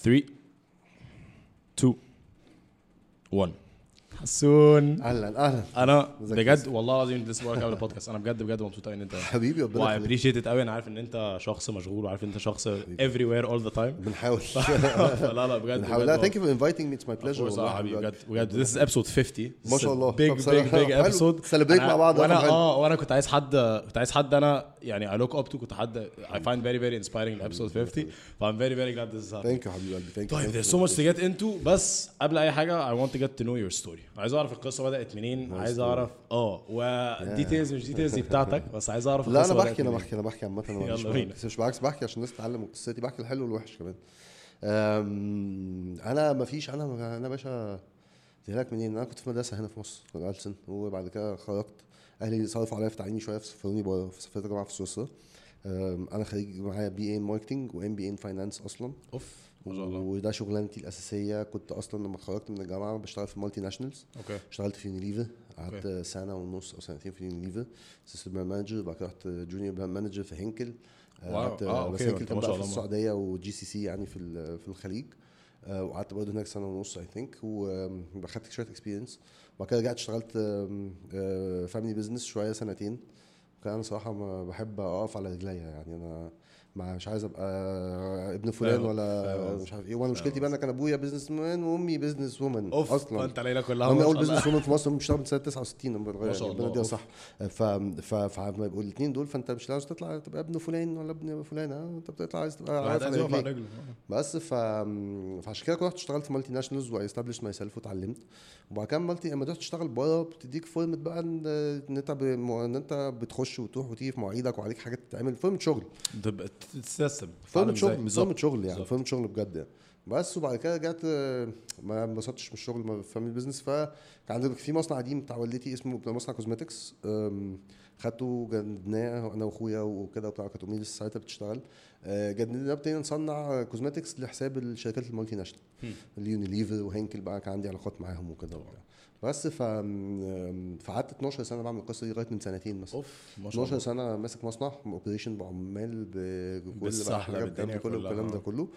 Three, two, one. حسون. أهلا أهلا. أنا بجد والله العظيم لسه بقولك قبل البودكاست. أنا بجد بجد مبسوط قوي إن أنت حبيبي ربنا يخليك. و appreciate قوي أنا عارف إن أنت شخص مشغول وعارف إن أنت شخص every where all the time. بنحاول. لا لا بجد بنحاول. لا Thank you for inviting me it's my pleasure والله. حبيبي بجد بجد this is episode 50 ما شاء الله. big big big. episode Celebrate مع بعض، وأنا. آه وأنا كنت عايز حد كنت عايز حد أنا يعني I look up to كنت حد I find very very inspiring in episode 50 ف I'm very very glad this is happening. Thank you حبيبي قلبي. Thank you طيب there's so much to get into. بس قبل أي حاجة I want to get to know your story. عايز أعرف القصة بدأت منين عايز. أعرف آه و details مش details دي بتاعتك بس عايز أعرف لا أنا بحكي أنا. بحكي أنا بحكي عامة أنا يلا بينا. مش بالعكس بحكي عشان الناس تتعلم من قصتي بحكي الحلو والوحش كمان. أنا ما فيش أنا أنا باشا لك منين؟ أنا كنت في مدرسة هنا في مصر في ألسن وبعد كده خرجت. أهلي صرفوا عليا في تعليمي شوية فسافروني بره فسافرت جامعة في سويسرا. أنا خريج معايا BA marketing و MBA in finance أصلا. أوف. ما شاء الله. وده شغلانتي الأساسية. كنت أصلا لما اتخرجت من الجامعة بشتغل في multinationals okay. اشتغلت في يونيليفر قعدت سنة ونص أو سنتين في يونيليفر assistant manager وبعد كده رحت junior brand manager في هينكل آه،. قعدت آه، بس أنت كان بقى في. السعودية و GCC يعني في في الخليج. آه، وقعدت برضه هناك سنة ونص I think واخدت شوية experience وبعد كده رجعت اشتغلت family business شوية سنتين. كان أنا صراحة ما بحب أقف على رجليا يعني. أنا ما مش عايز أبقى ابن فلان ولا مش عارف إيه. وأنا مشكلتي بقى أنا كان أبويا businessman وأمي businesswoman أصلا. أنت العيله كلها أمي أول. businesswoman في مصر بتشتغل من سنة 69 ما شاء الله، أوف. صح. ف ف فلما يبقوا الاثنين دول فأنت مش عاوز تطلع تبقى ابن فلان ولا ابن فلانة. أنت بتطلع عايز تبقى عارف عايز على بس ف فعشان كده رحت اشتغلت في multinationals و establish myself واتعلمت. وبعد كده multi لما رحت تشتغل بره بتديك فورمه بقى إن إن أنت إن أنت بتخش وتروح وتيجي في مواعيدك وعليك حاجات تتعمل. فورمه شغل. تبقى تت system فورمه شغل بالظبط. شغل يعني. فورمه شغل بجد يعني. بس وبعد كده رجعت ما انبسطتش من الشغل ما- family business فكان عندي في مصنع قديم بتاع والدتي اسمه مصنع cosmetics خدته جدناه أنا وأخويا وكده وبتاع كانت أمي لسه ساعتها بتشتغل. آه، جددناه ابتدينا نصنع cosmetics لحساب الشركات ال multinational. اليونيليفر وهينكل بقى كان عندي علاقات معاهم وكده وبتاع. بس ف فقعدت 12 سنة بعمل القصة دي لغاية من سنتين مثلا. أوف ما شاء 12 الله. سنة ماسك مصنع operation بعمال بكل الحاجات بالدنيا كله كلها، الكلام ده آه. كله.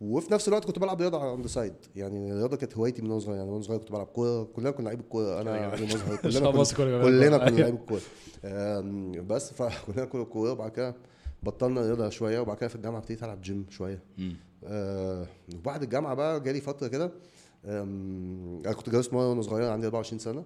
وفي نفس الوقت كنت بلعب رياضة على the side يعني الرياضة كانت هوايتي من وأنا صغير. يعني وأنا صغير كنت بلعب كورة. كلنا كنا لعيبه كوره أنا علي مظهر شباب كلنا كنا كلنا. كنا لعيبه كوره آم، بس فكلنا كنا كورة. وبعد كده بطلنا رياضة شوية. وبعد كده في الجامعة ابتديت ألعب جيم شوية. آه، وبعد الجامعة بقى جالي فترة كده أنا كنت جوزت مرة وأنا صغير عندي 24 سنة.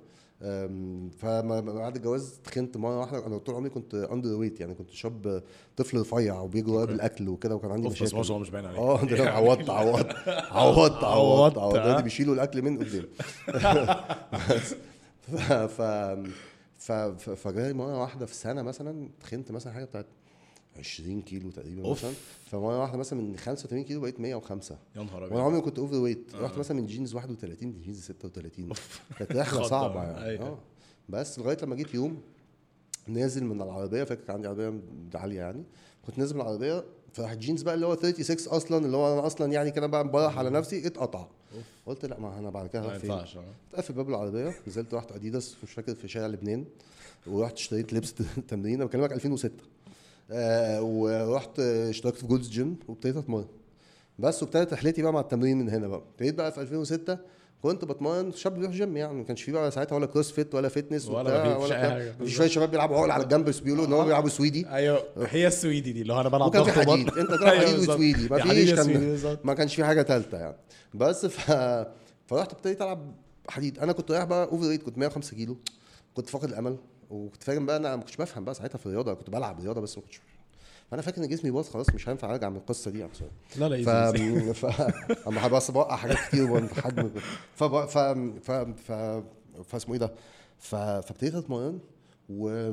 فما بعد الجواز تخنت مرة واحدة. أنا طول عمري كنت underweight يعني كنت شاب طفل رفيع وبيجري ورايا بالاكل وكده وكان عندي بس مشاكل. الله مش باين عليك. آه ده عوضت عوضت عوضت عوضت عوضت، ها؟ ده بيشيلوا الأكل من قدام بس. ف ف ف فجالي مرة واحدة في السنة مثلا تخنت مثلا حاجة بتاعت 20 كيلو تقريبا أوف. مثلا. فمرة واحدة مثلا من 85 كيلو بقيت 105 يا نهار وأنا ابيض عمري ما كنت overweight آه. رحت مثلا من جينز 31 لجينز 36 كانت رحلة صعبة يعني. أيوة. آه. بس لغاية لما جيت يوم نازل من العربية فاكر كان عندي عربية عالية يعني. كنت نازل من العربية فراح الجينز بقى اللي هو 36 أصلا اللي هو أنا أصلا يعني كده بقى مبرح على نفسي اتقطع. قلت لأ ما أنا بعد كده ما ينفعش آه. قفل باب العربية نزلت رحت أديداس مش فاكر في شارع لبنان. ورحت اشتريت لبس تمرين أنا بكلمك 2006 آه ورحت اشتركت في جولدز جيم وابتديت اتمرن بس وابتدت رحلتي بقى مع التمرين من هنا بقى. ابتديت بقى في 2006 كنت بتمرن شاب بيروح جيم يعني ما كانش في بقى ساعتها ولا CrossFit ولا fitness ولا. حاجة. في شوية شباب بيلعبوا عقل على الجنب بس بيقولوا إن هم بيلعبوا سويدي. أيوه. هي السويدي دي اللي هو أنا بلعب ضغط حديد. أنت تلعب أيوة حديد. وسويدي. ما فيش كان. ما كانش في حاجة ثالثه يعني. بس ف فرحت ابتديت ألعب حديد. أنا كنت رايح بقى overweight كنت 105 كيلو. كنت فاقد الأمل. وكنت فاهم بقى أنا ما كنتش بفهم بقى ساعتها في الرياضة كنت بلعب رياضة بس ما كنتش فأنا فاكر إن جسمي باظ خلاص مش هينفع أرجع من القصة دي. يعني لا لا ف easy. ف أما بس بوقع حاجات كتير وانت حجم ف ف ف ف فاسمه إيه ده؟ ف... فابتديت أتمرن و...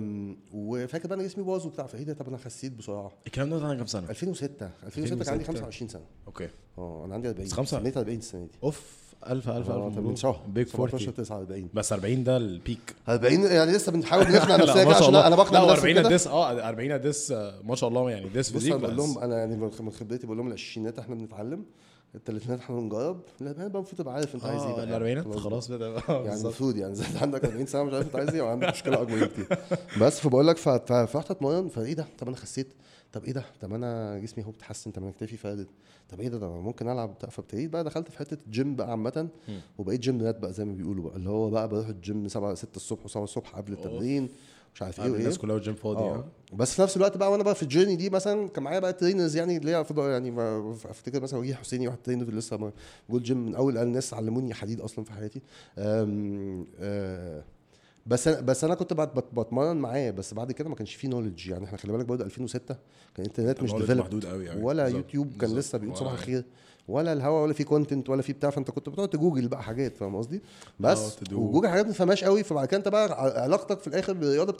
وفاكر بقى أنا جسمي باظ وبتاع فإيه ده؟ طب أنا خسيت بسرعة. الكلام ده أنا كام سنة؟ 2006 2006 كان عندي 2006. 25 سنة. okay. آه أنا عندي 40 بس خمسة؟ سميت 40 السنة دي. أوف. ألف ألف آه ألف طب من مبروك شهر. بيج 17 40 49 بس 40 ده البيك 40 يعني لسه بنحاول نقنع نفسنا كده عشان أنا بقنع نفسي 40 كده. ديس آه 40 ديس آه، ما شاء الله يعني ديس فيزيك أنا بقول بس لهم أنا يعني من خبرتي بقول لهم العشرينات إحنا بنتعلم الثلاثينات إحنا بنجرب لا بقى المفروض تبقى عارف أنت عايز إيه آه بقى. الأربعينات؟ خلاص بدا يعني المفروض يعني زي أنت عندك 40 سنة مش عارف أنت عايز إيه وعندك مشكلة أكبر بكتير. بس فبقول لك فرحت أتمرن. فإيه ده؟ طب أنا خسيت. طب إيه ده؟ طب أنا جسمي هو بيتحسن طب أنا كتافي فادت. طب إيه ده؟ أنا ممكن ألعب فابتديت بقى دخلت في حتة الجيم بقى عامة. وبقيت gym rat بقى زي ما بيقولوا بقى. اللي هو بقى بروح الجيم 7 6 الصبح و7 الصبح قبل. التمرين مش عارف إيه الناس كلها والجيم فاضي آه. آه بس في نفس الوقت بقى وأنا بقى في ال journey دي مثلا كان معايا بقى trainers يعني اللي هي يعني أفتكر مثلا وجيه حسيني واحد trainer لسه جولدز جيم من أول الناس علموني حديد أصلا في حياتي. أم آه بس أنا بس أنا كنت بت- بت- بتمرن معاه بس بعد كده ما كانش فيه knowledge يعني إحنا خلي بالك برضه 2006 كان الانترنت مش developed محدود قوي قوي ولا بالظبط. يوتيوب كان بالظبط. لسه بيقول صباح الخير. ولا الهوا ولا في content ولا في بتاع. فأنت كنت بتقعد تجوجل بقى حاجات فاهم قصدي؟ بس تدوق. وجوجل حاجات ما تفهمهاش قوي. فبعد كده أنت بقى علاقتك في الآخر بالرياضة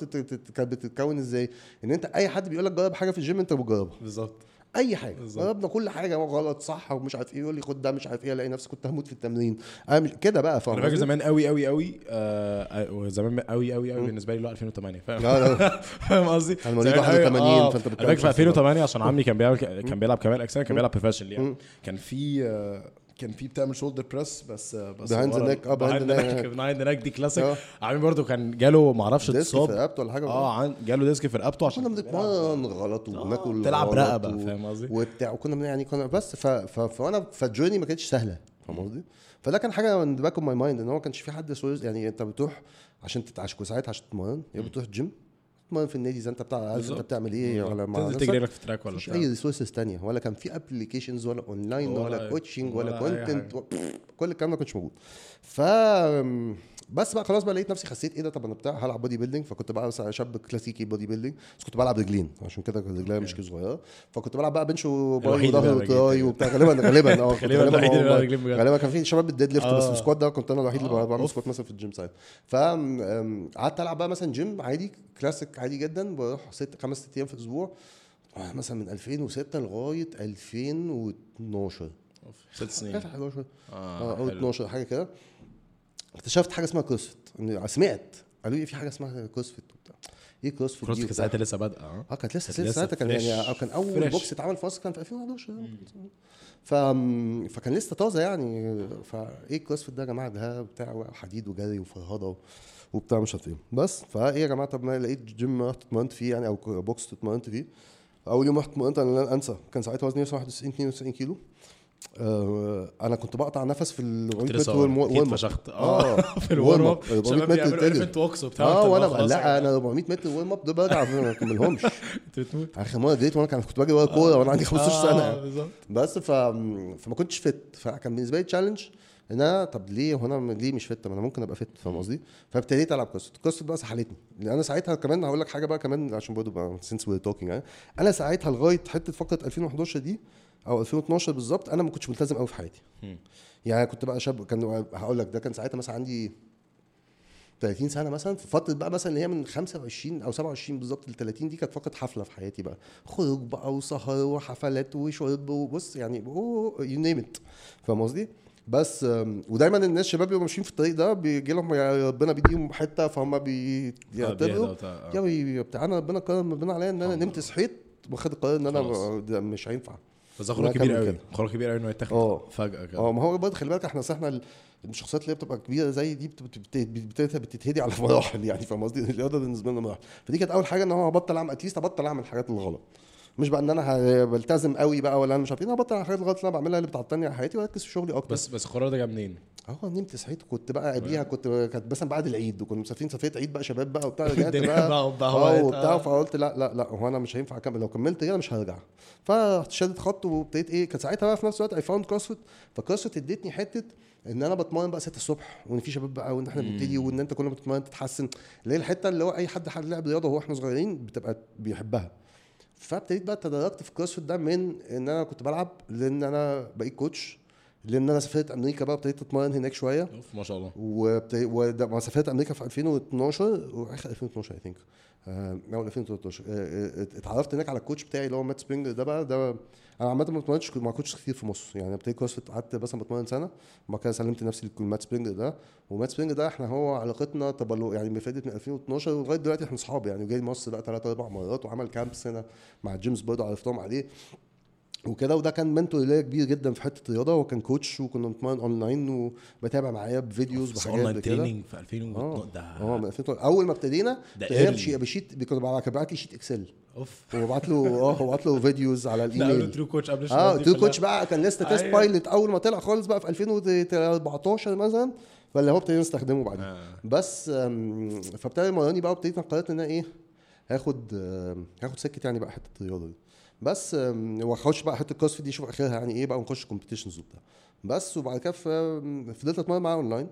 بتتكون إزاي؟ إن أنت أي حد بيقول لك جرب حاجة في الجيم أنت بتجربها. بالظبط. أي حاجة. جربنا كل حاجة غلط صح ومش عارف إيه يقول لي خد ده مش عارف إيه ألاقي نفسي كنت هموت في التمرين أنا مش كده بقى فاهم أنا فاكر؟ زمان قوي قوي قوي آه وزمان قوي قوي قوي بالنسبة لي اللي هو 2008 فاهم قصدي؟ أنا مواليد زمان قوي، 81 آه. أنا بتتكلم في في 2008 عشان عمي كان بيلعب كان بيلعب كمال أجسام كان بيلعب professional يعني. كان في آه، كان في بتعمل shoulder press بس آه، بس the neck، آه، the the. neck neck دي كلاسيك. عمي برضو كان جاله ما أعرفش ديسك في اتصاب رقبته ولا حاجة آه عن- جاله ديسك في رقبته عشان كنا بنتمرن غلط وناكل تلعب غلط رقبة، و- فاهم قصدي؟ وبتاع وكنا يعني كنا بس ف... ف... فأنا فال journey ما كانتش سهلة فاهم قصدي؟ فده كان حاجة من back of my mind إن هو ما كانش في حد سويس يعني أنت بتروح عشان تتعشكوا ساعتها عشان تتمرن يا بتروح الجيم تتمرن في النادي زي أنت بتاع عارف أنت. بتعمل إيه ولا مع تنزل. تجري لك في track ولا بتاع. أي resources تانية ولا كان في applications ولا اونلاين ولا, coaching ولا, content. كل الكلام ده ما كانش موجود ف بس بقى خلاص بقى لقيت نفسي خسيت إيه ده؟ طب أنا بتاع هلعب bodybuilding فكنت بقى مثلا شاب كلاسيكي bodybuilding بس كنت بلعب رجلين. عشان كده رجليا مش صغيرة. فكنت بلعب بقى bench و bi وظهر و tri. وبتاع. غالبا غالبا آه غالباً. غالبا كان في شباب بال deadlift بس آه. ال squat ده كنت أنا الوحيد اللي آه، بعمل. squat مثلا في الجيم ساعتها فقعدت ألعب بقى مثلا جيم عادي كلاسيك عادي جدا. بروح ست خمس ست أيام في الأسبوع. آه، مثلا من 2006 لغاية 2012 أوف، ست سنين. كانت 11 آه أو حلو. 12 حاجة كده. اكتشفت حاجة اسمها CrossFit سمعت. قالوا لي في حاجة اسمها CrossFit وبتاع. إيه CrossFit cross دي كان وبتاع؟ ساعتها لسه بادئة آه. آه كانت لسه كانت لسه ساعتها كان. يعني كان أول fresh. box اتعمل في مصر كان في 2011 ف فكان لسه طازة يعني. فايه كروسفيت ده يا جماعة؟ ده بتاع حديد وجري وفرهضة وبتاع مش عارف إيه. بس فإيه يا جماعة؟ طب ما لقيت جيم رحت اتمرنت فيه يعني أو بوكس اتمرنت فيه. أول يوم رحت اتمرنت أنا لن أنسى. كان ساعتها وزني 91 92 كيلو. أنا كنت بقطع نفس في ال 400 كنت متر لسه والمو- أكيد والم- فشخت. آه في الورم. اب 400 شباب متر بيعملوا تجري. اليفنت ووكس وبتاع آه وأنا لا أنا جماعة. 400 متر ورم اب ده برجع ما أكملهمش. أنت بتموت. آخر مرة جريت وأنا كان- كنت باجي ورا كورة وأنا عندي 15 سنة. آه،. بالظبط. بس ف... فما كنتش فت فكان بالنسبة لي تشالنج إن أنا طب ليه هو أنا ليه مش fit ما أنا ممكن أبقى fit فاهم قصدي؟ فابتديت ألعب كروسفيت الكروسفيت بقى سحلتني. لأن أنا ساعتها كمان هقول لك حاجة بقى كمان عشان برضه بقى since we're talking أنا ساعتها لغاية حتة فترة 2011 دي أو 2012 بالظبط أنا ما كنتش ملتزم قوي في حياتي. يعني كنت بقى شاب كان هقول لك ده كان ساعتها مثلا عندي 30 سنة مثلا في فتره بقى مثلا اللي هي من 25 أو 27 بالظبط ل 30 دي كانت فترة حفلة في حياتي بقى. خروج بقى وسهر وحفلات وشرب وبص يعني you name it فاهم قصدي؟ بس ودايما الناس شباب بيبقوا ماشيين في الطريق ده بيجي لهم يا ربنا بيديهم حتة فهم بيعتبروا بتاع- يا بي- بتاع أنا ربنا كرم ربنا عليا إن أنا نمت صحيت واخد القرار إن أنا مش هينفع. بس ده كبير قوي. قرار كبير قوي إنه يتاخد آه. فجأة كده. آه ما هو برضه خلي بالك إحنا إحنا ال- الشخصيات اللي بتبقى كبيرة زي دي بت- بت- بت- بت- بتتهدي على مراحل يعني فاهم قصدي؟ الرياضة بالنسبة لنا مراحل. فدي كانت أول حاجة إن هو هبطل أعمل at least أبطل أعمل الحاجات الغلط. مش بقى إن أنا بلتزم قوي بقى ولا أنا مش عارف إيه. أنا هبطل الحاجات الغلط اللي أنا بعملها اللي بتعطلني على حياتي وأركز في شغلي أكتر. بس بس القرار ده جه منين؟ آه نمت صحيت كنت بقى قبليها كنت كانت مثلا بعد العيد وكنا مسافرين سفرية عيد بقى شباب بقى وبتاع رجعت بقى آه وبتاع آه. فقلت لا لا لا هو أنا مش هينفع أكمل. لو كملت كده مش هرجع. فرحت شادد خط وابتديت إيه كان ساعتها بقى في نفس الوقت I found كروسفيت فكروسفيت ادتني حتة إن أنا بتمرن بقى 6 الصبح وإن في شباب بقى وإن إحنا بنبتدي وإن أنت كل ما تتمرن تتحسن. اللي هي الحتة اللي هو أي حد حد لعب رياضة وهو إحنا صغيرين بتبقى بيحبها. فابتديت بقى تدرجت في الكروسفيت ده من إن أنا كنت بلعب لأن أنا بقيت coach لأن أنا سافرت أمريكا بقى ابتديت أتمرن هناك شوية. ما شاء الله. وبت- وده- ما سافرت أمريكا في 2012 وآخر 2012 I think اول 2013 آه، آه، اتعرفت هناك على ال coach بتاعي اللي هو مات سبرينج ده بقى ده أنا عامه ما اتمرنتش مع coach كتير في مصر يعني ابتديت كروسفيت قعدت مثلا بتمرن سنة وبعد كده سلمت نفسي لمات سبرينج ده ومات سبرينج ده إحنا هو علاقتنا تبلو يعني مفادت من 2012 ولغايه دلوقتي إحنا اصحاب يعني جاي مصر بقى ثلاث أربع مرات وعمل camps هنا مع gyms برضه عرفتهم عليه. وكده وده كان mentor ليا كبير جدا في حتة الرياضة هو كان coach وكنا بنتمرن اونلاين وبتابع معايا ب videos online كده training في 2000 آه ده آه من 2012 أول ما ابتدينا early. بشيت كنت ببعت لي sheet اكسل أوف وببعت له آه وببعت له videos على ال email TrueCoach قبل آه كلها. coach بقى كان لسه test. pilot أول ما طلع خالص بقى في 2014 مثلا فاللي هو ابتدينا نستخدمه بعدين آه. بس فابتدى يمرني بقى وابتديت قررت إن أنا إيه هاخد هاخد سكة يعني بقى حتة الرياضة دي بس واخش بقى حتة الكروسفيت دي أشوف آخرها يعني إيه بقى ونخش competitions وبتاع. بس وبعد كده فضلت أتمرن معاه اونلاين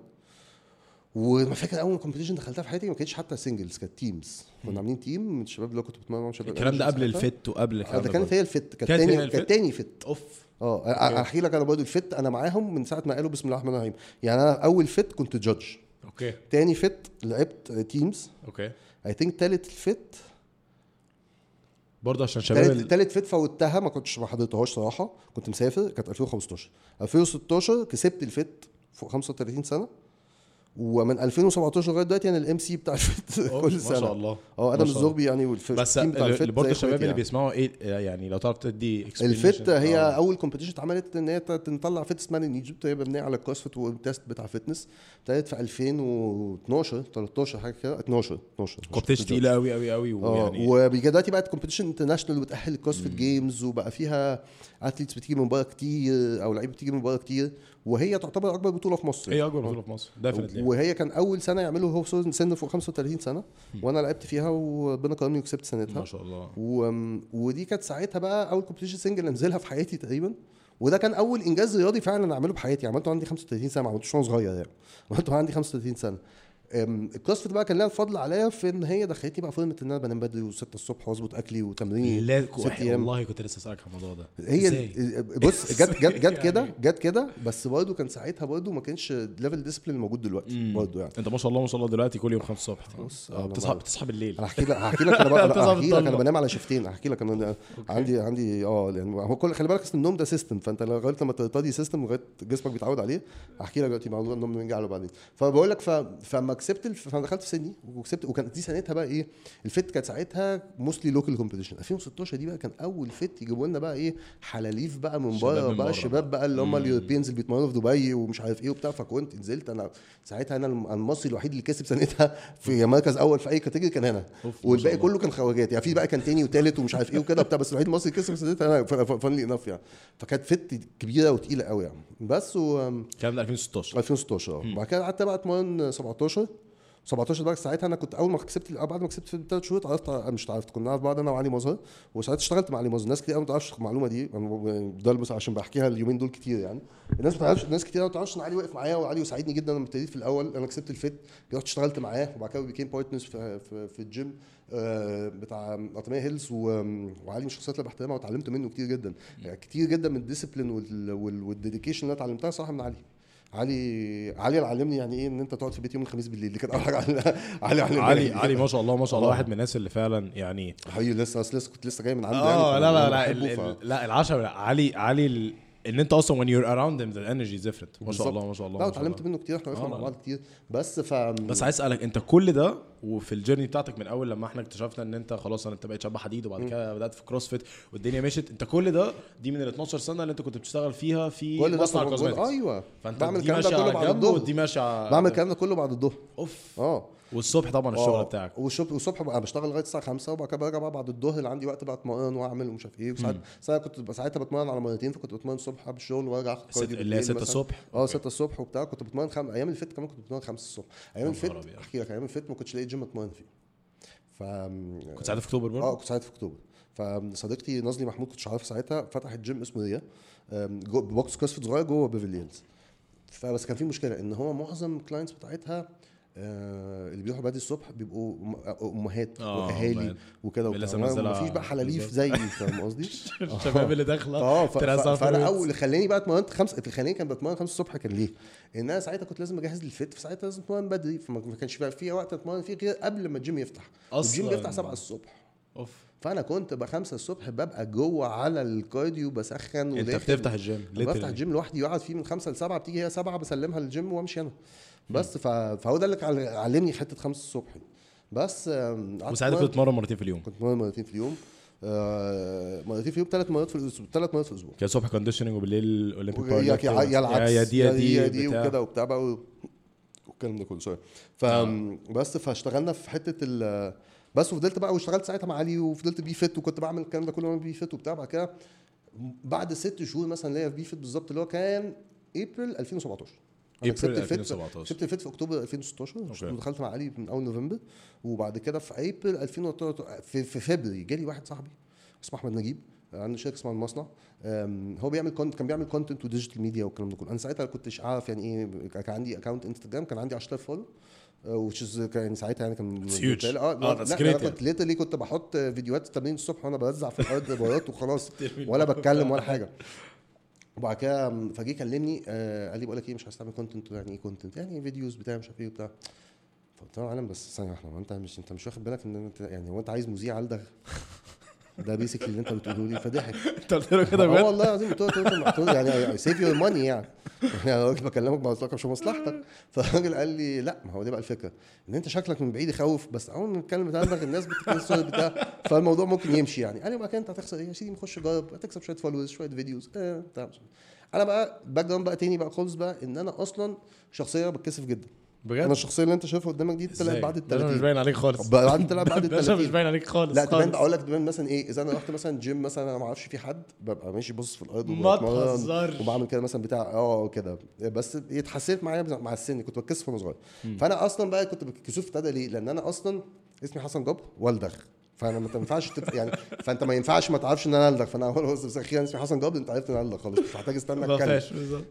وما فاكر أول competition دخلتها في حياتي ما كانتش حتى singles كانت teams كنا عاملين team من الشباب اللي كنت بتمرن معاهم شباب الكلام ده قبل. الفت وقبل آه، الكلام ده ده كانت. هي الفت كانت تاني؟ كانت تاني فت. أوف. آه okay. أحكي لك أنا برضه الفت أنا معاهم من ساعة ما قالوا بسم الله الرحمن الرحيم. يعني أنا أول فت كنت judge okay. تاني فت لعبت teams okay. I think تالت فت برضه عشان شباب تالت, ال... تالت فت فوتها ما كنتش ما حضرتهاش صراحة. كنت مسافر كانت 2015 2016 كسبت الفت فوق 35 سنة. ومن 2017 لغاية دلوقتي أنا ال MC بتاع الفت كل ما سنة شاء الله آه ما أدم. الزغبي يعني والف- بس بتاع الفت برضه الشباب إخواتي اللي يعني. بيسمعوا إيه يعني لو تعرف تدي الفت. هي آه. أول competition اتعملت إن هي ت- نطلع fittest man in Egypt هي مبنية على الكروسفيت وال test بتاع fitness ابتدت في 2012 13 حاجة كده 12 12 competition تقيلة قوي قوي قوي آه ويعني وبيجي دلوقتي بقت competition international وبتأهل ال CrossFit Games وبقى فيها athletes بتيجي من بره كتير أو لعيبة بتيجي من بره كتير وهي تعتبر أكبر بطولة في مصر. هي أكبر بطولة في مصر definitely وهي كان أول سنة يعملوا هو سن فوق 35 سنة وأنا لعبت فيها وربنا كرمني وكسبت سنتها. ما شاء الله. و... ودي كانت ساعتها بقى أول competition single أنزلها في حياتي تقريبا. وده كان أول إنجاز رياضي فعلا أعمله بحياتي عملته عندي 35 سنة ما عملتوش وأنا صغير يعني. عملته عندي 35 سنة. الكروسفيت بقى كان لها الفضل عليا في إن هي دخلتني بقى فورمه إن أنا بنام بدري و6 الصبح وأظبط أكلي وتمريني لا والله كنت لسه أسألك عن الموضوع ده. هي إزاي؟ بص جت جت جت كده يعني. جت كده بس برضه كان ساعتها برضه ما كانش level discipline موجود دلوقتي برضه يعني. أنت ما شاء الله ما شاء الله دلوقتي كل يوم 5 الصبح. بص، آه، أنا بتصحى بتصحى بالليل. أنا هحكي لك هحكي لك أنا هحكي لك أنا. بنام على شيفتين هحكي لك أنا عندي عندي آه يعني هو كل خلي بالك اصل النوم ده system فأنت لغاية لما تبتدي system لغاية جسمك بيتعود عليه. هحكي لك دلوقتي موضوع النوم نرجع له بعدين. فبقول لك ف... فما كسبت الف... فأنا دخلت في سيدني وكسبت وكانت دي سنتها بقى إيه الفت كانت ساعتها mostly local competition 2016 دي بقى كان أول فت يجيبوا لنا بقى إيه حلاليف بقى من بره بقى الشباب بقى اللي هم ال Europeans اللي بيتمرنوا في دبي ومش عارف إيه وبتاع. فكنت نزلت أنا ساعتها أنا الم- المصري الوحيد اللي كسب سنتها في مركز أول في أي category كان أنا والباقي. كله كان خواجات. يعني في بقى كان تاني وتالت ومش عارف إيه وكده بتاع بس الوحيد المصري اللي كسب سنتها أنا فانلي انف يعني. فكانت فت كبيرة وتقيلة قوي يعني. بس و الكلام ده 2016 2016 آه وبعد كده قعدت بقى أتمرن 17 17 بقى ساعتها أنا كنت أول ما كسبت بعد ما كسبت في ثلاث شهور عرفت مش عرفت كنا نعرف بعض أنا وعلي مظهر وساعتها اشتغلت مع علي مظهر. ناس كتير قوي ما تعرفش المعلومة دي أنا ده بس عشان بحكيها اليومين دول كتير يعني. الناس ما تعرفش ناس كتير ما تعرفش إن علي وقف معايا وعلي وساعدني جدا لما ابتديت في الأول. أنا كسبت الفت رحت اشتغلت معاه وبعد كده became partners في, في, في الجيم آه، بتاع قطامية هيلز وعلي من الشخصيات اللي بحترمها وتعلمت منه كتير جدا. يعني كتير جدا من ال discipline وال dedication اللي أنا اتعلمتها صراحة من علي. علي علي اللي علمني يعني إيه إن أنت تقعد في البيت يوم الخميس بالليل دي كانت أول حاجة علي علي علمني علي علي ما شاء الله ما شاء الله آه. واحد من الناس اللي فعلا يعني حقيقي لسه لسه كنت لسه جاي من عنده آه يعني لا لا لا لا لا علي علي ال- إن أنت أصلا when you're around him the energy is different ما شاء. الله ما شاء الله لا الله. منه كتير إحنا وقفنا آه، مع. بعض كتير بس ف بس عايز أسألك أنت كل ده وفي ال journey بتاعتك من أول لما إحنا اكتشفنا إن أنت خلاص انت بقيت شاب حديد وبعد كده بدأت في CrossFit والدنيا مشيت. أنت كل ده دي من ال 12 سنة اللي أنت كنت بتشتغل فيها في كل مصنع ال cosmetics أيوه. فأنت بعمل الكلام ده كله بعد الظهر. ودي ماشية بعمل الكلام ده كله بعد الظهر. أوف. آه. والصبح طبعا الشغل بتاعك. والصبح والصبح بقى بشتغل لغاية الساعة 5 وبعد كده برجع بقى بعد الظهر اللي عندي وقت بقى أتمرن وأعمل ومش عارف إيه. وساعات ساعات كنت ساعتها بتمرن على مرتين فكنت بتمرن الصبح قبل الشغل وأرجع اخد ست- cardio اللي هي بالليل 6 مثلاً. الصبح؟ آه 6 الصبح وبتاع. كنت بتمرن خم... أيام الفت كمان كنت بتمرن 5 الصبح. أيام يا الفت. احكي لك أيام الفت ما كنتش لاقي جيم اتمرن فيه. ف كنت ساعتها في أكتوبر برضه؟ آه كنت ساعتها في أكتوبر. فصديقتي نازلي محمود كنتش عارفها ساعتها فتحت جيم اسمه ريا جو- box CrossFit صغير جوه بيفرلي هيلز فبس كان في مشكلة إن هو معظم ال clients بتاعتها اللي بيروحوا بدري الصبح بيبقوا أمهات آه، وأهالي. وكده اللي لسه وبتاع. منزلة مفيش بقى حلاليف. زيي فاهم قصدي؟ الشباب اللي داخلة آه فأنا. أول اللي خلاني بقى اتمرنت اللي خلاني كان بتمرن خمسة الصبح كان ليه؟ إن أنا ساعتها كنت لازم أجهز للفت فساعتها لازم أتمرن بدري فما ما كانش بقى في وقت أتمرن فيه غير قبل ما الجيم يفتح الجيم أصلاً. بيفتح 7 الصبح أوف فأنا كنت بقى 5 الصبح ببقى جوه على ال cardio بسخن أنت. بتفتح الجيم بفتح. الجيم لوحدي وأقعد فيه من 5 ل 7 بتيجي هي 7 بسلمها للجيم وأمشي أنا بس. فهو ده اللي علمني حتة 5 الصبح. بس وساعتها كنت بتتمرن مرتين في اليوم. كنت بتمرن مرتين في اليوم. آه مرتين في اليوم ثلاث مرات في الأسبوع ثلاث مرات في الأسبوع. كان الصبح conditioning وبالليل اولمبيك يا يا يا العكس. يا دي يا دي, يا دي. وكده وبتاع بقى والكلام ده كله sorry ف بس فاشتغلنا في حتة ال بس وفضلت بقى واشتغلت ساعتها مع علي وفضلت بي فيت وكنت بعمل الكلام ده كله وأنا بي فيت وبتاع. بعد كده بعد ست شهور مثلا ليا في بي فيت بالظبط اللي هو كان ابريل 2017 أنا كسبت الفيت 2017. كسبت الفيت في أكتوبر 2016 أوكي. ودخلت مع علي من أول نوفمبر وبعد كده في أبريل 2013 في, في فبراير جالي واحد صاحبي اسمه أحمد نجيب عنده شركة اسمها المصنع هو بيعمل content كان بيعمل content و digital media والكلام ده كله أنا ساعتها كنتش أعرف يعني إيه كان عندي account Instagram كان عندي 10000 follow وتش كان ساعتها يعني كان آه آه، لا أنا. كنت literally كنت بحط فيديوهات تمرين الصبح وأنا بوزع في الأرض بياض وخلاص ولا بتكلم ولا حاجة وبعد كده فجه كلمني آه قال لي بقول لك إيه مش عايز تعمل content يعني إيه content يعني videos بتاع مش عارف إيه وبتاع. فقلت له يا بس ثانية واحدة أنت مش أنت مش واخد بالك إن أنت يعني هو أنت عايز مذيع ألدغ ده basically اللي انت بتقوله لي فضحك. انت قلت له كده آه بجد؟ والله العظيم قلت له قلت له- يعني save your money يعني. يعني أنا راجل بكلمك بمصلحتك مش مصلحتك فالراجل قال لي لا ما هو دي بقى الفكرة إن أنت شكلك من بعيد يخوف بس أول ما نتكلم بتاع دماغ الناس الصوت بتاع فالموضوع ممكن يمشي يعني. قال لي بقى أنت هتخسر إيه؟ يا سيدي نخش جرب هتكسب شوية followers شوية videos آه بتاع. عارف. أنا بقى background بقى تاني بقى خالص بقى إن أنا أصلا شخصية بتكسف جدا. أنا بجد الشخصية اللي أنت شايفها قدامك دي طلعت؟ بعد ال ده مش 30 باين عليك خالص بعد طلعت بعد ال ده مش 30 باين عليك خالص لا تبان. أقول لك تبان مثلا إيه إذا أنا رحت مثلا جيم مثلا أنا ما أعرفش في حد ببقى ماشي باصص في الأرض ما تهزرش. وبعمل كده مثلا بتاع آه كده بس اتحسنت معايا مع السن كنت بتكسف وأنا صغير فأنا أصلا بقى كنت بتكسف ابتدى ليه؟ لأن أنا أصلا اسمي حسن جبر والدغ فانا ما ينفعش تبقى يعني فانت ما ينفعش ما تعرفش ان أنا ألدغ. فانا اول بس أخيرا اسمي حسن جبر انت عرفت إن أنا ألدغ خلاص مش محتاج استنى أتكلم.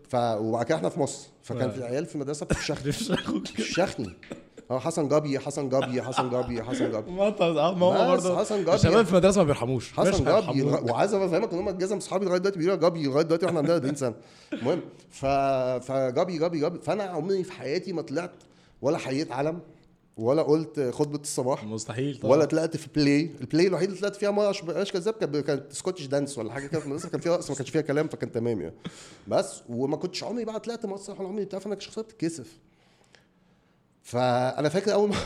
ف وبعد كده إحنا في مصر فكان آه. في عيال في المدرسة بتفشخني بتفشخني آه حسن جابي حسن جابي حسن جابي حسن جابي. آه، ما هو برضه. حسن جابي الشباب في المدرسة ما بيرحموش. حسن جابي. وعايز أفهمك إن هم الجزم اصحابي لغاية دلوقتي بيقولوا جابي لغاية دلوقتي وإحنا عندنا 40 سنة. المهم ف... فجابي جابي جابي. فأنا عمري في حياتي ما طلعت ولا حييت علم ولا قلت خطبة الصباح. مستحيل طبعا. ولا طلعت في play ال play الوحيد اللي طلعت فيها عشان مبقاش كذاب كانت Scottish dance ولا حاجة كده. في المدرسة كان فيها رقص ما كانش فيها كلام فكان تمام يعني. بس وما كنتش عمري بقى طلعت مسرح ولا عمري بتاع فانا شخصيه بتتكسف. فأنا فاكر أول ما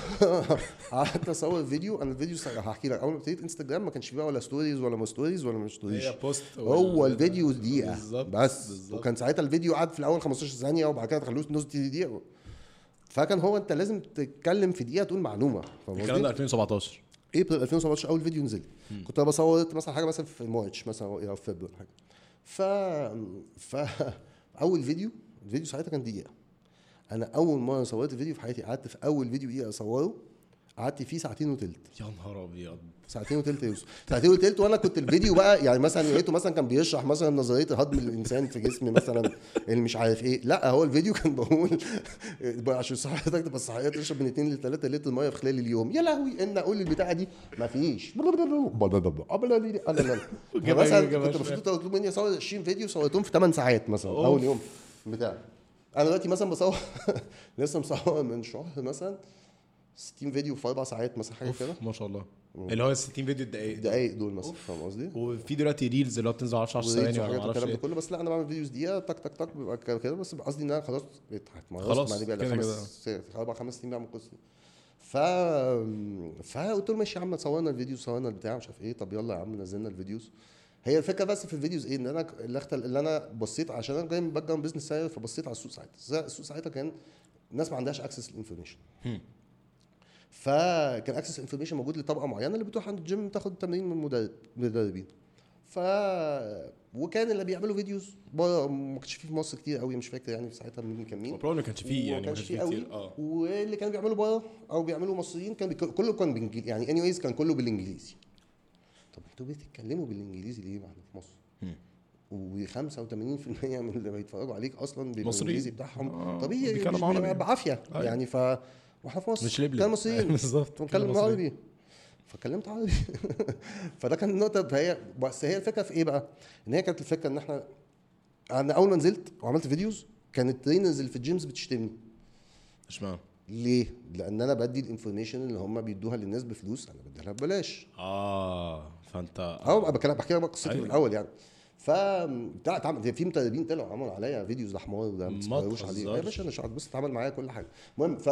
قعدت أصور فيديو أنا الفيديو هحكي لك. أول ما ابتديت انستجرام ما كانش فيه ولا stories ولا ما stories ولا مش stories هي post هو الفيديو دقيقة. بس. بالظبط. وكان ساعتها الفيديو قعد في الأول 15 ثانية وبعد كده خلوه نص دقيقة. فكان هو انت لازم تتكلم في دقيقة تقول معلومة الكلام ده قصدي؟ 2017 ابريل 2017 أول فيديو نزل. كنت بصور مثلا حاجة مثلا في March مثلا أو في فبراير حاجة. ف ف أول فيديو الفيديو ساعتها كان دقيقة. أنا أول مرة صورت فيديو في حياتي قعدت في أول فيديو دقيقة أصوره. قعدت فيه ساعتين وتلت. يا نهار أبيض. ساعتين وتلت يوسف. ساعتين وتلت وأنا كنت الفيديو بقى يعني مثلا لقيته مثلا كان بيشرح مثلا نظرية هضم الانسان في جسم مثلا اللي مش عارف إيه. لا هو الفيديو كان بقول عشان صحتك تبقى صحيه تشرب من 2 ل 3 لتر مية في خلال اليوم. يا لهوي إن أقول البتاعة دي ما فيش مثلا كنت المفروض تطلب مني أصور 20 فيديو صورتهم في 8 ساعات مثلا. أول يوم بتاع. أنا دلوقتي مثلا بصور لسه مصور من شهر مثلا. 60 فيديو في أربع ساعات مثلا حاجة كده. ما شاء الله. اللي هو 60 فيديو الدقايق. دقايق دول مثلا فاهم قصدي؟ وفي دلوقتي reels اللي هو بتنزل 10 10 و reels ثواني ولا أعرفش والكلام ده إيه. كله. بس لا أنا بعمل videos دقيقة تك تك تك بيبقى كده كده بس قصدي إن أنا خلاص خلاص، كده خمس أربع خمس سنين بعمل القصة دي ف فقلت له ماشي يا عم صورنا الفيديو صورنا البتاع مش عارف إيه. طب يلا يا عم نزلنا ال videos. هي الفكرة بس في ال videos إيه؟ إن أنا اللي, أختل... اللي أنا بصيت عشان أنا جاي من background business side فبصيت على السوق ساعتها. السوق ساعتها كان الناس ما عندهاش access لل information فكان access information موجود لطبقة معينة اللي بتروح عند الجيم تاخد تمرين من مدرب مدربين ف وكان اللي بيعملوا فيديوز بره ما كانش فيه في مصر كتير قوي مش فاكر يعني ساعتها مين كان مين ما كانش فيه يعني ما كانش فيه. قوي آه واللي كانوا بيعملوا بره أو بيعملوا مصريين كان بيك... كله كان بالانجليزي يعني اني كان كله بالإنجليزي طب أنتوا بتتكلموا بالإنجليزي ليه إحنا في مصر؟ و85% من اللي بيتفرجوا عليك أصلا بالإنجليزي بتاعهم آه، طبيعي بيتكلموا عربي. بعافية أيوة. يعني ف وإحنا في مصر مش لبلب. كان مصريين بالظبط بنتكلم. عربي فكلمت عربي فده كان النقطة فهي بس هي الفكرة في إيه بقى؟ إن هي كانت الفكرة إن إحنا أنا أول ما نزلت وعملت videos كانت ال trainers اللي في ال gyms بتشتمني اشمعنى ليه؟ لأن أنا بدي ال information اللي هم بيدوها للناس بفلوس أنا بديها لها ببلاش آه فأنت آه بحكي لك قصتي. من الأول يعني ف في مدربين طلعوا عملوا عليا videos ده حمار ده ما تسمعوش عليه. يا باشا أنا شعر بص اتعمل معايا كل حاجة المهم ف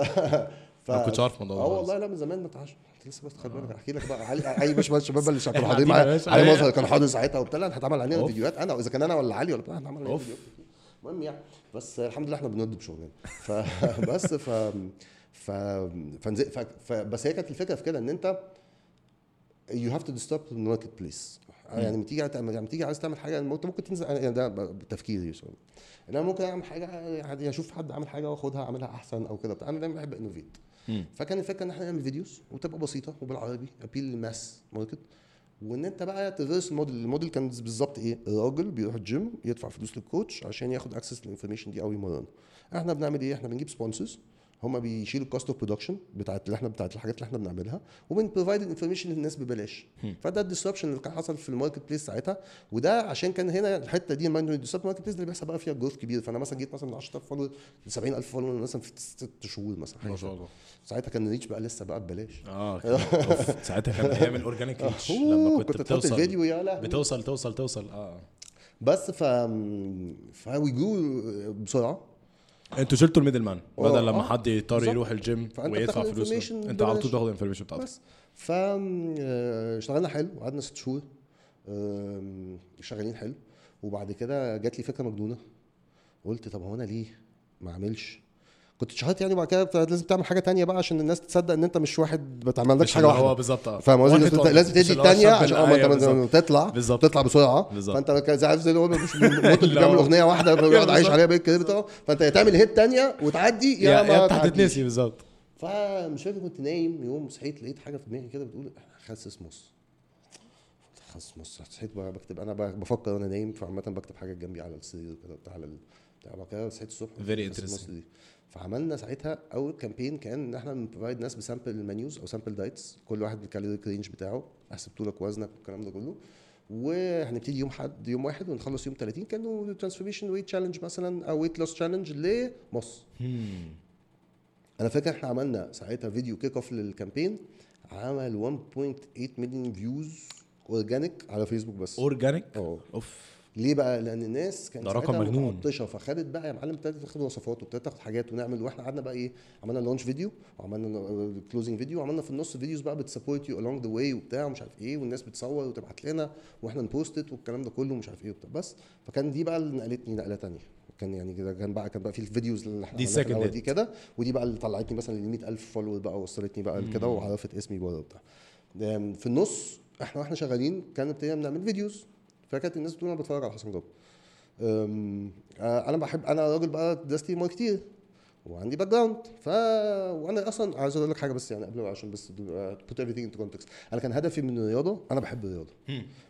ف ما كنتش عارف الموضوع آه والله لا من زمان ما تعرفش لسه بس خلي بالك احكي لك بقى علي اي باش الشباب اللي كانوا حاضرين معايا. علي. مظهر كان حاضر ساعتها وبتاع لا هتعمل علينا. فيديوهات أنا واذا كان أنا ولا علي ولا بتاع هنعمل علينا. فيديوهات المهم يعني بس الحمد لله إحنا بنرد بشغلنا فبس ف ف, فنزل ف... ف... بس هي كانت الفكرة في كده إن أنت you have to disrupt the marketplace يعني لما تيجي لما تيجي عايز تعمل حاجة انت ممكن تنزل يعني ده تفكيري شوية ان أنا ممكن أعمل حاجة يعني أشوف حد عامل حاجة وأخدها أعملها أحسن أو كده بتاع. أنا دايما بحب innovate. فكان الفكرة ان إحنا نعمل videos وتبقى بسيطة وبالعربي appeal لل mass market وإن أنت بقى ت reverse ال model ال model كان بالظبط إيه؟ الراجل بيروح الجيم يدفع فلوس لل coach عشان ياخد access لل information دي أو يمرنه إحنا بنعمل إيه؟ إحنا بنجيب sponsors هم بيشيلوا ال cost of production بتاعت اللي إحنا بتاعت الحاجات اللي إحنا بنعملها وبن provide ال information للناس ببلاش. فده ال disruption اللي كان حصل في ال market place ساعتها وده عشان كان هنا الحتة دي ال disruption market place اللي بيحصل بقى فيها growth كبير. فأنا مثلا جيت مثلا من 10000 follower ل 70000 follower مثلا في ست شهور مثلا. ما شاء. الله. ساعتها كان ال reach بقى لسه بقى ببلاش. آه. ساعتها كان أيام ال organic reach لما كنت كنت بتوصل الفيديو يا لا بتوصل توصل توصل. آه. بس ف فوي جو بسرعة. أنتوا شلتوا ال middle man آه، بدل لما آه. حد يضطر. يروح الجيم ويدفع فلوس انت على طول. تاخد ال information بتاعتك بس ف آه، اشتغلنا حلو قعدنا ست شهور شغالين حلو وبعد كده جات لي فكرة مجنونة قلت طب هو أنا ليه ما اعملش كنت اتشهرت يعني وبعد كده لازم تعمل حاجة تانية بقى عشان الناس تصدق إن أنت مش واحد بتعمل لكش مش حاجة اللي هو واحدة بالظبط آه فاهم قصدي لازم تدي الثانية عشان آه ما انت. تطلع بالظبط. تطلع بسرعة بالظبط. فأنت عارف زي اللي هو مش الموت اللي بيعمل أغنية واحدة بيقعد عايش. عليها بقى كده. فأنت يا تعمل هيت ثانية وتعدي يا, ما. هتتنسي بالظبط فمش فاكر كنت نايم يوم صحيت لقيت حاجة في دماغي كده بتقول خسس مصر خسس مصر صحيت بقى بكتب أنا بفكر وأنا نايم فعامة بكتب حاجة جنبي على السرير كده بتاع على بتاع كده صحيت الصبح interesting. دي. فعملنا ساعتها أول campaign كان إن إحنا بن provide ناس ب sample ال menus أو sample diets كل واحد بال caloric range بتاعه حسبت لك وزنك والكلام ده كله. وهنبتدي يوم حد يوم واحد ونخلص يوم 30 كانوا transformation weight challenge مثلا أو weight loss challenge لمصر أنا فاكر إحنا عملنا ساعتها فيديو kick off لل campaign عمل 1.8 مليون views organic على فيسبوك بس. organic أوف. ليه بقى؟ لأن الناس كانت ده رقم مجنون. متعطشة فخدت بقى يا معلم ابتدت تاخد وصفات وابتدت تاخد حاجات ونعمل وإحنا قعدنا بقى إيه عملنا launch فيديو وعملنا closing فيديو وعملنا في النص videos بقى بت support you along the way وبتاع ومش عارف إيه والناس بتصور وتبعت لنا وإحنا ن post ت والكلام ده كله ومش عارف إيه وبتاع بس فكان دي بقى اللي نقلتني نقلة تانية كان يعني كده كان بقى كان بقى في ال videos اللي إحنا دي hit. دي كده ودي بقى اللي طلعتني مثلا ل 100000 follower بقى وصلتني بقى لكده وعرفت اسمي بره وبتاع في النص إحنا وإحنا شغالين كان ابتدينا بنعمل videos فكانت الناس بتقول أنا بتفرج على حسن جابر آه، أنا بحب أنا راجل بقى دراستي marketer وعندي background ف وأنا أصلا عايز أقول لك حاجة بس يعني قبل عشان بس put everything in context أنا كان هدفي من الرياضة أنا بحب الرياضة.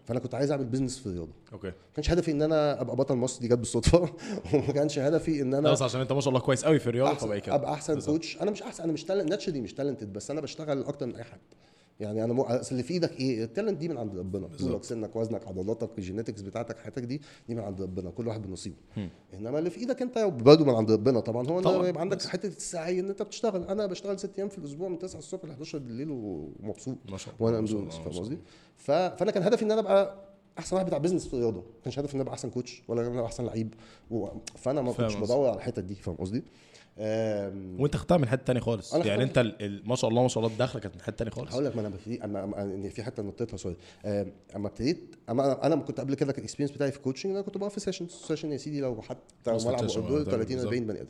فأنا كنت عايز أعمل business في الرياضة. okay. ما كانش هدفي إن أنا أبقى بطل مصر دي جت بالصدفة. وما كانش هدفي إن أنا بس عشان أنت ما شاء الله كويس قوي في الرياضة فبقى كده. أبقى أحسن. coach أنا مش أحسن أنا مش talent naturally مش talented بس أنا بشتغل أكتر من أي حد. يعني أنا مو... اللي في إيدك إيه؟ ال talent دي من عند ربنا. طولك سنك وزنك عضلاتك ال genetics بتاعتك حياتك دي دي من عند ربنا. كل واحد بنصيبه. إنما اللي في إيدك أنت برضه من عند ربنا. طبعا هو طبعاً. يبقى عندك حتة السعي إن أنت بتشتغل. أنا بشتغل ست أيام في الأسبوع من 9 الصبح ل 11 بالليل ومبسوط. ما شاء الله. وأنا الله، فاهم قصدي؟ ف... فأنا كان هدفي إن أنا أبقى أحسن واحد بتاع business في الرياضة. ما كانش هدفي إن أنا أبقى أحسن coach ولا إن أنا أبقى أحسن لعيب و... فأنا ما كنتش. بدور على الحتت دي فاهم قصدي؟ وانت خدتها من حتة تانية خالص. يعني. انت ما شاء الله ما شاء الله الدخله كانت من حتة تانية خالص. هقول لك ما أنا ببتدي اما في حتة نطيتها sorry. أما ابتديت أما أنا كنت قبل كده كان ال experience بتاعي في ال coaching أنا كنت بقى في session session يا سيدي لو حتى ملعب دول آه، 30 بالظبط. 40 بني آدم.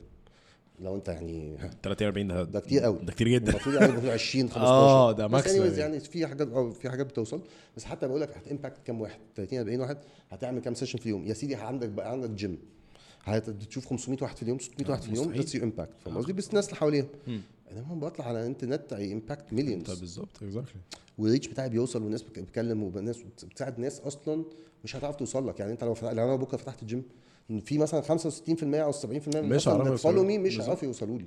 لو أنت يعني ها، 30 40 ده ده كتير قوي. ده كتير جدا. المفروض يعني المفروض 20 15 آه، ده بس maximum. anyways يعني. في حاجات آه في حاجات بتوصل. بس حتى بقول لك هت impact كام واحد؟ 30 40 واحد هتعمل كام session في اليوم؟ يا سيدي عندك بقى عندك جيم هتشوف 500 واحد في اليوم 600 واحد في اليوم. that's impact فاهم قصدي؟ بس الناس اللي حواليها. انما أنا بطلع على الانترنت impact millions بالظبط exactly وال reach بتاعي بيوصل والناس بتكلم والناس بتساعد ناس أصلا مش هتعرف توصل لك. يعني أنت لو فتح- لو أنا بكرة فتحت الجيم في مثلا 65% أو 70% من مش هيعرفوا الناس follow. me مش. هيعرفوا يوصلوا لي.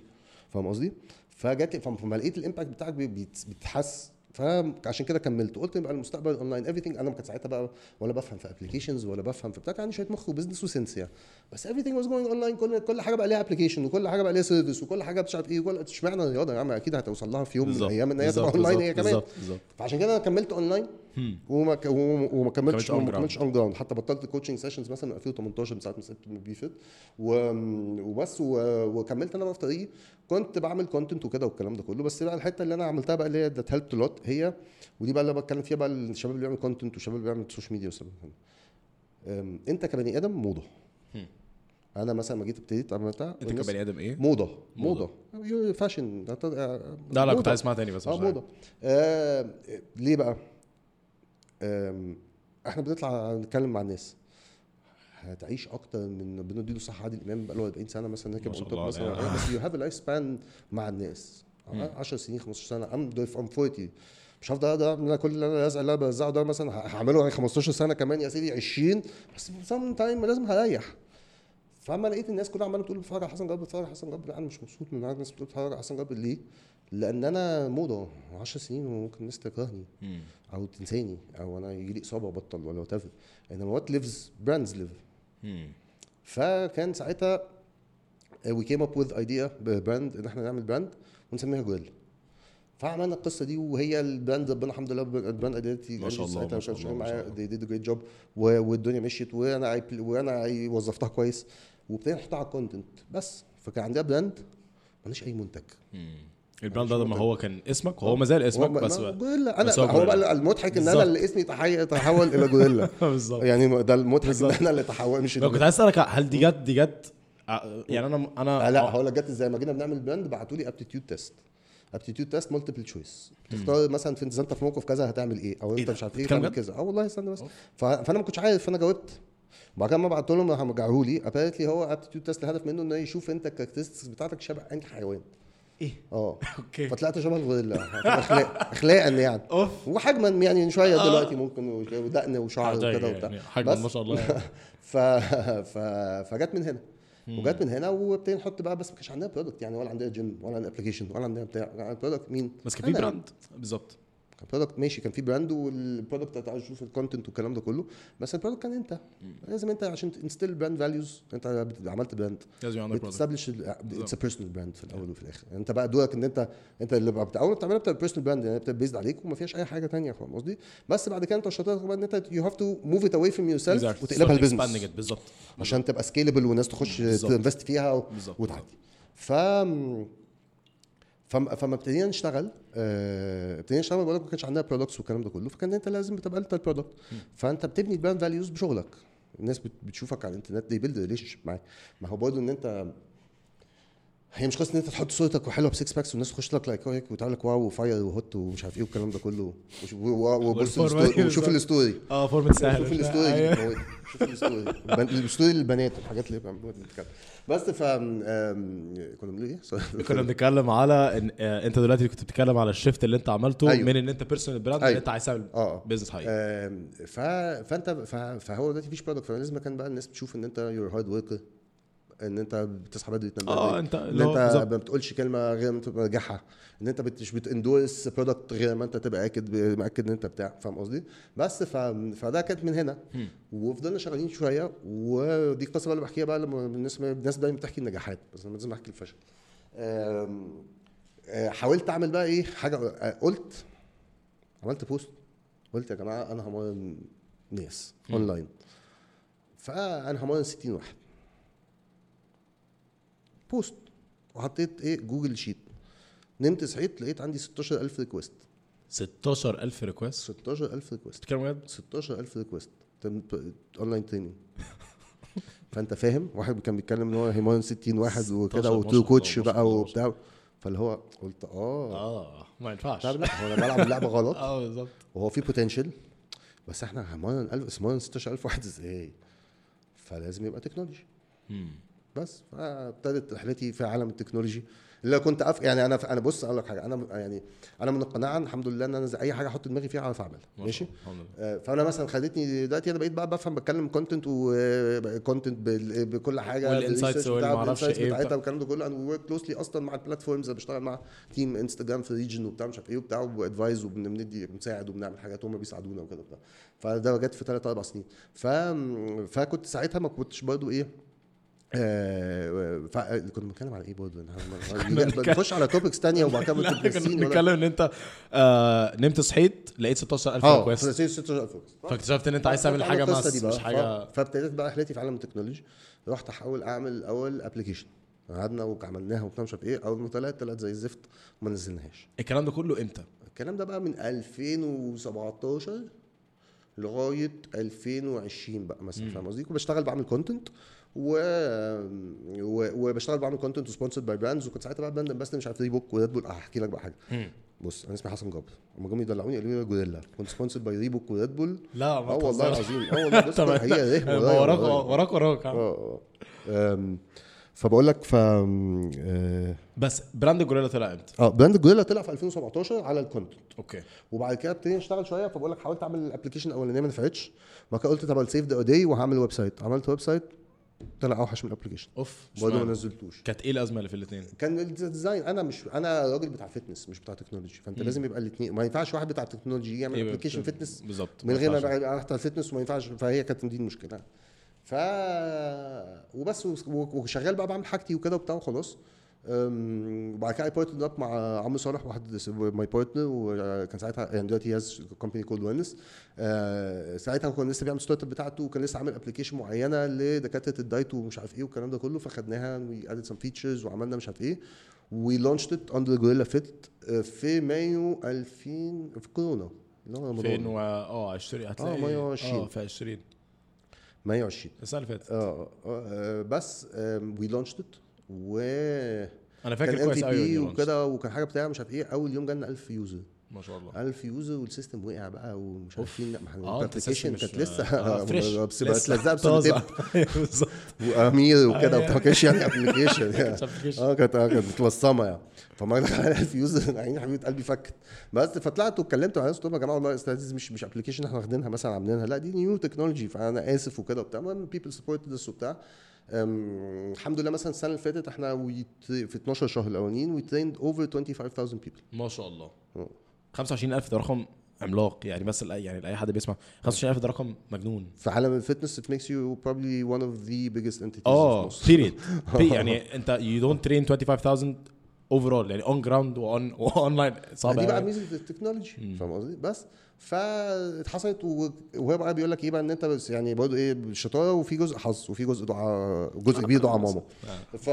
فاهم قصدي؟ فجات فلما لقيت ال impact بتاعك بي- بيت- بيتحس فعشان كده كملت. قلت يبقى المستقبل online everything. أنا ما كنت ساعتها بقى ولا بفهم في applications ولا بفهم في بتاع كان شوية مخ و business و sense يعني. بس everything was going online. كل كل حاجة بقى ليها application وكل حاجة بقى ليها service وكل حاجة مش عارف إيه وكل اشمعنى الرياضة يا عم؟ أكيد هتوصل لها في يوم من الأيام إن هي تبقى اونلاين هي كمان. فعشان كده أنا كملت اونلاين وما ك- وما كملتش وما. كملتش on ground حتى بطلت coaching sessions مثلا من 2018 من ساعة ما سبت Be Fit و- وبس و- وكملت أنا بقى في طريقي. كنت بعمل content وكده والكلام ده كله. بس بقى الحتة اللي أنا عملتها بقى اللي هي that helped a lot هي ودي بقى اللي بتكلم فيها بقى الشباب اللي بيعمل content والشباب اللي بيعمل social media أم، أنت كبني آدم موضة. أنا مثلا لما جيت ابتديت عملتها أنت كبني آدم إيه؟ موضة. موضة. موضة. fashion لا لا كنت عايز اسمعها تاني بس آه موضة. آه ليه بقى؟ إحنا بنطلع نتكلم مع الناس. هتعيش أكتر من ربنا يديله صحة عادل امام بقى له 40 سنة مثلا هيك بقول مثلا. بس you have life span مع الناس. 10 سنين 15 سنة. ام ام 40 مش هفضل ده أنا كل اللي أنا اللي أنا بوزعه ده مثلا هعمله 15 سنة كمان يا سيدي 20 بس some time لازم هريح. فاما لقيت الناس كلها عمالة تقول بتفرج على حسن جابر بتفرج على حسن جابر. أنا مش مبسوط من الناس بتقول بتفرج على حسن جابر ليه؟ لأن أنا موضة 10 سنين وممكن الناس تكرهني. أو تنساني أو أنا يجي لي إصابة وأبطل ولا whatever انما what lives brands live. فكان ساعتها we came up with idea brand إن إحنا نعمل brand ونسميها جويل. فعملنا القصة دي وهي ال brand ربنا الحمد لله ال brand identity ما شاء الله، ما شاء الله، معايا دي did great job والدنيا مشيت وأنا وأنا وظفتها كويس. وابتدينا نحطها على ال content بس. فكان عندنا brand ماليش أي منتج. ال brand ده لما هو كان اسمك وهو ما زال اسمك هو بس ما- بقى جوريلا بس أنا هو هو. بقى المضحك إن أنا. اللي اسمي تحول إلى جوريلا بالظبط. يعني ده المضحك إن. أنا اللي تحول مش لو كنت عايز أسألك هل دي جت دي جت ع- يعني أنا أنا آه لا هقول لك جت إزاي. ما جينا بنعمل brand بعتوا لي aptitude test aptitude test multiple choice بتختار مثلا في أنت في موقف كذا هتعمل إيه؟ أو إيه أنت؟ مش عارف إيه تعمل؟ كذا. آه والله استنى بس. فأنا ما كنتش عارف. فأنا جاوبت. وبعد كده ما بعت لهم رجعوا لي. apparently هو aptitude test الهدف منه إنه يشوف أنت ال characteristics بتاعتك شبه انهي حيوان. إيه. آه. okay. فطلعت شبه الغوريلا. اخلاق اخلاقا يعني. أوف. وحجما يعني شوية آه. دلوقتي ممكن ودقن وشعر وكده وبتاع. يعني حجما بس ما شاء الله يعني. ف... ف... فجت من هنا. وجت من هنا وابتدينا نحط بقى بس ما كانش عندنا product يعني ولا عندنا جيم ولا عندنا application ولا عندنا بتاع ال product مين؟ بس كان في. brand بالظبط. كان product ماشي كان في brand وال product عايز تشوف ال content والكلام ده كله بس ال product كان انت. لازم انت عشان instill brand values انت عملت brand لازم يبقى عندك بت establish its personal brand في الأول وفي الآخر. انت بقى دورك إن انت انت اللي بقى أول ما بتعملها بتبقى personal brand يعني بتبقى based عليك وما فيهاش أي حاجة تانية فاهم قصدي؟ بس بعد كده انت شطارتك بقى إن انت you have to move it away from yourself. وتقلبها it. بالظبط. عشان تبقى scalable والناس تخش. ت invest فيها. وتعدي. ف فما فما ابتدينا نشتغل آه، ابتدينا نشتغل بقول لك ما كانش عندنا products والكلام ده كله فكان انت لازم تبقى انت ال product فانت بتبني brand values بشغلك. الناس بت- بتشوفك على الانترنت they build relation معاك. ما هو برضه ان انت هي مش قصة ان انت تحط صورتك وحلوة ب six packs والناس تخش لك like هيك وتقول لك wow و fire و hot ومش عارف إيه والكلام ده كله. وبص وشوف. ال story آه فورمة سهل. شوف ال story بتموت. شوف ال story ال story للبنات الحاجات اللي بتتكلم. بس ف كنا بنقول إيه؟ كنا بنتكلم على إن آه، أنت دلوقتي كنت بتتكلم على ال shift اللي أنت عملته أيوه. من إن أنت personal brand إن أيوه. أنت عايز تعمل آه business حقيقي ف... فأنت. فهو دلوقتي مفيش product فلازم كان بقى الناس بتشوف إن أنت you're hard worker ان انت بتصحى بدري تنام آه بدري انت ان انت. ما بتقولش كلمة غير ما ناجحها ان انت مش بت endorse product غير ما انت تبقى أكد مأكد ان انت بتاع فاهم قصدي؟ بس ف... فده كانت من هنا. وفضلنا شغالين شوية ودي القصة بقى اللي بحكيها بقى لما الناس الناس دايما بتحكي النجاحات بس أنا لازم احكي الفشل. آه، حاولت أعمل بقى إيه؟ حاجة آه، قلت عملت post قلت يا جماعة أنا همرن ناس اونلاين فأنا همرن 60 واحد. post وحطيت إيه Google sheet. نمت صحيت لقيت عندي 16000 request. 16000 request؟ 16000 request. بتتكلم بجد؟ 16000 request. online training. فأنت فاهم؟ واحد كان بيتكلم إن هو هيمرن 60 واحد وكده 16 ما وتو coach بقى وبتاع. فاللي هو قلت آه. آه ما ينفعش. لا هو أنا بلعب اللعبة غلط. آه بالظبط. وهو في potential بس إحنا هيمرن 1000 اسمه 16000 واحد إزاي؟ فلازم يبقى technology. بس فابتدت رحلتي في عالم ال technology. اللي كنت أف... يعني أنا أنا بص أقول لك حاجة أنا يعني أنا من القناعة الحمد لله إن أنا أي حاجة أحط دماغي فيها أعرف أعملها ما ماشي. آه، فأنا مثلا خدتني دلوقتي أنا بقيت بقى بفهم بتكلم content و content بكل حاجة وال insights بال research واللي بتاع- معرفش بال insights إيه بتاعتها بتاع. والكلام ده كله. أنا work closely أصلا مع ال platforms اللي بشتغل مع team انستجرام في region وبتاع مش عارف إيه وبتاع و advise وبندي بنساعد وبنعمل حاجات هم بيساعدونا وكده بتاع فده جت في ثلاث أربع سنين. ف... فكنت ساعتها ما كنتش برضو إيه آه، ف... كنا بنتكلم على إيه برضه بنخش على topics تانية وبعد كده كنا بنتكلم إن أنت آه نمت صحيت لقيت 16000 آه request 16000 فاكتشفت إن أنت عايز تعمل حاجة بقى. مش حاجة. فابتديت بقى رحلتي في عالم ال technology. رحت أحاول أعمل الأول application قعدنا وعملناها وبتاع مش عارف إيه. أول ما طلعت طلعت زي الزفت وما نزلناهاش. الكلام ده كله إمتى؟ الكلام ده بقى من 2017 لغاية 2020 بقى مثلا فاهم قصدي؟ وبشتغل بعمل content و... و... وبشتغل بعمل content و sponsored by brands وكنت ساعتها بقى brand ambassador مش عارف ريبوك وريد بول هحكي لك بقى حاجة. بص أنا اسمي حسن جابر لما جم يدلعوني قالوا لي جوريلا كنت sponsored by ريبوك وريد بول لا ما أه والله. العظيم. أه والله بص هي وراك. وراك وراك أه. أه أم، فبقول لك ف أه بس brand جوريلا طلع إمتى؟ آه، brand الجوريلا طلع في 2017 على ال content okay. وبعد كده ابتدينا نشتغل شوية. فبقول لك حاولت أعمل ال application الاولانيه ما نفعتش. بعد كده قلت طب save the day وهعمل website عملت website طلع أوحش من ال application. أوف برضه ما؟ نزلتوش. كانت إيه الأزمة اللي في الاثنين؟ كان ال design. أنا مش أنا راجل بتاع fitness مش بتاع technology. فأنت لازم يبقى الاثنين ما ينفعش واحد بتاع technology يعمل application fitness بالظبط. من غير ما. يبقى بتاع ال fitness وما ينفعش. فهي كانت دي المشكلة. ف وبس وشغال بقى بعمل حاجتي وكده وبتاع وخلاص. وبعد كده I partnered up مع عمرو صالح واحد my partner وكان ساعتها يعني دلوقتي has company called Wellness ساعتها كان لسه بيعمل startup بتاعته وكان لسه عامل application معينة لدكاترة ال diet ومش عارف إيه والكلام ده كله فخدناها we added some features وعملنا مش عارف إيه. we launched it under Gorilla Fit في مايو 2000 في كورونا اللي هو رمضان. فين و آه 20 هتلاقي مايو 20. آه في 20 مايو 20 السنة اللي فاتت. آه آه، بس we launched it و أنا كان فاكر ام كويس قوي وكده وكان حاجة بتاع مش عارف إيه أول يوم جالنا 1000 user ما شاء الله. 1000 user وال system وقع بقى ومش عارفين ما إحنا ال application system كانت لسه آه، fresh بس طازة. prototype بالظبط. وأمير وكده. وبتاع ما كانش يعني application. آه كانت آه، كانت متلصمة يعني. فما دخل على 1000 user عيني حبيبة قلبي فكت. بس فطلعت واتكلمت مع ناس قلت لهم يا جماعة والله مش مش application إحنا واخدينها مثلا عاملينها. لا دي new technology فأنا آسف وكده وبتاع. المهم people support this وبتاع. الحمد لله مثلا السنة اللي فاتت إحنا في 12 شهر الأولانيين we trained over 25000 people ما شاء الله. أه. 25000 ده رقم عملاق يعني بس يعني لاي حد بيسمع. 25000 ده رقم مجنون. في عالم ال fitness it makes you probably one of the biggest entities آه. period يعني أنت you don't train 25000 overall يعني on ground و on و online صعب دي بقى. ميزه التكنولوجي فاهم قصدي؟ بس فاتحصلت وهو بقى بيقول لك إيه بقى إن أنت بس يعني برضه إيه شطاره وفي جزء حظ وفي جزء دعاء جزء كبير دعاء ماما. ف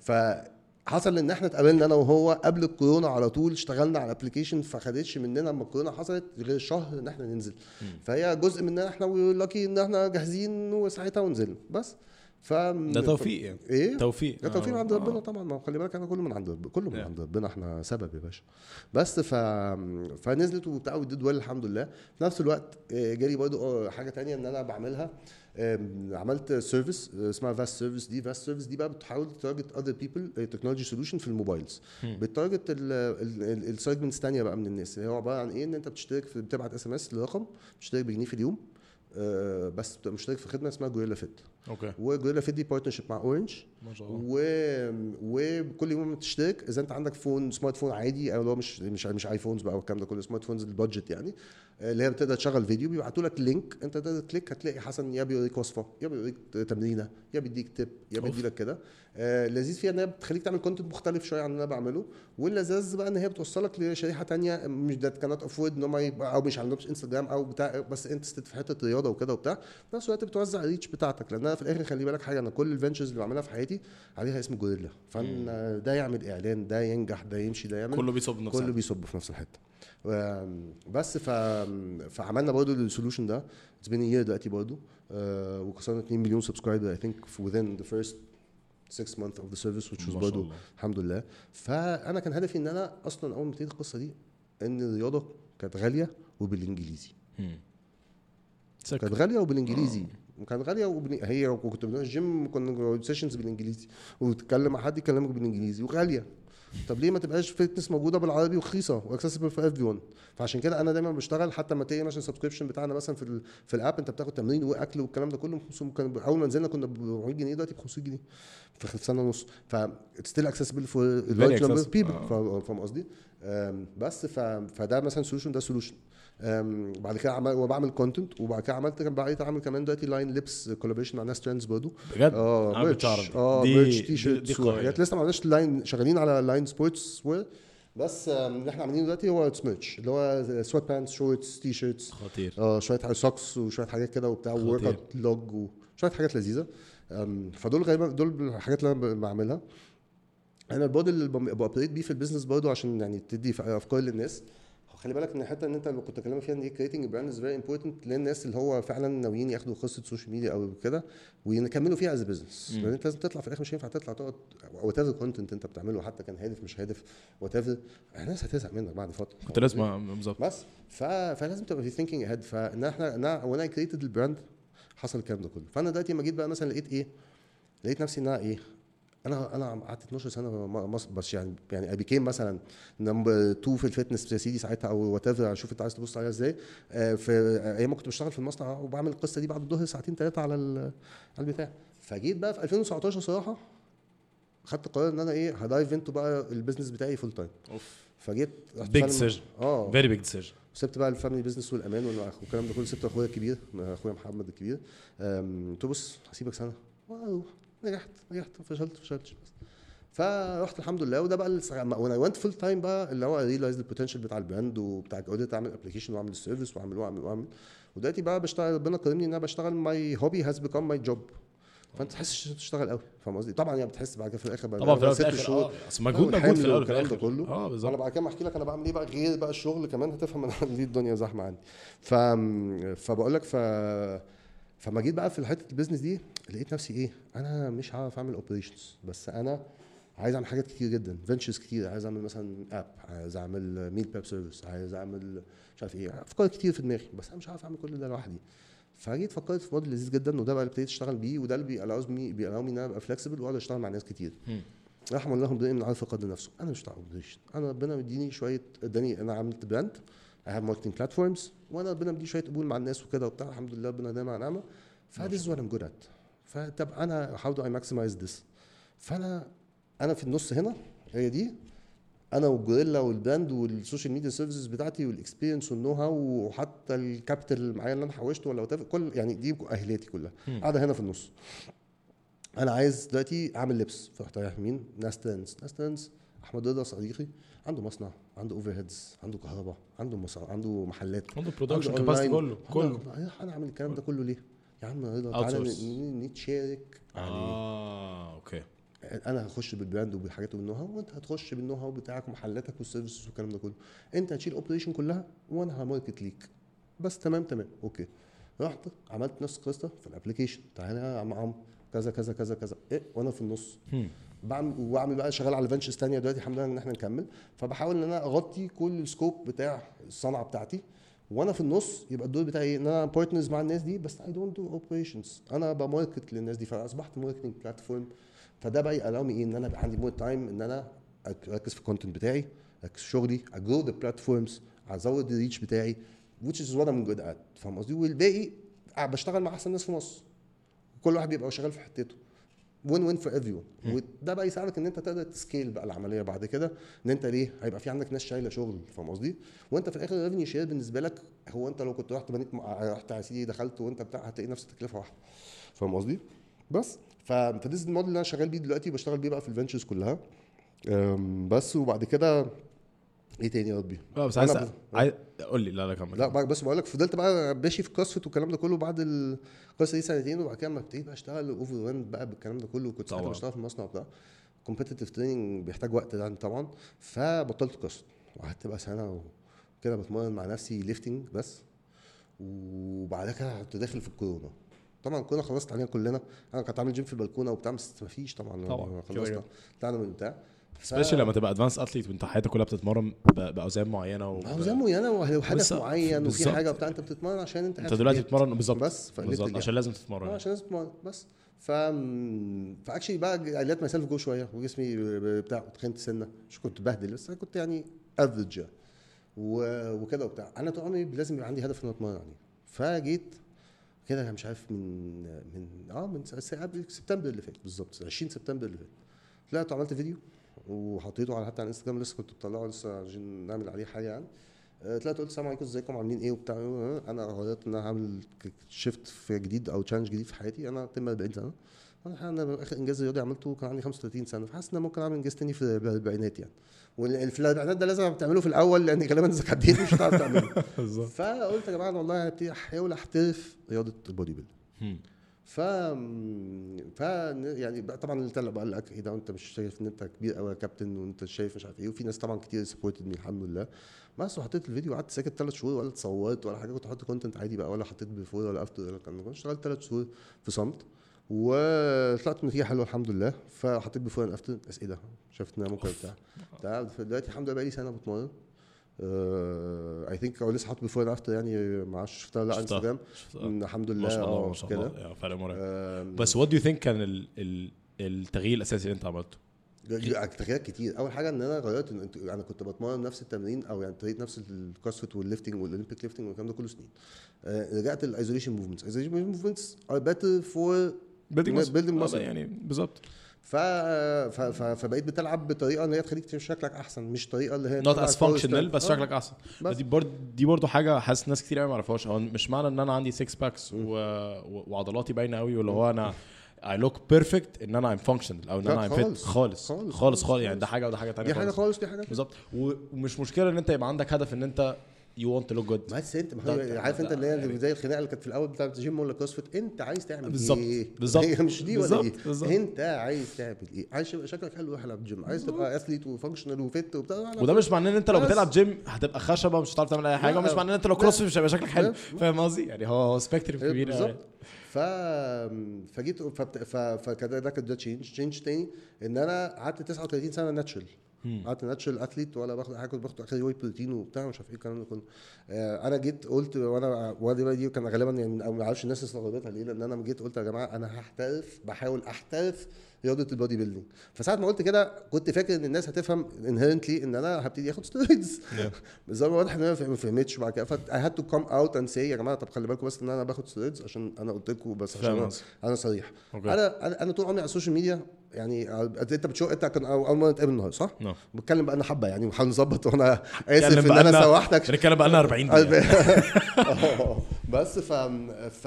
ف حصل إن إحنا اتقابلنا أنا وهو قبل الكورونا على طول اشتغلنا على ال application فخدتش مننا لما الكورونا حصلت غير شهر إن إحنا ننزل. فهي جزء مننا إحنا lucky إن إحنا جاهزين وساعتها ونزلنا. بس ف ده توفيق يعني. إيه؟ توفيق. ده توفيق من عند آه. ربنا طبعا. ما هو خلي بالك أنا كله من عند ربنا كله من. عند ربنا إحنا سبب يا باشا. بس ف فنزلت وبتاع و did well الحمد لله. في نفس الوقت آه، جالي برضو آه، حاجة تانية إن أنا بعملها. عملت service اسمها fast service دي fast service دي بقى بتحاول target other people technology solution في ال mobiles. بت target ال segments الثانية بقى من الناس. هي عبارة عن إيه؟ إن أنت بتشترك في بتبعت SMS لرقم بتشترك بجنيه في اليوم. بس بتبقى مشترك في خدمة اسمها جوريلا فيت okay وجوريلا فيت دي partnership مع اورنج ما شاء الله و... وكل يوم تشترك. إذا أنت عندك phone smart phone عادي أو لو مش مش مش iPhones بقى والكلام ده كله smart phones ال budget يعني آه، اللي هي بتقدر تشغل فيديو بيبعتوا لك link. أنت تقدر ت click هتلاقي حسن يا بيوريك وصفة يا بيوريك تمرينة يا بيديك تip يا. بيديلك كده. آه لذيذ فيها إن هي بتخليك تعمل content مختلف شوية عن اللي أنا بعمله. واللذاذ بقى إن هي بتوصلك لشريحة تانية مش ده كانت afford إن هم أو مش عندهمش انستجرام أو بتاع بس interested في حتة رياضة وكده وبتاع. في نفس الوقت بتوزع ال reach بتاعتك. لأن أنا في الآخر خلي بالك حاجة أنا كل ال ventures اللي بعملها في حياتي عليها اسم جوريلا. فانا ده يعمل إعلان ده ينجح ده يمشي ده يعمل كله بيصب نفسه كله بيصب في نفس الحتة. بس ف... فعملنا برضه ال solution ده. it's been year دلوقتي برضه. آه وكسرنا 2 مليون subscriber I think within the first 6 months of the service which was برضه. الحمد لله. فأنا كان هدفي إن أنا أصلا أول ما ابتديت القصة دي إن الرياضة كانت غالية وبالإنجليزي. كانت غالية وبالإنجليزي. وكانت غالية وبال... هي وكنت بنروح الجيم كنا sessions بالإنجليزي وتتكلم مع حد يكلمك بالإنجليزي وغالية طب ليه ما تبقاش fitness موجودة بالعربي ورخيصة و accessible for everyone فعشان كده أنا دايما بشتغل حتى ما تيجي مثلا ال subscription بتاعنا مثلا في ال في ال app أنت بتاخد تمرين وأكل والكلام ده كله ب 500 كان أول ما نزلنا كنا ب 400 جنيه دلوقتي ب 500 جنيه في سنة ونص ف still accessible for large number accessible. people. فاهم قصدي؟ بس ف... فده مثلا solution ده solution بعد كده عمل وبعمل content وبعد كده عملت كان بقيت أعمل كمان دلوقتي line لبس collaboration مع ناس ترندز برضه بجد آه. أعرف. آه دي- T-shirts. وحاجات لسه ما عملناش line شغالين على line sports wear بس آم، اللي إحنا عاملينه دلوقتي هو merch اللي هو sweatpants shorts T-shirts خطير آه شوية socks وشوية حاجات كده وبتاع. و workout log وشويه حاجات لذيذة فدول غالبا دول الحاجات اللي أنا بعملها أنا البودي اللي ب operate بيه في ال business برضه عشان يعني تدي أفكار للناس خلي بالك إن الحته إن أنت اللي كنت بكلمك فيها إن creating brand is very important للناس اللي هو فعلا ناويين ياخدوا قصة social media أو كده ويكملوا فيها as business. لأن أنت لازم تطلع في الآخر مش هينفع تطلع تقعد whatever content أنت بتعمله حتى كان هادف مش هادف whatever الناس هتزهق منك بعد فترة. كنت لازم بالظبط. بس. ف... فلازم تبقى في thinking ahead فان إحنا أنا وأنا created ال brand حصل الكلام ده كله. فأنا دلوقتي لما جيت بقى مثلا لقيت إيه؟ لقيت نفسي إن أنا إيه؟ أنا أنا قعدت 12 سنة مصر بس يعني يعني I became مثلا number 2 في ال fitness يا سيدي ساعتها أو whatever شوف أنت عايز تبص عليها إزاي. آه، في أيام ما كنت بشتغل في المصنع وبعمل القصة دي بعد الظهر ساعتين ثلاثة على على البتاع. فجيت بقى في 2019 صراحة خدت قرار إن أنا إيه ه dive into بقى ال business بتاعي full time off. فجيت رحت big decision آه. very big decision سبت بقى ال family business والأمان والكلام ده كله. سبت أخويا الكبير أخويا محمد الكبير. قلت له بص هسيبك سنة. wow. نجحت نجحت فشلت فشلت بس. فرحت الحمد لله وده بقى وأنا went full time بقى اللي هو realize ال potential بتاع ال brand وبتاع قدرت أعمل application وأعمل ال service واعمل واعمل واعمل ودلوقتي بقى بشتغل ربنا كرمني إن أنا بشتغل my hobby has become my job فأنت تحسش تشتغل قوي فاهم قصدي؟ طبعا يعني بتحس بعد كده في الآخر طبعا في ست شهور آه أصل مجهود مجهود في الأول ده الآخر. كله. آه أنا بالظبط بعد كده أحكي لك أنا بعمل إيه بقى غير بقى الشغل كمان هتفهم أنا ليه الدنيا زحمة عندي. ف فبقول لك ف فما جيت بقى في حتة ال business دي لقيت نفسي إيه؟ أنا مش عارف أعمل operations بس أنا عايز أعمل حاجات كتير جدا. ventures كتير. عايز أعمل مثلا app عايز أعمل meal prep service عايز أعمل مش عارف إيه. أفكار كتير في دماغي. بس أنا مش عارف أعمل كل ده لوحدي. فجيت فكرت في موديل لذيذ جدا وده بقى اللي ابتديت أشتغل بيه وده اللي بيألاوزني بيألاوني إن أنا أبقى flexible وأقدر أشتغل مع ناس كتير. رحم الله امرئ من عرف قدر نفسه. أنا مش بتاع operation أنا ربنا مديني شوية اداني أنا عملت brand I have marketing platforms. وانا ربنا مديني شوية قبول مع الناس وكده وبتاع الحمد لله ربنا دايما على نعمه ف this is what I'm good at فطب أنا how do I maximize this فأنا أنا في النص هنا هي دي. أنا والجوريلا وال brand وال social media services بتاعتي وال experience وال know how وحتى ال capital اللي معايا اللي أنا حوشته ولا كل يعني دي اهليتي كلها. قاعدة هنا في النص. أنا عايز دلوقتي أعمل لبس فرحت رايح مين ناس ترندز ناس ترندز أحمد رضا صديقي. عنده مصنع عنده overheads عنده كهرباء عنده مصنع عنده محلات عنده production capacity. كله كله. أنا اعمل الكلام ده كله ليه؟ يا عم رضا تعالى نتشارك. يعني آه okay. أنا هخش بال brand وبالحاجات وال know-how وأنت هتخش بال know-how بتاعك ومحلاتك وال services والكلام ده كله. أنت هتشيل ال operation كلها وأنا ه market ليك. بس تمام تمام. okay. رحت عملت نفس القصة في ال application تعالى يا عم عم كذا كذا كذا كذا. إيه؟ وأنا في النص. بعمل وأعمل بقى شغال على ventures ثانية دلوقتي الحمد لله إن إحنا نكمل. فبحاول إن أنا أغطي كل ال scope بتاع الصنعة بتاعتي. وأنا في النص يبقى الدور بتاعي إيه؟ إن أنا partners مع الناس دي بس I don't do operations أنا ب market للناس دي فأصبحت marketing platform فده بقى يقلاو إيه؟ إن أنا بقى عندي more time إن أنا أركز في ال content بتاعي أركز في شغلي ا grow the platforms أزود ال reach بتاعي which is what I'm good at. فاهم قصدي؟ والباقي بشتغل مع أحسن ناس في مصر. كل واحد بيبقى شغال في حتته. win win for every وده بقى يساعدك إن أنت تقدر ت scale بقى العملية بعد كده إن أنت ليه؟ هيبقى في عندك ناس شايلة شغل فاهم قصدي؟ وأنت في الآخر ال revenue share بالنسبة لك هو أنت لو كنت رحت بنيت رحت يا سيدي دخلت وأنت بتاع هتلاقي نفس التكلفة واحدة فاهم قصدي؟ بس فده الموديل اللي أنا شغال بيه دلوقتي بشتغل بيه بقى في ال ventures كلها. بس وبعد كده إيه تاني يا ربي؟ آه بس عايز عايز قول لي لا لا كمل. لا بس بقول لك فضلت بقى ماشي في CrossFit والكلام ده كله بعد القصة دي سنتين وبعد كده لما ابتديت بقى اشتغل over round بقى بالكلام ده كله كنت ساعتها. بشتغل في المصنع وبتاع. competitive training بيحتاج وقت يعني طبعا. فبطلت CrossFit وقعدت بقى سنة وكده بتمرن مع نفسي lifting بس. وبعد كده كنت داخل في الكورونا. طبعا الكورونا خلصت علينا كلنا. أنا كنت عامل جيم في البلكونة وبتاع بس مفيش طبعا طبعا، خلصنا. طلعنا من البتاع especially لما تبقى advanced athlete وانت حياتك كلها بتتمرن بأوزان معينة و... اوزان معينة وهدف معين وفي. حاجة بتاع انت بتتمرن عشان انت انت دلوقتي. بتتمرن بالظبط بس بالظبط. عشان لازم آه تتمرن عشان لازم تتمرن بس. ف ف actually بقى لقيت myself go شوية وجسمي بتاع تخنت سنة مش كنت بهدل بس أنا كنت يعني average و... وكده وبتاع. أنا طول عمري لازم يبقى عندي هدف إن أتمرن عليه فجيت كده أنا مش عارف من من آه من سبتمبر اللي فات بالظبط 20 سبتمبر اللي فات. طلعت وعملت فيديو. وحطيته على حتى على الانستجرام لسه كنت بطلعه لسه عشان نعمل عليه حاجة يعني. آه، طلعت قلت السلام عليكم ازيكم؟ عاملين إيه؟ وبتاع. آه، أنا قررت ان أنا هعمل shift في جديد أو challenge جديد في حياتي. أنا تم 40 سنه أنا أنا آخر إنجاز رياضي عملته كان عندي 35 سنة. فحاسس إن أنا ممكن أعمل إنجاز تاني في الأربعينات يعني. وفي الأربعينات ده لازم تعمله في الأول لأن غالبا إذا عديت مش هتعرف تعمله. فقلت يا جماعة والله هبتدي أحاول أحترف رياضة ال bodybuilding. ف ف يعني بقى طبعا اللي بقى قال لك إيه ده أنت مش شايف إن أنت كبير قوي يا كابتن وأنت شايف مش عارف إيه وفي ناس طبعا كتير supported الحمد لله. بس وحطيت الفيديو قعدت ساكت ثلاث شهور ولا اتصورت ولا حاجة كنت حاطط content عادي بقى ولا حطيت before ولا after ولا كان كنت اشتغلت ثلاث شهور في صمت وطلعت نتيجه حلوة الحمد لله. فحطيت before and after إيه ده شفت إن أنا ممكن بتاع. دلوقتي الحمد لله بقالي سنة بتمرن. I think أو لسه حاطط before and after يعني ما أعرفش شفتها ولا لا. انستجرام الحمد لله ما شاء الله آه، ما شاء الله. فرق مرعب. بس what do you think كان ال ال التغيير الأساسي اللي أنت عملته؟ تغييرات كتير. أول حاجة إن أنا غيرت أنا كنت بتمرن نفس التمرين أو يعني طريقه نفس ال CrossFit وال lifting وال Olympic lifting والكلام ده كله سنين. آه، رجعت ال isolation movements isolation movements are better for building muscle. يعني بالظبط. ف... ف... ف... فبقيت بتلعب بطريقة إن هي تخليك تشوف شكلك أحسن مش طريقة اللي هي not as functional. بس آه. شكلك أحسن بس. دي برضه دي برضه حاجة حاسس ناس كتير قوي ما يعرفوهاش هو مش معنى إن أنا عندي 6 packs و... وعضلاتي باينة قوي واللي هو أنا I look perfect إن أنا ام functional أو إن أنا am fit خالص. خالص خالص، خالص خالص، خالص يعني. ده حاجة وده حاجة ثانية دي حاجة خالص دي حاجة بالظبط ومش مشكلة إن أنت يبقى عندك هدف إن أنت you want look good بس انت عارف انت اللي هي يعني- زي الخناقة اللي كانت في الأول بتاعت الجيم ولا CrossFit انت عايز تعمل بالظبط، إيه بالظبط، هي مش دي ولا بالظبط، إيه بالظبط. انت عايز تعمل إيه عايز يبقى شكلك حلو روح العب جيم عايز تبقى athlete و functional و fit وبتاع وده مش معناه إن أنت لو. بتلعب جيم هتبقى خشبة مش هتعرف تعمل أي حاجة. ومش معناه إن أنت لو لا. cross مش هيبقى شكلك حلو. فاهم قصدي يعني هو spectrum إيه كبير. بالظبط ف فجيت. فكده ده كان ده change change تاني إن أنا قعدت 39 سنة natural قعدت natural athlete ولا باخد حاجة كنت باخد اخر whey protein وبتاع مش عارف إيه الكلام ده كله. آه أنا جيت قلت وأنا بقى دي كان غالبا يعني ما أعرفش الناس استغربتها ليه لأن أنا جيت قلت يا جماعة أنا هحترف بحاول أحترف رياضة ال bodybuilding. فساعة ما قلت كده كنت فاكر إن الناس هتفهم inherently إن أنا هبتدي آخد steroids بس هو واضح إن أنا ما فهمتش بعد كده. ف I had to come out and say يا جماعة طب خلي بالكم بس إن أنا باخد steroids عشان أنا قلت لكم بس عشان أنا. أنا صريح. okay. أنا أنا طول عمري على ال social media يعني أنت بتشوف أنت كان اول مرة نتقابل النهارده صح؟ نعم. بتكلم بقى حبة يعني وحاول نظبط وأنا آسف إن أنا سوحتك. بنتكلم بقى لنا 40 دقيقة. بس ف ف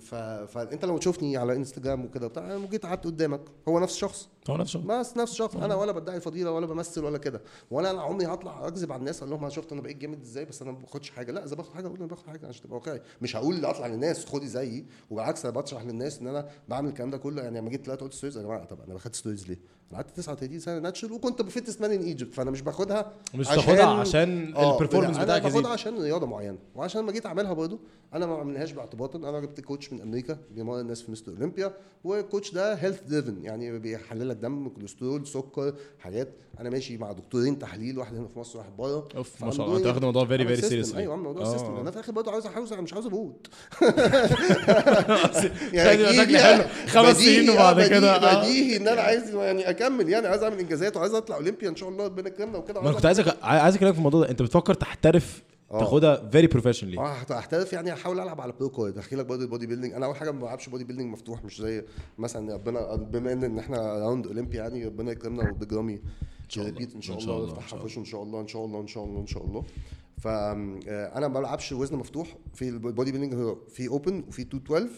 ف فانت لو تشوفني على انستجرام وكده بتاع جيت قعدت قدامك هو نفس الشخص هو نفسه. بس نفس الشخص أنا ولا بدعي فضيله ولا بمثل ولا كده. ولا أنا عمري هطلع أكذب على الناس أقول لهم أنا شفت أنا بقيت جامد إزاي بس أنا ما باخدش حاجة. لا إذا باخد حاجة أقول أنا باخد حاجة عشان تبقى واقعي. مش هقول أطلع للناس خدي زيي وبالعكس أنا بشرح للناس إن أنا بعمل الكلام ده كله. يعني لما جيت طلعت قلت stories يا جماعة طب أنا باخد steroids ليه؟ أنا قعدت 39 سنة natural وكنت ب fittest man in Egypt فأنا مش باخدها مش تاخدها عشان آه، ال performance أنا بتاعك باخدها يزيد عشان رياضة معينة. وعشان لما جيت أعملها برضه أنا ما عملناهاش باعتباطا. أنا جبت coach من أمريكا بيمرن الناس في مستر أولمبيا وال coach ده health driven يعني بيحلل لك دم كوليسترول سكر حاجات. أنا ماشي مع دكتورين تحليل واحد هنا في مصر واحد بره. أوف ما شاء الله. أنت واخد الموضوع very very. seriously أيوه عامل موضوع آه. system أنا في الآخر برضه عاوز احوز أنا مش عاوز أموت. يعني شكلي حلو. خمس سنين وبعد كده. آه. بديهي إن أنا عايز يعني أكمل. يعني عايز أعمل إنجازات وعايز أطلع أولمبيا إن شاء الله ربنا يكرمنا وكده. ما أنا كنت عايزك عايز أكلمك في الموضوع ده. أنت بتفكر تحترف آه. تاخدها very professionally آه هحترف يعني هحاول ألعب على pro card احكي لك برضه ال bodybuilding أنا أول حاجة ما بلعبش bodybuilding مفتوح مش زي مثلا ربنا بما إن إن إحنا around أولمبيا يعني ربنا يكرمنا وبيج رامي شاء الله. repeat إن شاء الله الله، نفتحها شاء في وشه إن شاء الله إن شاء الله إن شاء الله إن شاء الله. فانا ما بلعبش وزن مفتوح. في ال bodybuilding هو في open وفي 212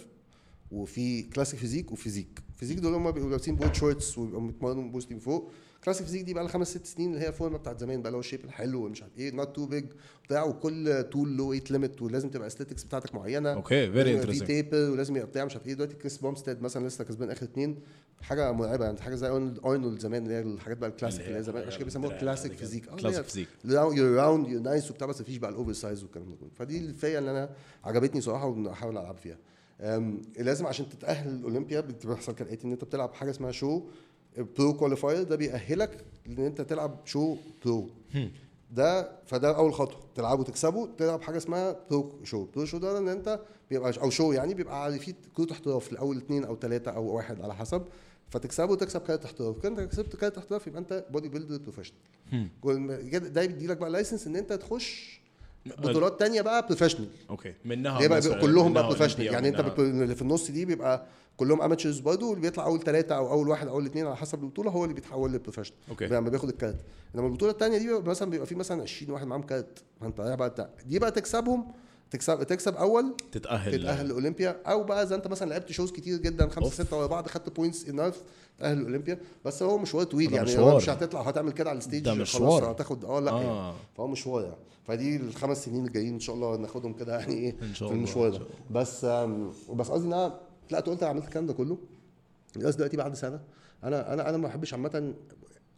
وفي classic physique و physique physique دول هم بيبقوا لابسين board shorts ويبقوا متمرنين posing فوق. classic physique دي بقى لها خمس ست سنين اللي هي فورمة بتاعت زمان بقى اللي هو ال shape الحلو ومش عارف إيه not too big بتاع وكل طول له weight limit ولازم تبقى aesthetics بتاعتك معينة. okay very في interesting taper ولازم يبقى بتاع مش عارف إيه. دلوقتي كريس بومستيد مثلا لسه كسبان آخر اتنين. حاجة مرعبة يعني حاجة زي ارنولد زمان اللي هي الحاجات بقى الكلاسيك اللي هي زمان عشان كده بيسموها classic physique classic physique you're round you're nice وبتاع بس مفيش بقى ال oversize والكلام ده كله. فدي الفئة اللي أنا عجبتني صراحة وبحاول العب فيها. لازم عشان تتأهل الاولمبيا بتحصل كالآتي إن أنت بتلعب حاجة اسمها show pro qualifier ده بيأهلك إن أنت تلعب show pro ده فده أول خطوة. تلعبه تكسبه تلعب حاجة اسمها pro show pro show ده إن أنت بيبقى أو show يعني بيبقى فيه كروت احتراف الأول اثنين أو ثلاثة أو واحد على حسب. فتكسبه وتكسب كارت احتراف. كنت كسبت كارت احتراف يبقى أنت bodybuilder professional ده بيدي لك بقى license إن أنت تخش بطولات تانية بقى professional okay. منها ليه بقى مثلاً- كلهم بقى professional يعني انت اللي في النص دي بيبقى كلهم amateurs برضه واللي بيطلع أول ثلاثة أو أول واحد أو أول اثنين على حسب البطولة هو اللي بيتحول ل professional okay. لما بياخد الكارت. إنما البطولة الثانية دي بيبقى مثلا بيبقى في مثلا 20 واحد معاهم كارت فأنت رايح بقى. دي بقى تكسبهم تكسب تكسب أول تتأهل تتأهل لاولمبيا أو بقى إذا أنت مثلا لعبت shows كتير جدا خمسة. ستة ورا بعض خدت points enough تأهل لاولمبيا بس هو مشوار طويل يعني مشوار. مش هتطلع هتعمل كده على ال stage ده خلاص مشوار. هتاخد آه لا يعني. آه فهو مشوار يعني فدي الخمس سنين الجايين إن شاء الله ناخدهم كده يعني إيه في المشوار ده. بس بس قصدي إن أنا لا قلت أنا عملت الكلام ده كله بس دلوقتي بعد سنة أنا أنا أنا ما بحبش عامة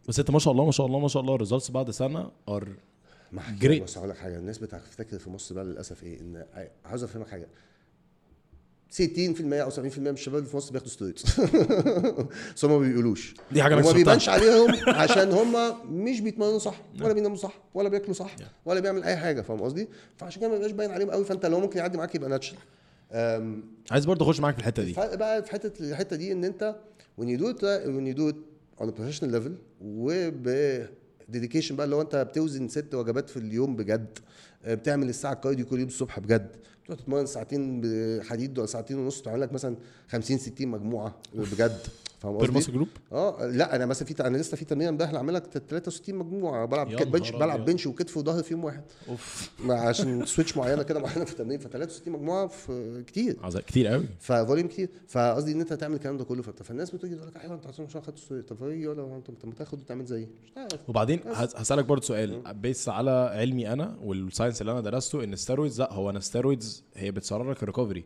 بس أنت ما شاء الله ما شاء الله ما شاء الله ال results بعد سنة are ما. حكيت بس هقول لك حاجة. الناس بتفتكر في مصر بقى للأسف إيه؟ إن عاوز أفهمك حاجة. 60% أو 70% من الشباب في مصر بياخدوا steroids بس هم ما بيقولوش. دي حاجة اكتشفتها. بيبانش عليهم عشان هم مش بيتمرنوا صح ولا بيناموا صح ولا بياكلوا صح ولا بيعمل أي حاجة. فاهم قصدي؟ فعشان كده ما بيبقاش باين عليهم قوي. فأنت لو ممكن يعدي معاك يبقى natural عايز برضه أخش معاك في الحتة دي. بقى في حتة الحتة دي إن أنت when you do it when you do it on a professional level وب dedication بقى اللي هو أنت بتوزن ست وجبات في اليوم بجد آه، بتعمل الساعة ال cardio كل يوم الصبح بجد. بتروح تتمرن ساعتين بحديد ولا ساعتين ونص تعمل لك مثلا 50 60 مجموعة بجد. فاهم قصدي؟ muscle group آه لا أنا مثلا في أنا لسه في تمرين امبارح عامل لك 63 مجموعة. بلعب bench بلعب. bench وكتف وظهر في يوم واحد. أوف. عشان switch معينة كده معينة في التمرين. ف 63 مجموعة في كتير. عايز- كتير قوي. ف volume كتير. فقصدي إن أنت تعمل الكلام ده كله. فالناس بتيجي تقول لك أيوه أنت عشان خدت ستوري طب إيه؟ ولا أنت ما تاخد وتعمل زيي. مش وبعدين هس- هسألك برضه سؤال. based على علمي أنا وال science اللي أنا درسته إن ال steroids لأ هو أنا steroids هي بتسرع لك ال recovery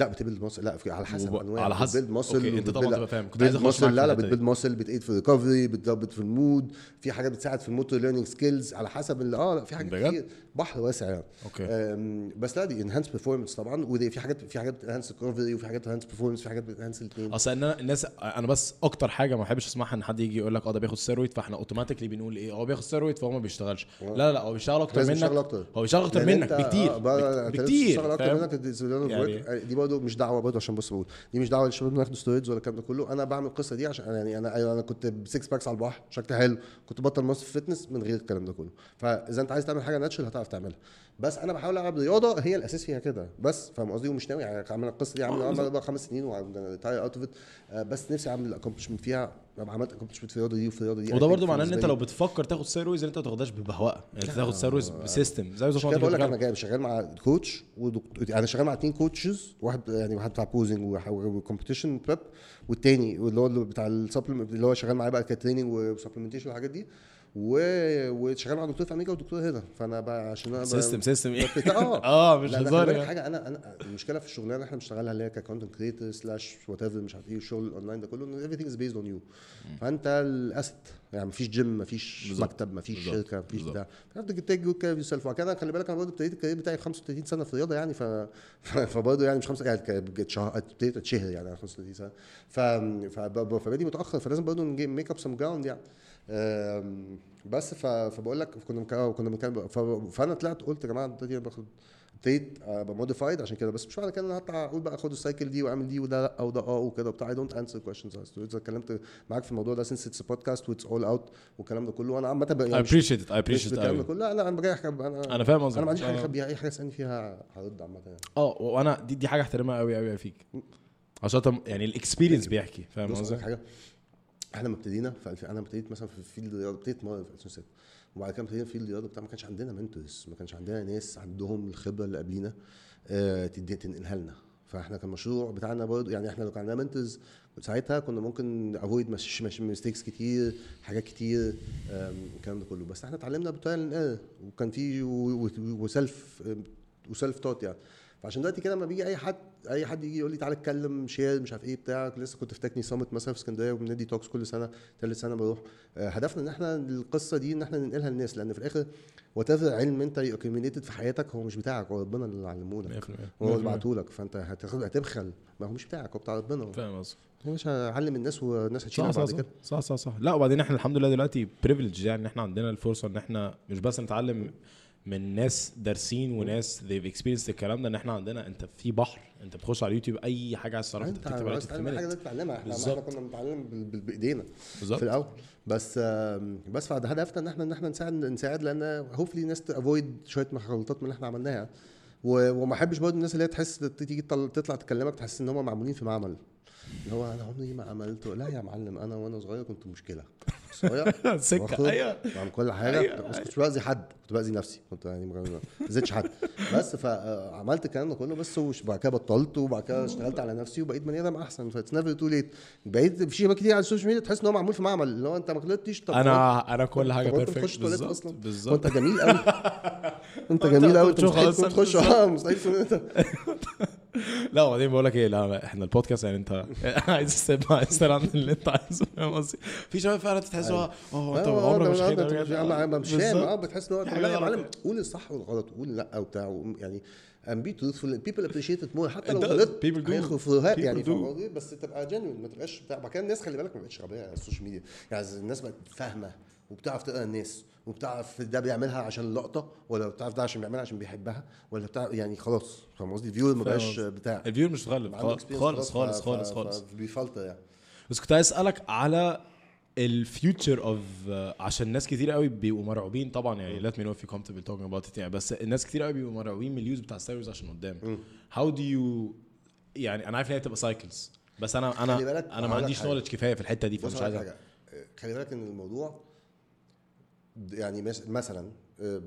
لا بت build muscle. لا في- على حسب وب- انواع على حسب. بت build muscle أنت طبعاً تبقى فاهم. كنت عايز muscle لا لا. بت build muscle بت aid في ال recovery بتظبط في ال mood في حاجات بتساعد في ال motor learning skills على حسب ال- آه لا في حاجات؟ كتير. بحر واسع يعني. okay. بس لا دي enhance performance طبعا. ودي في حاجات في حاجات بت enhance ال recovery وفي حاجات بت enhance performance في حاجات بت enhance الاثنين أصل إن أنا الناس أنا بس أكتر حاجة ما بحبش أسمعها إن حد يجي يقول لك آه ده بياخد ستيرويد فإحنا automatically بنقول إيه؟ هو بياخد ستيرويد فهو ما بيشتغلش. لا لا لا هو بيشتغل أكتر منك. هو بيشتغل أكتر منك بكتير. آه، بكتير. أكتر؟ منك يعني دي برضه مش دعوة برضه عشان بص بقول دي مش دعوة للشباب اللي ياخدوا steroids ولا الكلام ده كله. أنا بعمل القصة دي عشان يعني أنا أيوة أنا كنت ب six packs على البحر شكلي حلو. كنت بطل مصر fitness من غير الكلام ده كله. فاذا أنت عايز تعمل حاجة natural هتعرف تعملها. بس أنا بحاول ألعب رياضة هي الأساس فيها كده. بس فاهم قصدي؟ ومش ناوي يعني أعمل القصة دي عامل عامل بقى خمس سنين و tire out of بس نفسي أعمل accomplishment فيها ابقى عملت accomplishment في الرياضة دي وفي الرياضة دي وده برضه معناه إن أنت. لو بتفكر تاخد steroids أنت ما تاخدهاش ببهوأة يعني أنت تاخد steroids ب system زي ما بقول لك أنا جاي شغال مع coach ودكتور أنا شغال مع اتنين coaches واحد يعني واحد بتاع posing و competition prep والتاني اللي هو بتاع ال supplement اللي هو شغال معايا بقى ك training و supplementation والحاجات دي. وشغال مع دكتور في أمريكا ودكتور هنا. فأنا بقى عشان أنا system system إيه؟ آه. آه مش هزار يعني. حاجة أنا أنا المشكلة في الشغلانة اللي إحنا بنشتغلها اللي هي ك content creator slash whatever مش عارف إيه الشغل الاونلاين ده كله إن everything is based on you. فأنت ال asset يعني مفيش جيم مفيش. مكتب مفيش. شركة مفيش. بتاع. فانت take good care self وكده خلي بالك أنا برضه ابتديت ال career بتاعي في 35 سنة في الرياضة يعني ف فبرضه يعني مش خمسة يعني ابتديت أتشهر يعني على 35 سنة. فبادئ متأخر فلازم برضه make up some ground يعني. بس فبقول لك كنا مكا- كنا فأنا طلعت قلت يا جماعة ابتدي باخد ابتديت أبقى modified عشان كده بس مش معنى كده إن أنا هطلع أقول بقى خد ال cycle دي واعمل دي وده لأ وده آه وكده وبتاع. I don't answer questions إذا اتكلمت معاك في الموضوع ده since it's podcast و it's all out والكلام ده كله وأنا عامة يعني it I مش appreciate it بالكلام ده كله. لا لا أنا بجاي احكي أنا أنا فاهم قصدك. أنا ما عنديش حاجة آه. اخبيها أي حاجة اسالني فيها heard عامة يعني. آه وأنا دي دي حاجة احترمها قوي قوي فيك. عشان يعني ال experience بيحكي فاهم قصدي؟ حاجة. إحنا لما ابتدينا في. أنا ابتديت مثلا في field الرياضه ابتديت مرة في 2006 وبعد كده ابتدينا في field الرياضه بتاع ما كانش عندنا mentors ما كانش عندنا ناس عندهم الخبرة اللي قبلينا آه تدي تنقلها لنا. فاحنا كان المشروع بتاعنا برضه يعني إحنا لو كان عندنا mentors ساعتها كنا ممكن avoid mistakes كتير حاجات كتير الكلام ده كله. بس إحنا اتعلمنا ب trial error وكان في و- و- و self و self taught يعني. فعشان دلوقتي كده لما بيجي أي حد أي حد يجي يقول لي تعالى اتكلم share مش عارف إيه بتاع لسه كنت في Techne Summit مثلا في اسكندرية وبندي talks كل سنة ثالث سنة بروح. آه، هدفنا إن إحنا القصة دي إن إحنا ننقلها للناس لأن في الآخر whatever علم أنت accumulated في حياتك هو مش بتاعك هو ربنا اللي علمه لك 100% هو اللي بعته لك فأنت هتاخد هتبخل. ما هو مش بتاعك هو بتاع ربنا. فاهم قصدك. هو مش هعلم الناس والناس هتشيلها بعد صح كده. صح صح صح. صح لا وبعدين إحنا الحمد لله دلوقتي privileged يعني إن إحنا عندنا الفرصة إن إحنا مش بس نتعلم من ناس دارسين وناس they've experienced الكلام ده إن إحنا عندنا أنت في بحر أنت بتخش على اليوتيوب أي حاجة عايز تعرفها أنت بتكتب على اليوتيوب حاجة تتعلمها إحنا. إحنا كنا بنتعلم بإيدينا. في الأول. بس بس فده هدفنا إن إحنا إن إحنا نساعد نساعد لأن هوفلي الناس تافويد شوية غلطات من اللي إحنا عملناها. وما أحبش برضه الناس اللي هي تحس تيجي تطل- تطلع تكلمك تحس إن هم معمولين في معمل. اللي هو أنا عمري ما عملت لا يا معلم أنا وأنا صغير كنت مشكلة. صغير واخد، أيوة. بعمل كل حاجة. أيوة. بس كنت بأذي حد كنت بأذي نفسي. كنت يعني ما أذيتش حد. بس فعملت الكلام ده كله بس وش- بعد كده بطلت وبعد كده اشتغلت على نفسي وبقيت بني آدم أحسن. ف it's never too late بقيت في شباب كتير على ال social media تحس إن هو معمول في معمل. اللي هو أنت ما غلطتش طب أنا أنا كل حاجة perfect تواليت بالظبط أصلا؟ بالظبط. وأنت جميل قوي أنت جميل قوي تخش. آه مستحيل لا وبعدين بقول لك إيه لا إحنا البودكاست يعني أنت عايز تستلم عايز تستلم اللي أنت عايزه فاهم قصدي في شباب فعلا تحس هو آه أنت آه، عمرك ده- مش ده- كده مش فاهم. آه بتحس إن هو في لا يا معلم يعني. قول الصح والغلط قول لأ وبتاع يعني and be truthful people appreciate it more حتى لو. غلطت People do. هيخفوها People يعني؟ بس تبقى genuine ما تبقاش بتاع بعد كده الناس خلي بالك ما بقتش غبية على ال social media يعني الناس بقت فاهمة وبتعرف تقرأ الناس وبتعرف ده بيعملها عشان اللقطه ولا بتعرف ده عشان بيعملها عشان بيحبها ولا بتاع يعني خلاص فاهم قصدي؟ ال viewer ما بقاش. بتاع. ال viewer مش عنده خالص خالص خالص خالص خالص. بيفلتر يعني. بس كنت عايز أسألك على الفيوتشر اوف عشان ناس كتير قوي بيبقوا مرعوبين طبعا يعني let me know if you comfortable talking about it يعني بس الناس كتير قوي بيبقوا مرعوبين من ال use بتاع steroids عشان قدام. how do you يعني أنا عارف إن هي بتبقى cycles بس أنا أنا أنا ما عنديش. knowledge كفاية في الحتة دي فمش عايز حاجة. خلي بالك إن الموضوع يعني مثلا آه،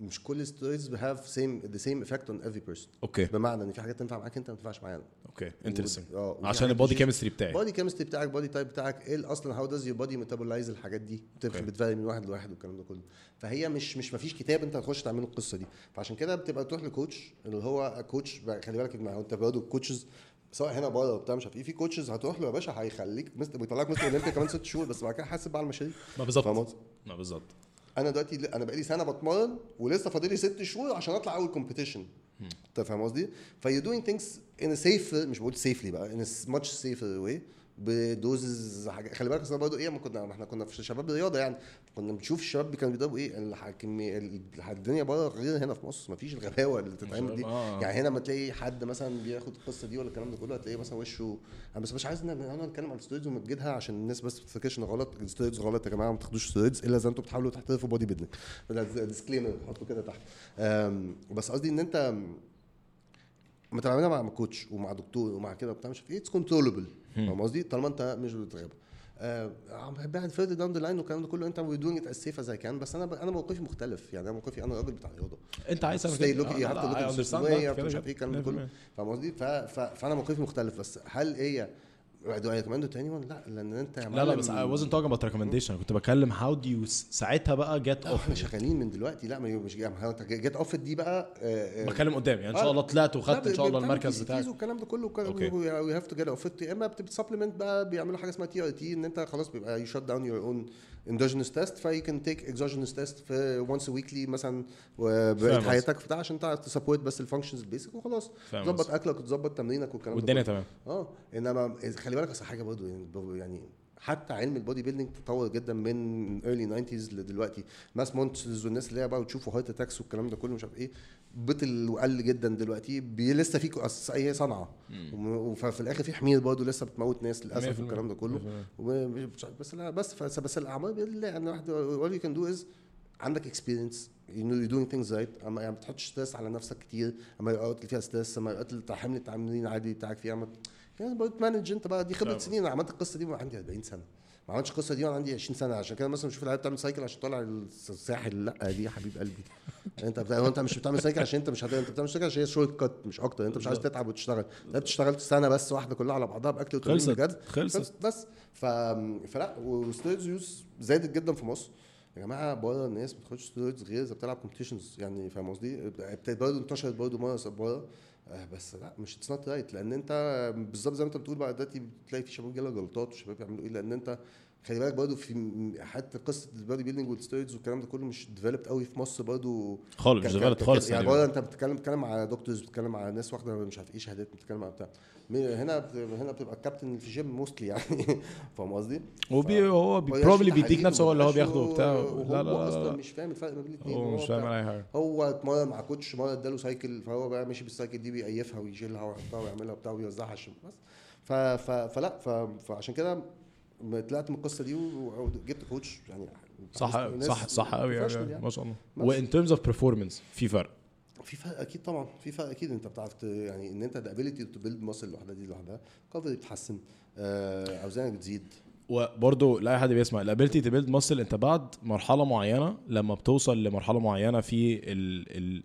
مش كل steroids have same the same effect on every person. okay. بمعنى إن في حاجات تنفع معاك أنت ما تنفعش معايا أنا. okay. interesting آه وفي عشان ال body chemistry بتاعي body chemistry بتاعك body type بتاعك إيه أصلا how does your body metabolize الحاجات دي. بتفرق من واحد لواحد والكلام ده كله. فهي مش مش مفيش كتاب أنت هتخش تعمله القصة دي. فعشان كده بتبقى تروح لكوتش اللي هو كوتش خلي بالك ما هو أنت برضه الكوتشز سواء هنا بره وبتاع مش عارف إيه في كوتشز هتروح له يا باشا هيخليك مست... بيطلعك مستر اولمبيا كمان ست شهور بس بعد كده حاسب بقى على المشاريع ما بالظبط؟ ما بالظبط. أنا دلوقتي أنا بقالي سنة بتمرن ولسه فاضل لي ست شهور عشان اطلع اول كومبيتيشن انت فاهم قصدي؟ فيو دوينج ثينكس ان سيف مش بقول سيفلي بقى ان ماتش سيفر واي بدوزز حاجة. خلي بالك اصل برضه إيه ما كنا إحنا كنا في شباب رياضة يعني. كنا بنشوف الشباب كانوا بيضربوا إيه الحكمي الدنيا بره غير هنا في مصر. ما فيش الغباوه اللي بتتعمل دي. آه. يعني هنا ما تلاقي حد مثلا بياخد القصة دي ولا الكلام ده كله هتلاقيه مثلا وشه أنا بس مش عايز ان أنا نتكلم عن ال steroids ونمجدها عشان الناس بس ما تفتكرش إن غلط. ال steroids غلط يا جماعة ما تاخدوش steroids إلا إذا أنتم بتحاولوا تحترفوا bodybuilding disclaimer حطوا كده تحت. بس قصدي إن أنت ما تعملها مع coach ومع دكتور ومع كده وبتاع مش عارف إيه it's controllable فاهم قصدي؟ طالما انت مش بتغيب. آه بعد فيرد داون ذا لاين والكلام ده كله. انت وي دوينج ات از سيف از اي كان بس أنا ب... أنا موقفي مختلف. يعني أنا موقفي أنا راجل بتاع رياضة. أنت عايز تعمل كده. you have to مش عارف إيه الكلام ده كله. 100%. فاهم قصدي. فأنا موقفي مختلف. بس هل هي do It to anyone؟ لا لأن أنت لا لا بس I wasn't talking about recommendation. أنا كنت بتكلم how do you س- ساعتها بقى get لا إحنا شغالين من دلوقتي. لا ما مش جيت اوف دي بقى آه، آه، بتكلم قدام يعني إن شاء آه. الله طلعت وخدت إن شاء الله المركز بتاعك والكلام ده كله. وي هاف تو جيت اوف يا إما بتسبلمنت بقى بيعملوا حاجة اسمها تي ار تي إن أنت خلاص بيبقى يو شut داون يور اون اندوجينوس تيست فيو كان تيك اكزوجينوس تيست في وانس ويكلي مثلا قصدي. حياتك بتاع عشان تعرف تسبورت بس الفانكشنز البيسك وخلاص تظبط. أكلك وتظبط تمرينك والكلام ده والدنيا. تمام آه إنما خلي بالك أصل حاجة برضه يعني يعني حتى علم البودي بيلدينج تطور جدا من ايرلي 90s لدلوقتي ماس مونترز والناس اللي هي بقى بتشوفوا هارت اتاكس والكلام ده كله مش عارف إيه بطل وقل جدا دلوقتي لسه في هي صنعة. ففي الآخر في حمير برضه لسه بتموت ناس للأسف 100%. والكلام ده كله. بس لا بس فس- بس الأعمال باذن الله يعني واحد all you can do is عندك experience you know you're doing things right. أما يعني ما بتحطش stress على نفسك كتير. أما اللي فيها stress أما الاوقات اللي حمل التعاملين عادي بتاعك فيها ما يعني برضه ت manage أنت بقى. دي خبره. سنين. أنا عملت القصة دي وأنا عندي 40 سنة. ما عملتش القصة دي وأنا عندي 20 سنة عشان كده مثلا بشوف العيال بتعمل cycle عشان طالع الساحل. لا دي يا حبيب قلبي. انت بتاع انت مش بتعمل cycle عشان انت مش هت... انت بتعمل cycle عشان هي shortcut مش أكتر. انت مش عايز تتعب وتشتغل. انت بتشتغل سنة بس واحدة كلها على بعضها بأكل وتمرين بجد. خلصت. بس ف... فلا و steroids use زادت جدا في مصر. يا جماعة بره الناس ما بتاخدش steroids غير إذا بتلعب competitions يعني فاهم قصدي؟ ابتدت برضه انتشرت برضه مرة بره. بس لا مش it's not right لأن أنت بالظبط زي ما أنت بتقول بقى دلوقتي بتلاقي في شباب جاله جلطات وشباب بيعملوا إيه لأن أنت خلي بالك برضه في حتى قصة ال bodybuilding وال steroids والكلام ده كله مش developed قوي في مصر برضه خالص مش developed ك- خالص يعني. بره انت بتتكلم بتتكلم مع doctors بتتكلم مع ناس واخدة مش عارف إيه شهادات بتتكلم على بتاع. هنا هنا بتبقى الكابتن في gym mostly يعني. فاهم قصدي؟ وبي هو هو probably بيديك تحاليل نفس هو اللي هو بياخده هو- وبتاع. لا لا لا, أصلا لا. مش فاهم الفرق ما بين الاثنين هو مش فاهم أي حاجة. هو اتمرن مع coach مرة اداله cycle فهو بقى ماشي بال cycle دي بيقيفها ويشيلها ويحطها ويعملها وبتاع ويوزعها بس. فلا فعشان كده طلعت من القصة دي وجبت coach يعني صح صح صح قوي professional يعني. ما شاء الله. و in terms of performance في فرق؟ في فرق أكيد طبعا في فرق أكيد. أنت بتعرف يعني إن أنت ال ability to build muscle لوحدها دي لوحدها. كفر بتتحسن آه، أوزانك بتزيد. وبرضه لاي حد بيسمع. ال ability to build muscle أنت بعد مرحلة معينة لما بتوصل لمرحلة معينة في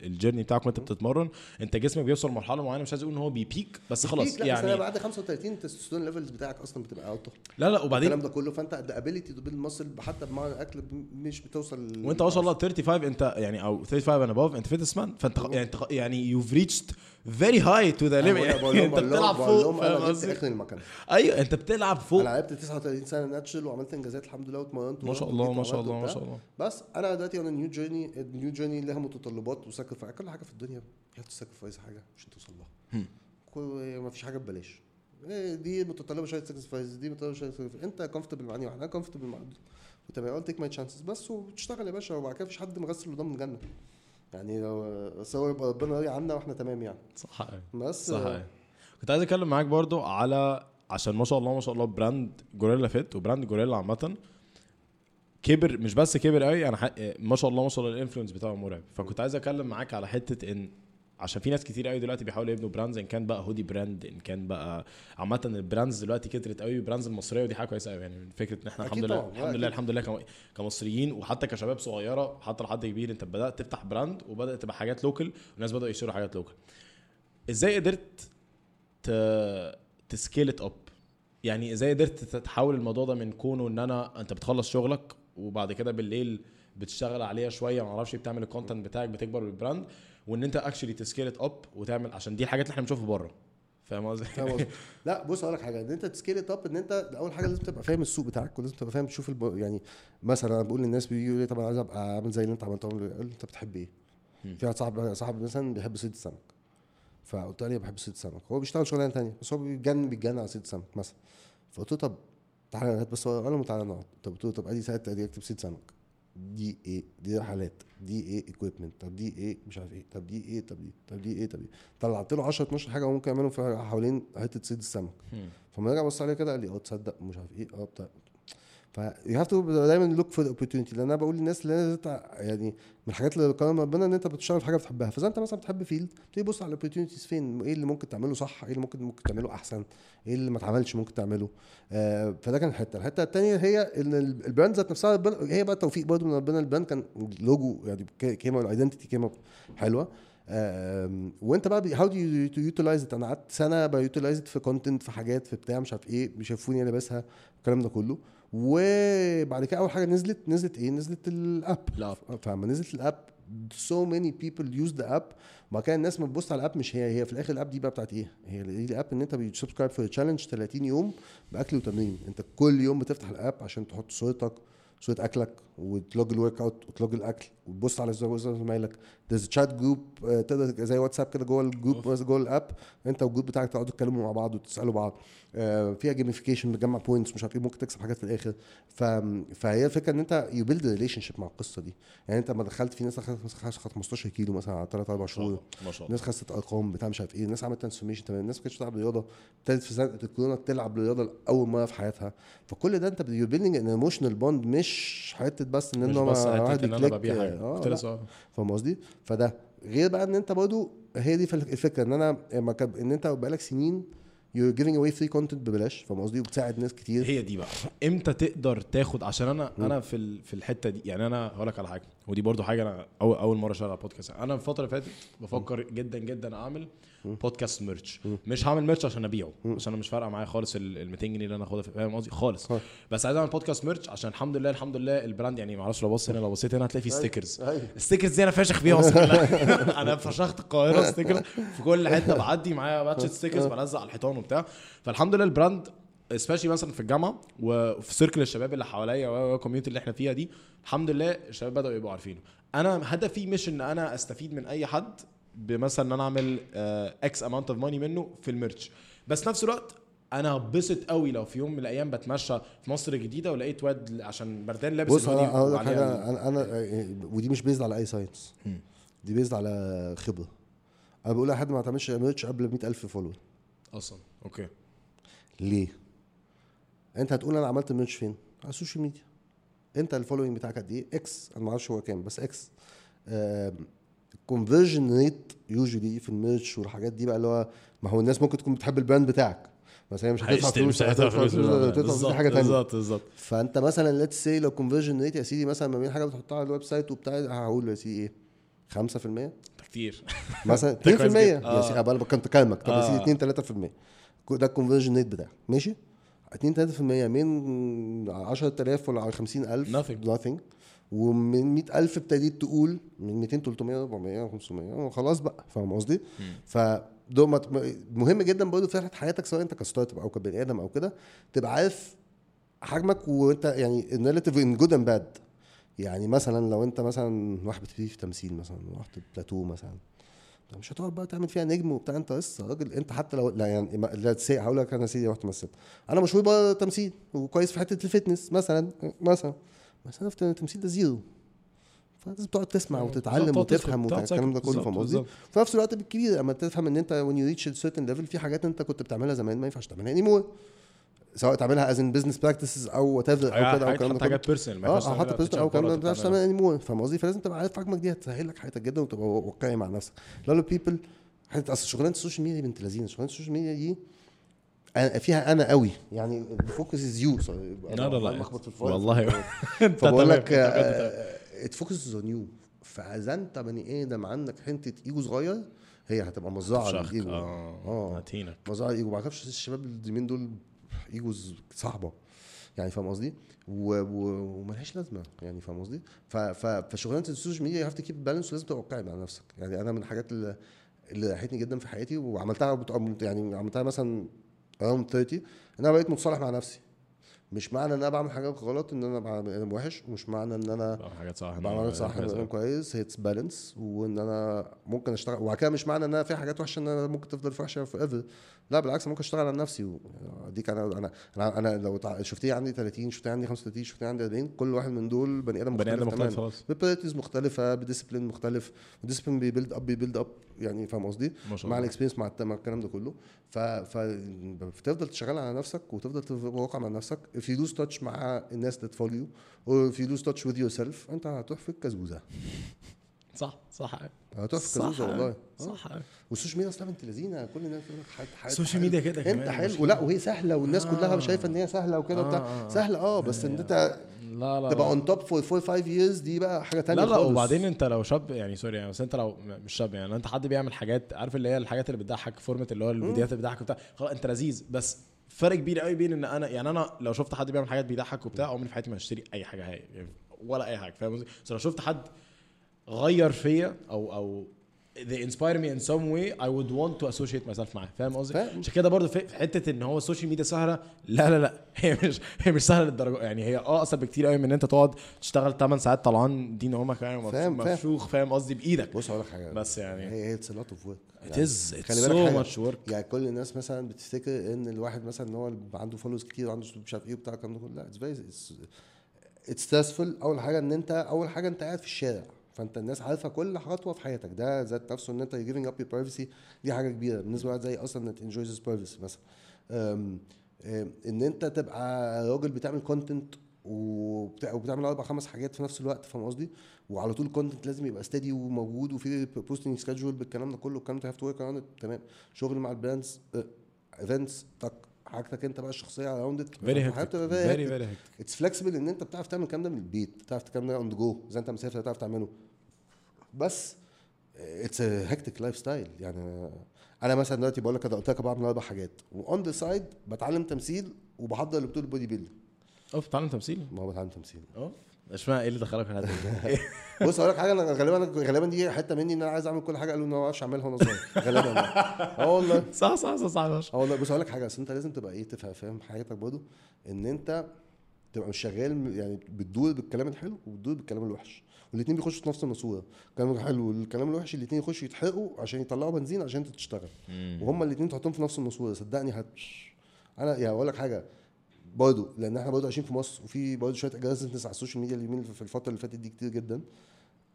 ال journey بتاعك وأنت بتتمرن أنت جسمك بيوصل لمرحلة معينة مش عايز أقول إن هو بي peak بس خلاص لا يعني بس بعد 35 ال testosterone levels بتاعك أصلا بتبقى out لا لا الكلام وبعدين ده كله فأنت ال ability to build muscle حتى بمعنى الاكل مش بتوصل وأنت ما شاء الله 35 أنت يعني أو 35 and above أنت fittest man فأنت يعني يعني you've reached very high to the limit أنت بتلعب فوق فاهم قصدي؟ آخر المكان. أيوه أنت بتلعب فوق. أنا لعبت 39 سنة natural وعملت إنجازات الحمد لله واتمرنت ما شاء الله ما شاء الله ما شاء الله. بس أنا دلوقتي أنا new journey ال new journey لها متطلبات و sacrifice كل حاجة في الدنيا you sacrifice حاجة عشان توصل لها. كل- ما فيش حاجة ببلاش. إيه دي متطلبة شوية sacrifice دي متطلبة شوية sacrifice. أنت comfortable مع اني واحد أنا comfortable مع قلت take my chances بس وتشتغل يا باشا وبعد كده مفيش حد مغسل وضامن الجنة. يعني لو سواء يبقى ربنا راضي عنا وإحنا تمام يعني صح. بس صح. كنت عايز أتكلم معاك برضو على عشان ما شاء الله ما شاء الله brand Gorilla Fit و brand Gorilla عامة كبر مش بس كبر قوي أنا. ما شاء الله ما شاء الله ال influence بتاعه مرعب فكنت عايز أتكلم معاك على حتة إن عشان في ناس كتير قوي دلوقتي بيحاولوا يبنوا brands إن كان بقى hoodie brand إن كان بقى عامة ال brands دلوقتي كترت قوي ال brands المصرية ودي حاجة كويسة قوي يعني فكرة إن إحنا الحمد لله. الحمد. لله الحمد لله كم- كمصريين وحتى كشباب صغيرة حتى لحد كبير أنت بدأت تفتح brand وبدأت تبقى حاجات local والناس بدأوا يشتروا حاجات local إزاي قدرت ت scale it up يعني إزاي قدرت تتحول الموضوع ده من كونه إن أنا أنت بتخلص شغلك وبعد كده بالليل بتشتغل عليها شوية ما أعرفش بتعمل ال content بتاعك بتكبر بال brand وان انت actually ت scale it up وتعمل عشان دي الحاجات اللي إحنا بنشوفها بره. فاهم قصدي؟ فاهم قصدي؟ لا بص أقول لك حاجة. ان انت ت scale it up ان انت اول حاجة لازم تبقى فاهم السوق بتاعك ولازم تبقى فاهم تشوف الب... يعني مثلا أنا بقول للناس بيقولوا لي طب أنا عايز ابقى عامل زي اللي انت عملته. أقول انت بتحب إيه؟ في واحد صاحب صاحب مثلا بيحب صيد السمك. فقلت له أنا بحب صيد السمك. هو بيشتغل شغلانة ثانية بس هو بيتجنن بيتجنن على صيد السمك مثلا. فقلت له طب تعالى هات بس هو قال له تعالى نقعد. طب قلت له طب أدي ساعة أدي أكتب صيد سمك. دي إيه؟ دي رحلات. دي إيه equipment طب دي إيه؟ مش عارف إيه. طب دي إيه؟ طب دي. طب دي إيه؟ طب دي. طلعت له 10 12 حاجة ممكن يعملهم في حوالين حتة صيد السمك. فلما رجع بص عليه كده قال لي آه تصدق مش عارف إيه آه بتاع. ف you have to دايما look for opportunity لأن أنا بقول للناس اللي لازم يعني من الحاجات اللي كرم ربنا إن أنت بتشتغل في حاجة بتحبها. فاذا أنت مثلا بتحب field تبتدي تبص على ال opportunities فين؟ إيه اللي ممكن تعمله صح؟ إيه اللي ممكن ممكن تعمله أحسن؟ إيه اللي ما اتعملش ممكن تعمله؟ آه فده كان الحتة. الحتة الثانية هي إن ال- ال brand ذات نفسها هي بقى توفيق برضه من ربنا. ال brand كان لوجو يعني came ال identity came حلوة. وأنت بقى how to utilize أنا قعدت سنة ب utilize في content في حاجات في بتاع مش عارف إيه بيشوفوني لابسها الكلام ده كله. وبعد كده أول حاجة نزلت نزلت إيه؟ نزلت ال app. ال app. فلما نزلت ال app. So many people use the app. وبعد كده الناس ما تبص على ال app مش هي هي في الآخر ال app دي بقى بتاعت إيه؟ هي دي ال app إن أنت بت subscribe في challenge 30 يوم بأكل وتمرين. أنت كل يوم بتفتح ال app عشان تحط صورتك صوره أكلك. وت log ال workout وت log الأكل وتبص على زمايلك. There's chat group تقدر زي واتساب كده جوه ال group. جوه ال app. أنت وال group بتاعك تقعدوا تتكلموا مع بعض وتسألوا بعض. آه، فيها gamification بتجمع points مش عارف إيه ممكن تكسب حاجات في الآخر. ف... فهي الفكرة إن أنت you build relationship مع القصة دي. يعني أنت لما دخلت في ناس خدت خدت 15 كيلو مثلا على 3 4 ما شاء الله شهور ما شاء الله. ناس خست أرقام بتاع مش عارف إيه. الناس عملت transformation تمام. الناس ما كانتش بتلعب رياضة. ابتدت في سنه الكورونا تلعب رياضة لأول مرة في حياتها. فكل ده أنت you building an emotional bond مش حتة بس إن مش إنه بس حتة إن أنا بي click، ببيع حاجة. آه كنت لا. فاهم قصدي؟ فده. غير بقى إن أنت برضو هي دي الفكرة إن أنا إن أنت بقالك سنين you're giving away free content ببلاش فاهم قصدي؟ وبتساعد ناس كتير. هي دي بقى. إمتى تقدر تاخد؟ عشان أنا أنا في ال- في الحتة دي يعني أنا هقول لك على حاجة ودي برضو حاجة أنا اول أول مرة أشتغل على بودكاست أنا الفترة اللي فاتت بفكر جدا جدا أعمل podcast merch مش هعمل merch عشان أبيعه عشان أنا مش فارقة معايا خالص ال 200 جنيه اللي أنا اخدها في- فاهم قصدي؟ خالص. بس عايز أعمل podcast merch عشان الحمد لله الحمد لله ال brand يعني ما أعرفش لو بص هنا لو بصيت هنا هتلاقي فيه stickers ال stickers دي أنا فاشخ فيها مصر كلها أنا فشخت القاهرة stickers في كل حتة بعدي معايا باتشة stickers بلزق على الحيطان وبتاع. فالحمد لله ال brand especially مثلا في الجامعة وفي circle الشباب اللي حواليا وال community اللي إحنا فيها دي الحمد لله الشباب بدأوا يبقوا عارفينه. أنا هدفي مش إن أنا أستفيد من أي حد بمثلا إن أنا أعمل X amount of money منه في ال merch. بس نفس الوقت أنا هبسط قوي لو في يوم من الأيام بتمشى في مصر الجديده ولقيت واد عشان بردان لابس بص أنا هقول لك حاجة أنا أنا ودي مش based على أي science. دي based على خبرة. أنا بقول لحد ما تعملش merch قبل 100000 follower أصلا. okay. ليه؟ أنت هتقول أنا عملت merch فين؟ على ال social media. أنت ال following بتاعك قد إيه؟ X أنا ما أعرفش هو كام بس X ال conversion rate usually في ال merch والحاجات دي بقى اللي هو ما هو الناس ممكن تكون بتحب ال brand بتاعك. بس هي مش هتدفع فلوس مش هيدفع فلوس حاجة تانية. بالظبط بالظبط. فأنت مثلا let's say لو conversion rate يا سيدي مثلا ما بين حاجة بتحطها على ال website وبتاع هقول يا سيدي إيه؟ 5% ده كتير. مثلا 2% ده كويس يا. آه. سيدي أنا كنت كلامك. طب يا آه. سيدي 2 3% ده ال conversion rate بتاعك. ماشي؟ 2 3% من 10000 ولا 50000 Nothing. nothing. ومن 100000 ابتديت تقول من 200 300 400 500 خلاص بقى فاهم قصدي؟ مت- مهم جدا برضه في رحلة حياتك سواء أنت ك startup أو كبني آدم أو كده تبقى عارف حجمك وأنت يعني ال relative in good and bad يعني مثلا لو أنت مثلا واحد بتبتدي في تمثيل مثلا رحت بلاتو مثلا انت مش هتقعد بقى تعمل فيها نجم وبتاع أنت لسه راجل أنت حتى لو لا يعني لا هقول لك أنا سيدي رحت مثلت. أنا مشهور بقى تمثيل وكويس في حتة ال fitness مثلا مثلا. بس أنا في التمثيل ده زيرو. فلازم تقعد تسمع وتتعلم تقعد تسكت، وتفهم والكلام ده. كله فاهم قصدي؟ في نفس الوقت بتكبر لما تفهم إن أنت when you reach a certain level في حاجات أنت كنت بتعملها زمان ما ينفعش تعملها anymore. سواء تعملها as in business practices أو whatever أو كده أو الكلام ده حتى كله. حاجات personal آه أو حتى personal أو الكلام ده ما ينفعش تعملها anymore فاهم قصدي؟ فلازم تبقى عارف حجمك دي هتسهل لك حياتك جدا وتبقى واقعي مع نفسك. لو people حتة أصل شغلانة ال social media دي بنت لذينة. شغلانة ال social media دي فيها أنا قوي يعني ال focus is you لا لا لا. والله. فبقول لك أنت بجد it focus on you فاذا انت بني آدم عندك حتة إيجو صغير هي هتبقى مزرعة شخ للإيجو. آه. آه. هتينك مزرعة ايجو ما أعرفش الشباب اليومين دول egos صعبة. يعني فاهم قصدي؟ وملهاش لازمة. يعني فاهم قصدي؟ فشغلانة ال social media have to keep balance ولازم تبقى واقعي مع نفسك. يعني أنا من الحاجات اللي اللي ريحتني جدا في حياتي وعملتها يعني عملتها مثلا around 30 ان أنا بقيت متصالح مع نفسي. مش معنى إن أنا بعمل حاجات غلط إن أنا بعمل وحش ومش معنى إن أنا بعمل حاجات صح بعمل حاجات صح إن أنا كويس it's balance وإن أنا ممكن أشتغل. وبعد كده مش معنى إن أنا في حاجات وحشة إن أنا ممكن تفضل وحشة forever لا بالعكس ممكن أشتغل على نفسي. و- اديك أنا أنا أنا, أنا لو شفتني عندي 30 شفتني عندي 35 شفتني عندي 40 كل واحد من دول بني آدم بني آدم مختلف مختلف خلاص. ب priorities مختلفة ب discipline مختلف. و discipline بي build up بي build up يعني فاهم قصدي؟ مع ال experience مع مع الكلام ده كله. ف ف بتفضل تشتغل على نفسك وتفضل تبقى واقعي مع نفسك. If you lose touch مع الناس that follow you or if you lose touch with yourself انت هتروح في الكزوزه صح صح. صح الكزوزه والله آه. صح وال social media أصلا بنت لذينة كل الناس تقول لك حياتي ال social media كده أنت كمان حلو مش- ولا وهي سهلة والناس كلها آه. شايفة إن هي سهلة وكده آه، وبتاع. سهلة آه بس إن أنت لا لا تبقى لا. on top for four five years دي بقى حاجة تانية لا لا خالص. وبعدين أنت لو شاب يعني sorry يعني بس أنت لو مش شاب يعني أنت حد بيعمل حاجات عارف اللي هي الحاجات اللي بتضحك فورمه اللي هو الفيديوهات اللي بتضحك وبتاع خلاص أنت لذيذ بس فرق كبير قوي بين إن أنا يعني أنا لو شفت حد بيعمل حاجات بيضحك وبتاع عمري في حياتي ما هشتري أي حاجة هاي يعني ولا أي حاجة فاهم قصدي؟ بس لو شفت حد غير فيا أو أو they inspire me in some way I would want to associate myself معاه. فاهم قصدي؟ عشان كده برضه في حتة إن هو ال social media سهلة لا لا لا. هي مش هي مش سهلة للدرجة. يعني هي آه أصلا بكتير قوي من إن أنت تقعد تشتغل 8 ساعات طلعان دين أمك يعني. مفشوخ فاهم. قصدي؟ بإيدك. بص أقول لك حاجة. بس يعني. هي هي it's lot of work خلي بالك so حاجة. much work. يعني كل الناس مثلا بتفتكر إن الواحد مثلا إن هو عنده followers كتير وعنده مش عارف إيه وبتاع الكلام ده كله. لا it's it's stressful أول حاجة إن انت أول حاجة أنت قاعد في الشارع. فانت الناس عارفة كل خطوة في حياتك. ده ذات نفسه إن أنت giving up your privacy دي حاجة كبيرة بالنسبة لواحد زي أصلا enjoys his privacy مثلا. إن أنت تبقى راجل بتعمل content وبتعمل أربع خمس حاجات في نفس الوقت فاهم قصدي؟ وعلى طول ال content لازم يبقى steady وموجود وفي posting schedule بالكلام ده كله الكلام ده have to work تمام. شغل مع ال brands events tech حاجتك انت بقى الشخصية around it very hectic. very very hectic. it's flexible ان انت بتعرف تعمل الكلام ده من البيت بتعرف الكلام ده on the go زي انت مسافر تعرف تعمله. بس it's hectic lifestyle يعني أنا مثلا دلوقتي بقول لك أنا قلت لك بعمل أربع حاجات. و on the side بتعلم تمثيل وبحضر لبطولة bodybuilding آه بتتعلم تمثيل؟ ما هو بتعلم تمثيل. آه اشمعنى إيه اللي دخلك في الحتة؟ بص أقول لك حاجة أنا غالبا غالبا دي حتة مني إن أنا عايز أعمل كل حاجة قالوا إن أنا ما بعرفش اعملها وأنا صغير. غالبا. آه والله. صح صح صح صح آه والله. بص أقول لك حاجة أصل أنت لازم تبقى إيه تفهم فاهم حياتك برضه إن أنت تبقى مش شغال يعني بتدور بالكلام الحلو وبتدور بالكلام الوحش والاثنين بيخشوا في نفس الماسورة. الكلام الحلو والكلام الوحش الاثنين يخشوا يتحرقوا عشان يطلعوا بنزين عشان انت تشتغل وهما الاثنين تحطهم في نفس الماسورة صدقني هت أنا يعني أقول لك حاجة برضه لأن إحنا برضه عايشين في مصر وفي برضه شوية أجازات على ال social media اليومين في الفترة اللي فاتت دي كتير جدا.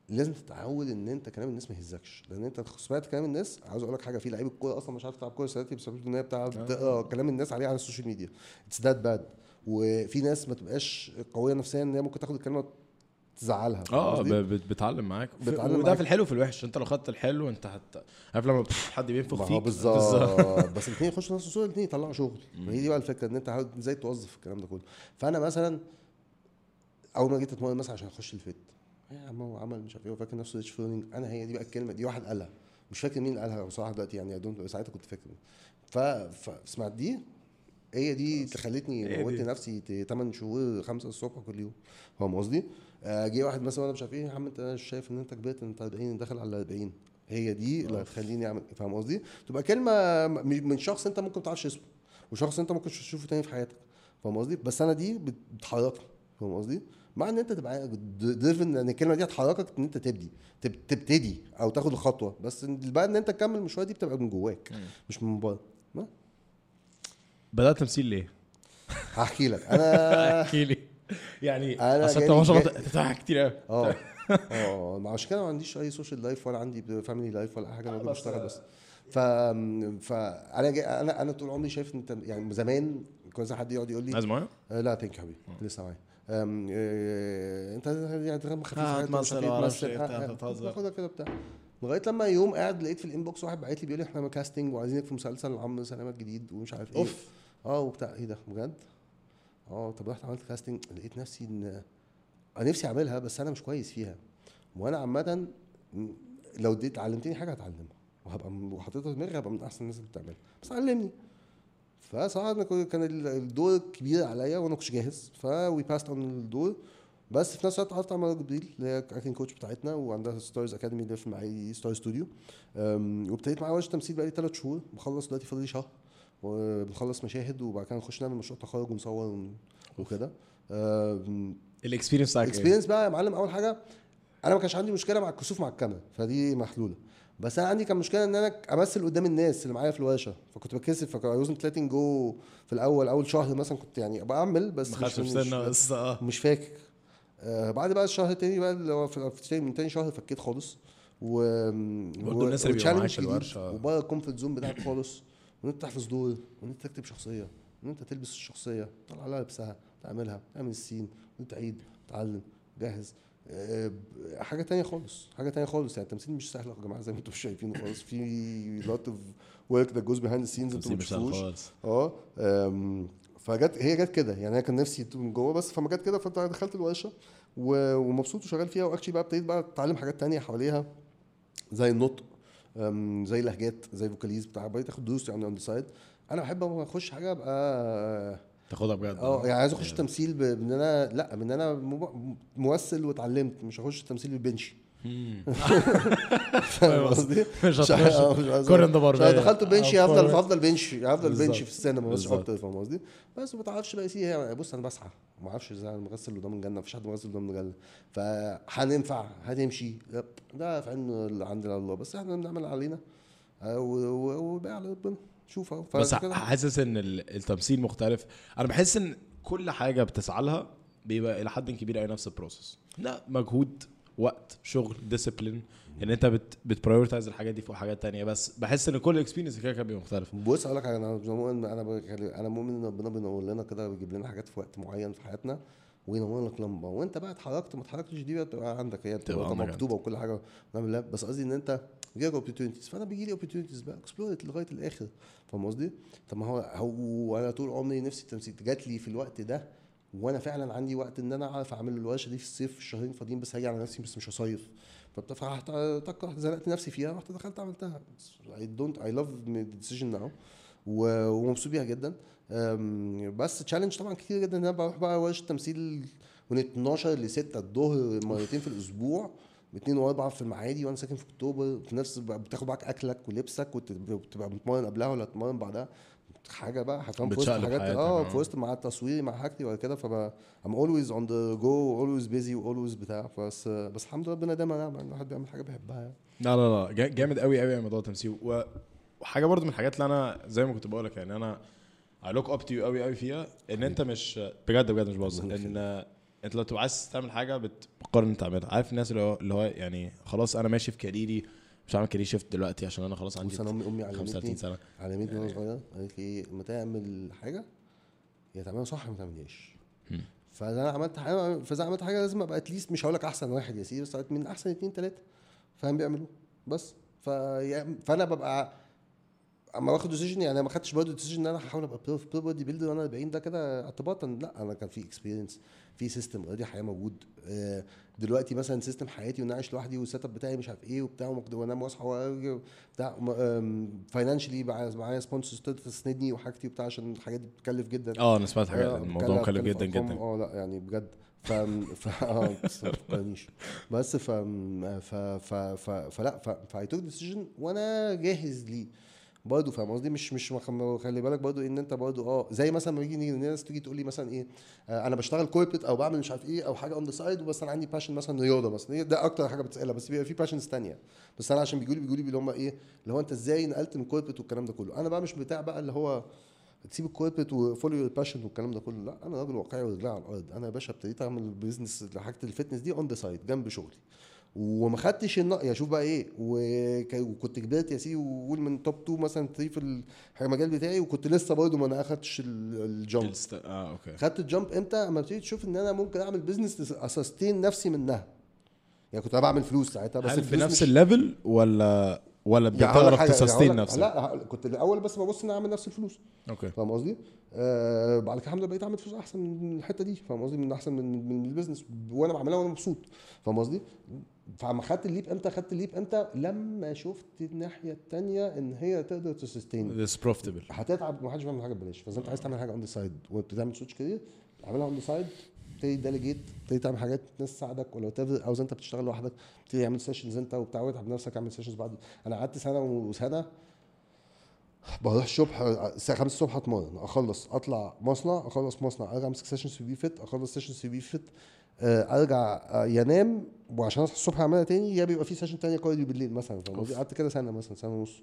لازم تتعود إن أنت كلام الناس ما يهزكش. لأن أنت سمعت كلام الناس عاوز أقول لك حاجة في لعيبه كوره أصلا مش عارف تلعب كورة دلوقتي بسبب إن هي بتاع بتقرا كلام الناس عليه على ال social media. it's that bad وفي ناس ما تبقاش قوية نفسيا إن هي ممكن تاخد الكلمة تزعلها آه بتعلم معاك. بتعلم وده معاك. في الحلو وفي الوحش. انت لو خدت الحلو انت هت عارف لما حد بينفخ فيك؟ بالظبط. بس الاثنين يخشوا نفس الصورة الاثنين يطلعوا شغل. ما هي دي بقى الفكرة إن أنت إزاي توظف الكلام ده كله. فأنا مثلا أول ما جيت أتمرن مثلا عشان أخش ال fit يا عم هو عمل مش عارف إيه وفاكر نفسه ريتش فيرنينج. أنا هي دي بقى الكلمة دي واحد قالها. مش فاكر مين قالها بصراحة دلوقتي يعني ساعتها كنت فاكر ف فسمعت دي؟ هي دي اللي خلتني موتت. نفسي 8 شهور 5 الصبح كل يوم. فاهم قصدي؟ آه، جه واحد مثلا وأنا مش عارف إيه يا عم أنت مش شايف إن أنت كبرت أنت 40 داخل على 40 هي دي اللي هتخليني أعمل فاهم قصدي؟ تبقى كلمة من شخص أنت ممكن ما تعرفش اسمه وشخص أنت ممكن تشوفه تاني في حياتك فاهم قصدي؟ بس أنا دي بت- بتحركني فاهم قصدي؟ مع إن أنت تبقى دريفن إن الكلمة دي هتحركك إن أنت تبدي تب- تبتدي أو تاخد الخطوة بس بقى إن أنت تكمل المشوار دي بتبقى من جواك مش من بره ما؟ بدأت تمثيل ليه؟ هحكي لك أنا احكي لي يعني أصل أنت شاء الله كتير قوي آه. آه. ما عشان كده ما عنديش أي social life ولا عندي family life ولا حاجة أنا بشتغل بس ف فانا جاي أنا أنا طول عمري شايف انت يعني زمان كان زي حد يقعد يقول لي عايز معايا؟ آه، لا thank you حبيبي لسه معايا. آه، أنت يعني دم خفيف آه، تمثل آه، آه،. باخدها كده بتاع. لغاية لما يوم قاعد لقيت في ال inbox واحد بعت لي بيقول لي إحنا casting وعايزينك في مسلسل عمرو سلامة الجديد ومش عارف إيه. أوف. آه وبتاع. إيه ده؟ بجد؟ آه طب رحت عملت casting لقيت نفسي إن أنا نفسي أعملها بس أنا مش كويس فيها. وأنا عامه لو اديت علمتني حاجة هتعلمها. وهبقى وحطيتها في دماغي هبقى من أحسن الناس اللي بتعملها. بس علمني. فصراحه كان ال- الدور كبير عليا وأنا كنتش جاهز. ف we passed on الدور. بس في نفس الوقت عرفت على جبريل اللي هي acting coach بتاعتنا وعندها Stars Academy اللي في معايا Star Studio وابتديت معاها ورشه تمثيل بقالي ثلاث شهور. بخلص دلوقتي فاضل شهر. وبنخلص مشاهد وبعد كده نخش نعمل مشروع تخرج ونصور ون- وكده. ال experience بتاعك إيه؟ ال experience بقى يا معلم أول حاجة أنا ما كانش عندي مشكلة مع الكسوف مع الكاميرا فدي محلولة. بس أنا عندي كان مشكلة إن أنا أمثل قدام الناس اللي معايا في الورشة فكنت بتكسف فكنت letting جو في الأول أول شهر مثلا كنت يعني بعمل بس مش, مش, آه. مش فاكر. آه بعد بقى الشهر التاني بقى اللي هو في من تاني شهر فكيت خالص. و برضه الناس اللي بيبقوا معاك في جديد الورشة. وبره ال comfort zone بتاعك خالص. وان انت تحفظ دور وان انت تكتب شخصية وان انت تلبس الشخصية تطلع لها لبسها تعملها تعمل ال scene وانت تعيد تعلم جاهز آه، حاجة تانية خالص حاجة تانية خالص. يعني التمثيل مش سهل يا جماعة زي ما أنتم شايفين خالص. في lot of work that goes behind تمثيل ما مش بتشوفوش آه فجت هي جت كده. يعني أنا كان نفسي من جوه بس فما جت كده فدخلت الورشة ومبسوط وشغال فيها. و actually بقى ابتديت بقى أتعلم حاجات تانية حواليها زي النطق. زي اللهجات زي vocalise بتاع بقيت اخد دروس يعني on the side أنا بحب اما أخش حاجة أبقى تاخدها بجد. آه يعني عايز أخش تمثيل بإن أنا لأ بإن أنا مم- ممثل واتعلمت. مش هخش تمثيل بالبنشي مم. فاهم قصدي؟ مش عايز كورن دخلت بنشي أو هفضل هفضل بنشي هفضل. بنشي في السينما بالظبط. أكتر فاهم قصدي؟ بس ما تعرفش بقى سي هي بص أنا بسعى. ما أعرفش إزاي أنا مغسل قدام الجنة مفيش حد مغسل قدام الجنة. فهننفع هتمشي. ده في علم عندنا الله. بس إحنا بنعمل علينا. آه، و- و- وباقي على ربنا. شوف أهو بس حاسس إن ال- التمثيل مختلف. أنا بحس إن كل حاجة بتسعى لها بيبقى إلى حد كبير قوي نفس البروسيس لا مجهود وقت شغل discipline إن أنت بت بت prioritize الحاجات دي فوق حاجات تانية. بس بحس إن كل experience كده كده بيبقى مختلف. بص أقول لك أنا مؤمن أنا أنا مؤمن إن ربنا بينور لنا كده ويجيب لنا حاجات في وقت معين في حياتنا وينور لك لمبة. وأنت بقى اتحركت ما اتحركتش دي بقى بتبقى عندك. هي تبقى بتبقى مكتوبة وكل حاجة. لها بس قصدي إن أنت جاك opportunities فأنا بيجي لي opportunities بقى explore لغاية الآخر. فاهم قصدي؟ طب ما هو هو أنا طول عمري نفسي التمثيل. جات لي في الوقت ده وأنا فعلا عندي وقت إن أنا أعرف أعمل الورشة دي في الصيف في الشهرين فاضيين بس هاجي على نفسي بس مش هصيف ففتحت رحت زنقت نفسي فيها رحت دخلت عملتها. I don't I love the decision now. و- ومبسوط بيها جدا. بس تشالنج طبعا كتير جدا إن أنا بروح بقى ورشة تمثيل من 12 ل 6 الظهر مرتين في الأسبوع اثنين وأربعة في المعادي وأنا ساكن في أكتوبر. في نفس بتاخد معاك أكلك ولبسك وتبقى بتتمرن قبلها ولا تتمرن بعدها. حاجة بقى هفهم في وسط حاجات آه. في وسط مع التصوير مع حاجتي ولا كده فبقى I'm always on the go always busy always بتاع بس بس الحمد لله ربنا دايما نعم ان الواحد بيعمل حاجة بيحبها يعني. لا لا لا جا- جامد قوي قوي موضوع التمثيل. وحاجه برضو من الحاجات اللي أنا زي ما كنت بقول لك يعني أنا I look up to you قوي قوي فيها إن أنت مش بجد بجد مش بهزر. إن أنت لو تبقى عايز تعمل حاجة بتقرر ان انت تعملها. عارف الناس اللي هو اللي هو يعني خلاص أنا ماشي في كاريري مش هعمل career shift دلوقتي عشان أنا خلاص عندي بص أنا أمي امي 35 علمتني سنة. علمتني وأنا صغير. قالت لي إيه لما تعمل حاجة يا تعملها صح ما تعملهاش. مم. فإذا أنا عملت حاجة فإذا عملت حاجة لازم أبقى at least مش هقول لك أحسن واحد يا سيدي بس من أحسن اتنين تلاتة. فاهم بيعملوا. بس. فأنا ببقى أما باخد decision يعني ما خدتش برضه decision إن أنا هحاول أبقى pro pro bodybuilder وأنا 40 ده كده اعتباطا. لأ أنا كان في experience في system already حياة موجود. آه، دلوقتي مثلا system حياتي وأنا عايش لوحدي وال setup بتاعي مش عارف إيه وبتاع وانام واصحى بتاع financially معايا sponsors تسندني وحاجتي وبتاع عشان الحاجات دي بتكلف جدا. آه أنا سمعت حاجات آه، الموضوع مكلف جدا جدا. آه لا يعني بجد. ف ف آه بس بس ف ف ف ف فلا ف ف I took decision وأنا جاهز ليه. برضه فاهم قصدي؟ مش مش خلي بالك برضه إن أنت برضه آه زي مثلا لما يجي الناس تيجي تقول لي مثلا إيه آه أنا بشتغل corporate أو بعمل مش عارف إيه أو حاجة on the side وبس أنا عندي passion مثلا رياضة هي ده أكتر حاجة بتسألها بس بيبقى في passions ثانية بس أنا عشان بيجوا لي بيجوا لي اللي هم إيه اللي هو أنت إزاي نقلت من corporate والكلام ده كله. أنا بقى مش بتاع بقى اللي هو تسيب ال corporate و follow your passion والكلام ده كله لا أنا راجل واقعي ورجلي على الأرض. أنا يا باشا ابتديت أعمل business حاجة ال fitness دي on the side جنب شغلي. وما خدتش النق يا شوف بقى إيه وك- وكنت كبرت يا سيدي وقول من top 2 مثلا 3 في المجال بتاعي وكنت لسه برضه ما أنا أخدتش ال- ال jump آه okay. خدت ال jump إمتى؟ أما ابتديت تشوف إن أنا ممكن أعمل business أ sustain نفسي منها. يعني كنت بعمل فلوس ساعتها بس هل بنفس مش- ال level ولا ولا يعني بتعرف يعني ت sustain نفسك؟ لا كنت الأول بس ببص إن أعمل نفس الفلوس. okay. فاهم قصدي؟ آه بعد كده الحمد لله بقيت أعمل فلوس أحسن من الحتة دي. فاهم قصدي؟ من أحسن من من ال business وأنا بعملها وأنا مبسوط. فاهم قصدي؟ فما خدت ال leap إمتى؟ خدت ال leap إمتى؟ لما شفت الناحية الثانية إن هي تقدر ت sustain this profitable هتتعب ما حدش بيعمل حاجة ببلاش. فاذا أنت عايز تعمل حاجة on the side وأنت بتعمل switch career اعملها on the side تبتدي delegate تبتدي تعمل حاجات ناس تساعدك ولو تبر أو أنت بتشتغل لوحدك تبتدي تعمل sessions أنت وبتاع. وتعب نفسك اعمل sessions بعد. أنا قعدت سنة وسنة بروح الصبح الساعة 5 الصبح أتمرن أخلص أطلع مصنع أخلص مصنع أرجع أمسك sessions في بي فيت أخلص sessions في بي فيت ارجع آه، ينام وعشان اصحى الصبح اعملها تاني يا بيبقى في session تانية cardio بالليل مثلا؟ قعدت كده سنة مثلا سنة ونص.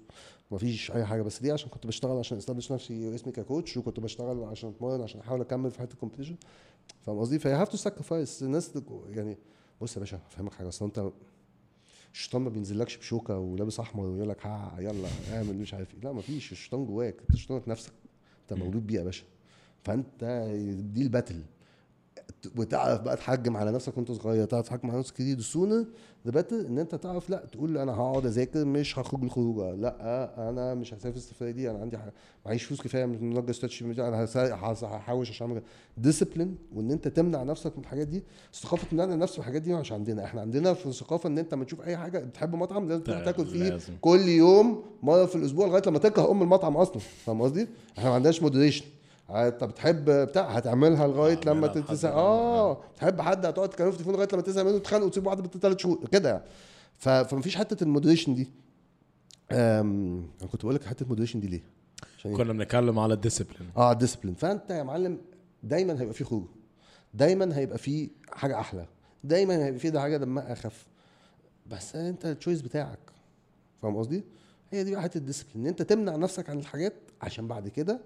مفيش أي حاجة. بس دي عشان كنت بشتغل عشان establish نفسي اسمي ك coach وكنت بشتغل عشان أتمرن عشان أحاول أكمل في حتة ال competition فاهم قصدي؟ فهي have to sacrifice الناس يعني بص يا باشا افهمك حاجة. أصل أنت الشيطان ما بينزلكش بشوكة ولابس أحمر ويقول لك يلا اعمل مش عارف إيه. لا مفيش الشيطان جواك. أنت شيطانك نفسك. أنت مولود بيه يا باشا. فأنت دي ال battle وتعرف بقى تحجم على نفسك وانت صغير تعرف تحجم على نفسك كتير sooner the battle إن أنت تعرف لأ تقول أنا هقعد أذاكر مش هخرج الخروجه لأ أنا مش هسافر السفرية دي أنا عندي معيش فلوس كفاية من نلقى ستاتش أنا هحوش عشان أعمل discipline وإن أنت تمنع نفسك من الحاجات دي ثقافة منعنا النفس من الحاجات دي مش عندنا. إحنا عندنا في ثقافه إن أنت لما تشوف أي حاجة بتحب مطعم لازم تروح تاكل فيه لازم. كل يوم مرة في الأسبوع لغاية لما تكره أم المطعم أصلا. فاهم قصدي؟ إحنا ما عندناش moderation انت بتحب بتاع؟ هتعملها لغاية لما تتسع آه. تحب حد هتقعد تكلمه في التليفون لغاية لما تزهق منه تتخانقوا وتسيبوا بعض ثلاث شهور كده يعني. فمفيش حتة ال moderation دي. أم، أنا كنت بقول لك حتة ال moderation دي ليه؟ عشان إيه؟ كنا بنتكلم على ال discipline آه discipline فأنت يا معلم دايما هيبقى في خروج. دايما هيبقى في حاجة أحلى. دايما هيبقى في ده حاجة دمها أخف. بس أنت ال choice بتاعك. فاهم قصدي؟ هي دي بقى حتة ال discipline إن أنت تمنع نفسك عن الحاجات عشان بعد كده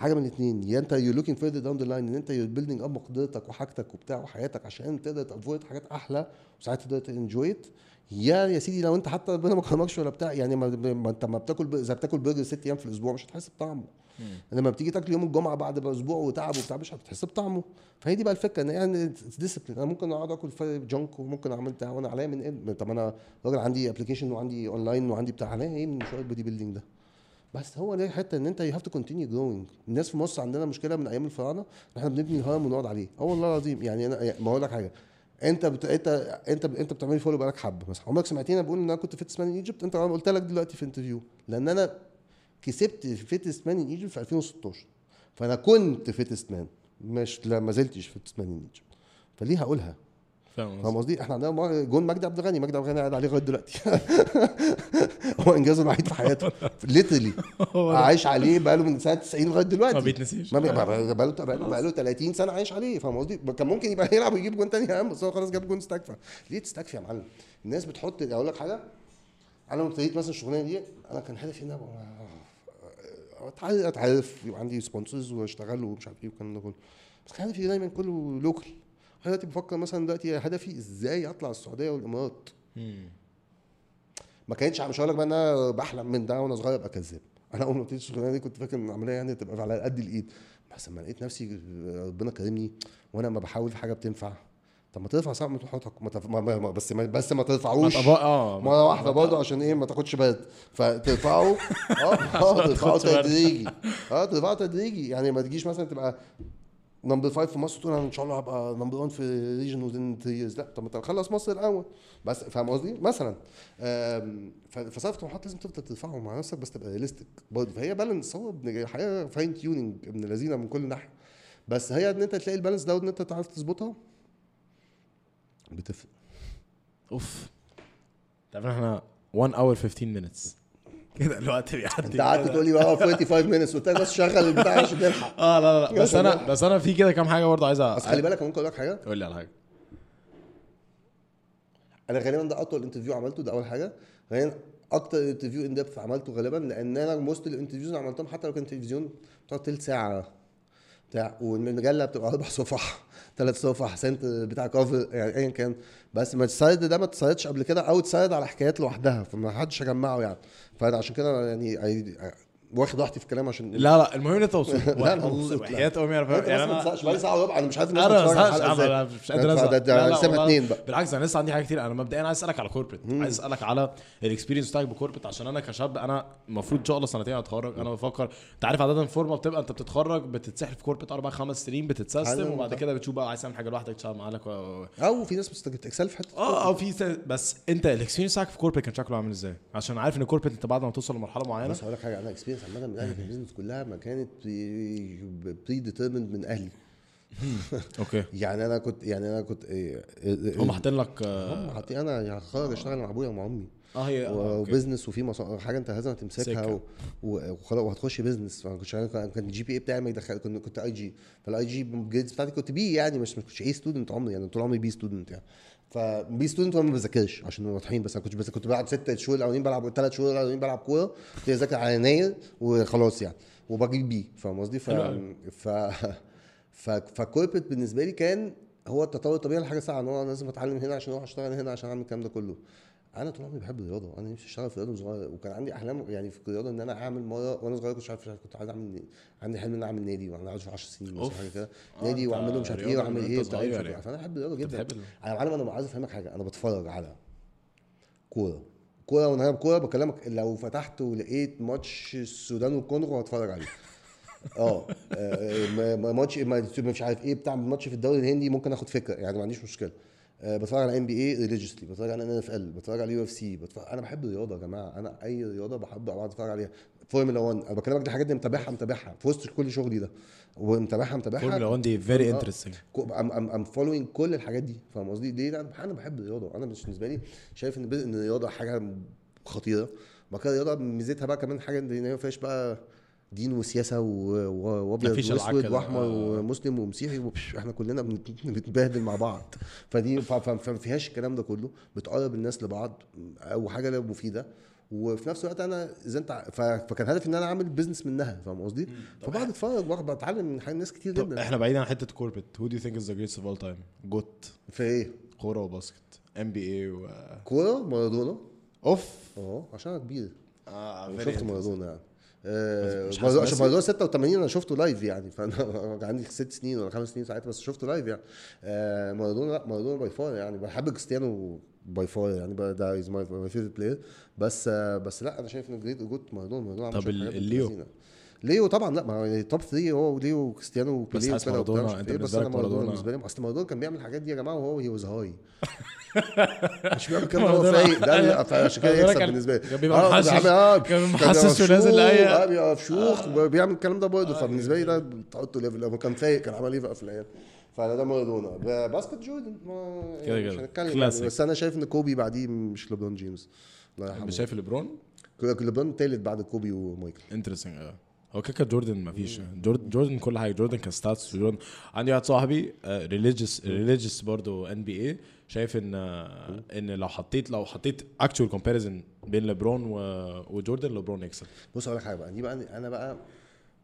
حاجة من الاثنين يا أنت you looking further down the line إن أنت you building up مقدرتك وحاجتك وبتاع وحياتك عشان تقدر ت afford حاجات أحلى وساعات تقدر ت enjoy يا يا سيدي لو أنت حتى ربنا ما كرمكش ولا بتاع يعني ما, ما أنت ما بتاكل إذا بتاكل برجر ست أيام في الأسبوع مش هتحس بطعمه. لما بتيجي تاكل يوم الجمعة بعد بقى أسبوع وتعب وبتاع مش هتحس بطعمه. فهي دي بقى الفكرة إن يعني discipline أنا ممكن أقعد آكل جنك وممكن أعمل بتاع وأنا عليا من إيه؟ طب أنا راجل عندي application وعندي اونلاين وعندي بتاع عليا إيه من شوية ال bodybuilding ده؟ بس هو ده حتة إن أنت you have to continue growing الناس في مصر عندنا مشكلة من أيام الفراعنة إحنا بنبني الهرم ونقعد عليه. آه والله العظيم يعني أنا يعني ما أقول لك حاجة. أنت بت... أنت أنت أنت بتعمل follow بقالك حبة. مثلا عمرك سمعتني بقول إن أنا كنت fittest man in Egypt أنت قلت لك دلوقتي في interview لأن أنا كسبت fittest man in Egypt في 2016 فأنا كنت fittest man مش لا ما زلتش fittest man in Egypt فليه هقولها؟ فاهم قصدي؟ إحنا عندنا جون مجدي عبد الغني مجدي عبد الغني قاعد عليه لغاية دلوقتي. هو إنجازه الوحيد في حياته. literally. عايش عليه بقاله من سنة 90 لغاية دلوقتي. ما بيتنسيش. بقى- بقاله بقاله 30 سنة عايش عليه فاهم قصدي؟ كان ممكن يبقى يلعب ويجيب جون تاني اهم بس هو خلاص جاب جون استكفى. ليه تستكفي يا معلم؟ الناس بتحط أقول لك حاجة أنا لما ابتديت مثلا الشغلانة دي أنا كان هدفي إن أنا اتعرف أتعرف يبقى عندي sponsors وأشتغل ومش عارف إيه والكلام ده كله. بس كان هدفي دايما كله local أنا دلوقتي بفكر مثلا دلوقتي هدفي إزاي أطلع السعودية والإمارات. ما كانتش مش هقول لك بقى إن أنا بحلم من ده وأنا صغير أبقى كذاب. أنا أول ما ابتديت الشغلانة دي كنت فاكر إن العملية يعني تبقى على قد الإيد. بس لما لقيت نفسي ربنا كرمني وأنا ما بحاول في حاجة بتنفع. طب ما ترفع سقف طموحاتك ما تف... ما... ما... بس ما... بس ما ترفعوش. ما آه. مره واحدة برضه عشان إيه؟ ما تاخدش برد فترفعه. آه آه ترفعه. تدريجي. آه ترفعه تدريجي. يعني ما تجيش مثلا تبقى number five في مصر تقول أنا إن شاء الله هبقى number 1 في region within 3 years. لا طب ما أنت خلص مصر الأول بس فاهم قصدي؟ مثلا فسقف الطموحات لازم تفضل ترفعه مع نفسك بس تبقى realistic برضه فهي balance هو ابن حقيقه fine tuning ابن لذينة من كل ناحية. بس هي إن أنت تلاقي ال balance ده وان أنت تعرف تظبطها بتفرق. أوف. تعرف إحنا 1 hour 15 minutes. كده الوقت بيعدي انت قعدت. تقول لي بقى 45 minutes قلت لك بس شغل البتاع عشان نلحق آه لا لا. بس أنا. بس أنا في كده كام حاجة برضه عايز بس خلي بالك ممكن أقول لك حاجة قول لي على حاجة أنا غالبا ده أطول interview عملته ده أول حاجة غالبا أكتر interview in depth عملته غالبا لأن أنا most ال interviews اللي عملتهم حتى لو كان تلفزيون بتقعد تلت ساعة بتاع والمجلة بتبقى أربع صفح ثلاث صفح سنت بتاع cover يعني ايا كان. بس ما ال side ده ما اتسايدش قبل كده أو اتسايد على حكايات لوحدها فما حدش جمعه يعني. فانا عشان كده يعني I- واخد راحتي في الكلام عشان لا لا المهم إن أنت مبسوط لا، أنا مبسوط، لا. وحياة امي أنا فاهم ما تزهقش بقالي أنا ساعه وربع أنا مش عارف الناس أنا أنا مش قادر ازهق لا، لا، والله. اتنين بقى. بالعكس أنا لسه عندي حاجات كتير أنا مبدئيا عايز أسألك على corporate عايز أسألك على ال experience بتاعك ب corporate عشان أنا كشاب أنا المفروض إن شاء الله سنتين اتخرج أنا بفكر أنت عارف عادة الفورمة بتبقى أنت بتتخرج بتتسحل في corporate أربع خمس سنين بتتسيستم وبعد ده. كده بتشوف بقى عايز تعمل حاجة لوحدك تشتغل مع اهلك و- أو في ناس بتستخدم excel في حتة آه آه في س- بس أنت ال experience بتاعك في corporate كان شكله عامل إزاي؟ عشان عارف إن corporate أنت بعد ما توصل لمرحلة معينة بس هقول لك حاجة أنا experience عامة من أهلي في ال business كلها ما كانت predetermined من أهلي. okay. يعني أنا كنت يعني أنا كنت إيه إيه هم حاطين لك آه هم حاطين أنا هخرج أشتغل مع أبويا ومع أمي. آه، هي آه،. و business وفي. حاجة أنت لازم تمسكها وخلاص وهتخش business فأنا كنت شغال كان ال GPA بتاعي ما يدخل كنت كنت اي جي فالاي جي بتاعتي كنت B يعني مش ما كنتش A student عمري. يعني طول عمري B student يعني. ف B student وأنا ما بذاكرش عشان نبقى واضحين بس أنا كنت بس كنت بلعب ست شهور الأولين بلعب ثلاث شهور الأولين بلعب كورة كنت اذاكر على يناير وخلاص يعني وبجيب بي فاهم قصدي؟ ف. ف ف فالكوربريت بالنسبة لي كان هو التطور الطبيعي لحاجة ساعه إن أنا لازم أتعلم هنا عشان أروح أشتغل هنا عشان أعمل الكلام ده كله أنا طول عمري بحب الرياضه أنا نفسي اشتغل في الرياضه صغير وكان عندي احلام يعني في الرياضه ان أنا اعمل مره وأنا صغير كنت عارف كنت عايز اعمل عندي حلم ان أنا اعمل نادي وأنا عايز في 10 سنين مثلا. حاجة كده آه، نادي أنت واعمله مش عارف إيه واعمل إيه وبتاع إيه. يعني. فأنا بحب الرياضة جدا أنا معلم أنا عايز أفهمك حاجة أنا بتفرج على كورة كورة وأنا كورة بكلمك لو فتحت ولقيت ماتش السودان والكونغو هتفرج عليه آه آه، ما- ماتش ما- مش عارف إيه بتاع ماتش في الدوري الهندي ممكن آخد فكرة يعني ما عنديش مشكلة آه، بتفرج على NBA religiously بتفرج على NFL بتفرج على UFC أنا بحب الرياضة يا جماعة أنا أي رياضة بحب أقعد أتفرج عليها. فورمولا 1 أنا بكلمك دي حاجات دي متابعها متابعها. في وسط كل شغلي ده ومتابعها متابعها. فورمولا 1 دي very آه. interesting I'm I'm I'm following كل الحاجات دي فاهم قصدي؟ ليه أنا بحب الرياضة. أنا مش بالنسبة لي شايف إن إن الرياضة حاجة خطيرة. بعد كده الرياضة ميزتها بقى كمان حاجة إن هي ما فيهاش بقى دين وسياسة وأبيض وأسود. وأحمر آه. ومسلم ومسيحي وبش إحنا كلنا بنت- بنتبهدل مع بعض. فدي فما فيهاش الكلام ده كله. بتقرب الناس لبعض. أو حاجة مفيدة. وفي نفس الوقت أنا إذا أنت فكان هدفي إن أنا أعمل business منها. فاهم قصدي؟ فبقعد أتفرج بتعلم من حاجات ناس كتير جدا. إحنا بعيد عن حتة corporate who do you think is the greatest of all time GOAT. في إيه؟ كورة وباسكت. NBA و كورة؟ مارادونا. أوف. أه عشان أنا كبير. آه شفت مارادونا يعني. آه، عشان مارادونا 86 أنا شفته live يعني فأنا كان عندي ست سنين ولا خمس سنين ساعتها بس شفته live يعني. آه، مارادونا لا مارادونا by far يعني. بحب كريستيانو by far يعني. ده is my favorite player بس آه، بس لا أنا شايف ان great GOAT مارادونا مارادونا طب الليو؟ ليو؟ طبعا لا ما top 3 هو وليو وكريستيانو وبيليه حاسس مارادونا- إيه، بس بالنسبة أنا مارادونا- بالنسبة لي أصل مارادونا كان بيعمل الحاجات دي يا جماعة وهو he was high مش بيعمل كده مارادونا- فايق ده اللي- فعشان كده مارادونا يكسب كان- بالنسبة لي. كان بيبقى آه، محشش- بيعمل- آه، كان كان محسس ونازل أي- آه بيبقى مفشوخ وبيعمل الكلام ده برضه. فبالنسبة لي ده تحطه level لما كان فايق كان عمل إيه في الأيام فانا ده مارادونا. باسكت جوردن كده يعني مش كده. هنتكلم يعني. كلاسيك. بس أنا شايف إن كوبي بعديه مش ليبرون جيمس. الله يرحمه. مش شايف ليبرون؟ ليبرون تالت بعد كوبي ومايكل. interesting آه. هو كده كده جوردن ما فيش جوردن جوردن كل حاجة. جوردن ك stats جوردن عندي واحد صاحبي religious religious برضه NBA شايف إن إن لو حطيت لو حطيت actual comparison بين ليبرون وجوردن ليبرون يكسب. بص أقول لك حاجة بقى دي بقى أنا بقى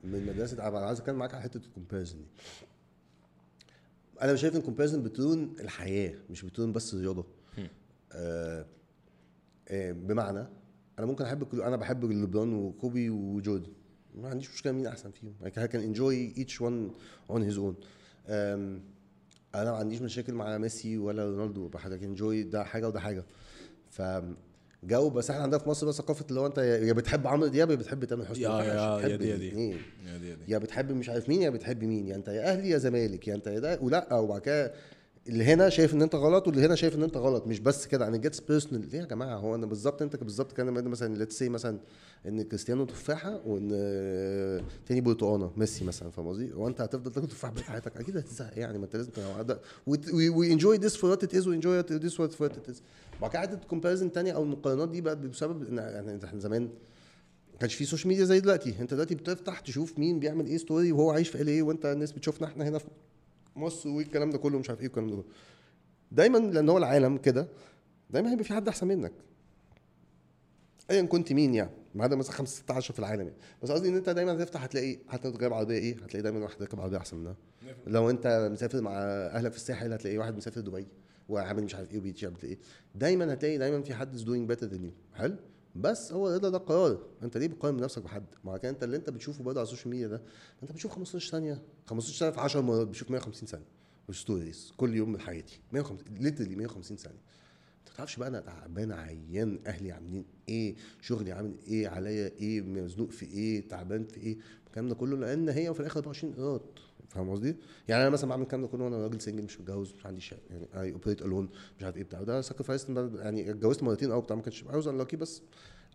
من مدرسة أنا عايز أتكلم معاك على حتة ال comparison دي. أنا شايف إن ال comparison بتون الحياة مش بتون بس رياضة. آه آه بمعنى أنا ممكن أحب كل أنا بحب ليبرون وكوبي وجوردن. ما عنديش مشكلة مين أحسن فيهم. I can enjoy each one on his own. آم، أنا ما عنديش مشاكل مع ميسي ولا رونالدو بحاجه enjoy ده حاجة وده حاجة. ف جو بس إحنا عندنا في مصر بقى ثقافة اللي هو أنت يا بتحب عمرو دياب يا بتحب تامر حسني يا- يا- يا دي-. يا دي يا دي. يا بتحب مش عارف مين يا بتحب مين؟ يا أنت يا أهلي يا زمالك يا أنت يا ده ولا وبعد كده اللي هنا شايف إن أنت غلط واللي هنا شايف إن أنت غلط مش بس كده. أنا gets personal ليه يا جماعة؟ هو أنا بالظبط أنت بالظبط كان مثلا let's say مثلا إن كريستيانو تفاحة وإن تاني برتقانة ميسي مثلا فاهم قصدي؟ هو أنت هتفضل تاكل تفاح بقيت حياتك؟ أكيد هتزهق يعني ما أنت لازم we enjoy this for what it is و enjoy this for what it is بعد كده حتة comparison تانية أو المقارنات دي بقت بسبب إن يعني إحنا زمان ما كانش في social media زي دلوقتي. أنت دلوقتي بتفتح تشوف مين بيعمل إيه story وهو عايش في ال إيه وأنت الناس بتشوفنا إحنا هنا في مصر والكلام ده كله مش عارف إيه والكلام ده كله. دايما لأن هو العالم كده دايما هيبقى في حد أحسن منك. ايا كنت مين يعني؟ ما عدا مثلا 5 16 في العالم يعني. بس قصدي إن أنت دايما هتفتح هتلاقي حتى لو راكب عربية إيه هتلاقي دايما واحد راكب عربية أحسن منها. لو أنت مسافر مع أهلك في الساحل هتلاقي واحد مسافر دبي وعامل مش عارف إيه و beach عامل إيه. دايما هتلاقي دايما في حد is doing better than you حلو؟ بس هو الرضا ده؟ قرار. أنت ليه بتقارن نفسك بحد؟ ما كان أنت اللي أنت بتشوفه برضه على ال social media ده أنت بتشوف 15 ثانية 15 ثانية في 10 مرات بتشوف 150 ثانية مش stories كل يوم من حياتي 150 literally 150 ثانية. انت ما تعرفش بقى أنا تعبان عيان أهلي عاملين إيه شغلي عامل إيه عليا إيه مزنوق في إيه تعبان في إيه الكلام ده كله لأن هي في الآخر 24 قيراط. فاهم قصدي؟ يعني أنا مثلا بعمل الكلام ده كله وأنا راجل single مش متجوز مش عندي شقة يعني I operate alone مش عارف إيه بتاع. ده sacrifice يعني اتجوزت مرتين أو بتاع ما كانش عاوز انلاكي بس.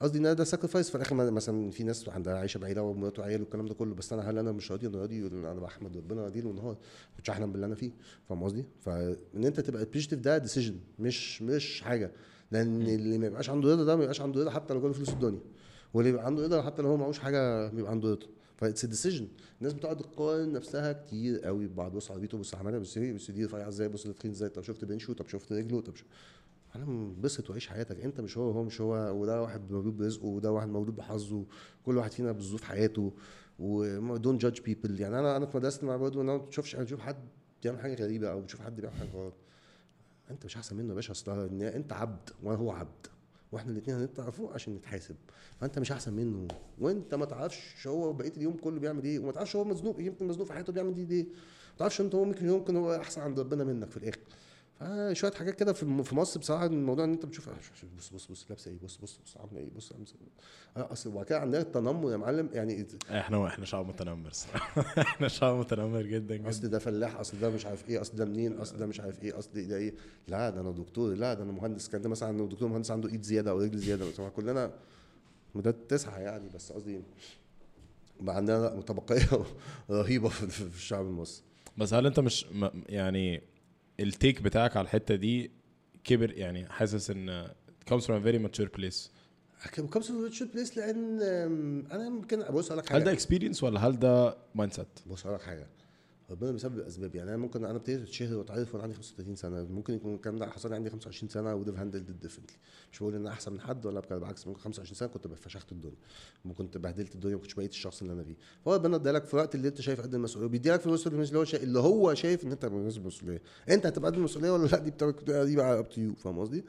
قصدي إن ده sacrifice في الآخر مثلا في ناس عندها عايشه بعيدة ومراته وعيال والكلام ده كله بس أنا هل أنا مش راضي؟ أنا راضي أنا بحمد ربنا راضي ده أنا ما كنتش احلم باللي أنا فيه فاهم قصدي؟ فإن أنت تبقى positive ده decision مش مش حاجة. لأن اللي ما يبقاش عنده رضا ده ما يبقاش عنده رضا حتى لو جاله فلوس الدنيا. واللي عنده رضا حتى لو هو معهوش حاجة بيبقى عنده رضا. ف it's decision الناس بتقعد تقارن نفسها كتير قوي ببعض. بص عربيته بص عملها بص إيه بص دي رفيعه إزاي بص ده تخين إزاي طب شفت بنشه طب شفت رجله طب شفت أنا انبسط وعيش حياتك. انت مش هو هو مش هو وده واحد مولود برزقه وده واحد مولود بحظه كل واحد فينا بظروف حياته و don't judge people يعني أنا أنا في مدرسة مع برضه أنا ما بتشوفش بتشوف حد بيعمل حاجة غريبة أو بتشوف حد بيعمل حاجة غلط. انت مش احسن منه يا باشا. اصل انت عبد وأنا هو عبد. وإحنا الاثنين فوق عشان نتحاسب. فانت مش احسن منه. وانت ما تعرفش هو بقية اليوم كله بيعمل إيه وما تعرفش هو مزنوق يمكن مزنوق في حياته بيعمل دي ليه. ما تعرفش انت هو ممكن يمكن هو احسن عند ربنا منك في الآخر. فشويه حاجات كده في في مصر بصراحة الموضوع إن أنت بتشوف آه، بص بص بص لابسة إيه؟ بص بص بص عاملة إيه؟ بص عاملة. آه، أصل وبعد كده عندنا التنمر يا معلم يعني إحنا إحنا شعب متنمر. إحنا شعب متنمر جدا جدا. أصل ده فلاح أصل ده مش عارف إيه أصل ده منين أصل ده مش عارف إيه أصل ده إيه؟ لا ده أنا دكتور لا ده أنا مهندس. كان ده مثلا دكتور مهندس عنده إيد زيادة أو رجل زيادة. كلنا ولاد تسعة يعني بس قصدي بقى عندنا طبقيه رهيبة في الشعب المصري. بس هل أنت مش يعني ال take بتاعك على الحتة دي كبر يعني حاسس إن it comes from a very mature place. come come mature place لأن أم، أنا ممكن بص أقول لك هل ده حاجة experience ولا هل ده mindset؟ بص أقول لك حاجة. ربنا بيسبب أسباب. يعني أنا ممكن أنا ابتديت أتشهر وأتعرف وأنا عندي 35 سنة. ممكن يكون الكلام ده حصل لي عندي 25 سنة would've handled differently مش بقول إن أنا أحسن من حد ولا بالعكس. ممكن 25 سنة كنت فشخت الدنيا. ممكن كنت بهدلت الدنيا ما كنتش بقيت الشخص اللي أنا فيه. فهو ربنا ادالك في الوقت اللي أنت شايف قد المسؤولية بيديلك في الوقت اللي هو شايف اللي هو شايف إن أنت مناسب المسؤوليه أنت هتبقى قد المسؤولية ولا لأ؟ دي بتبقى دي بقى up to you فاهم قصدي؟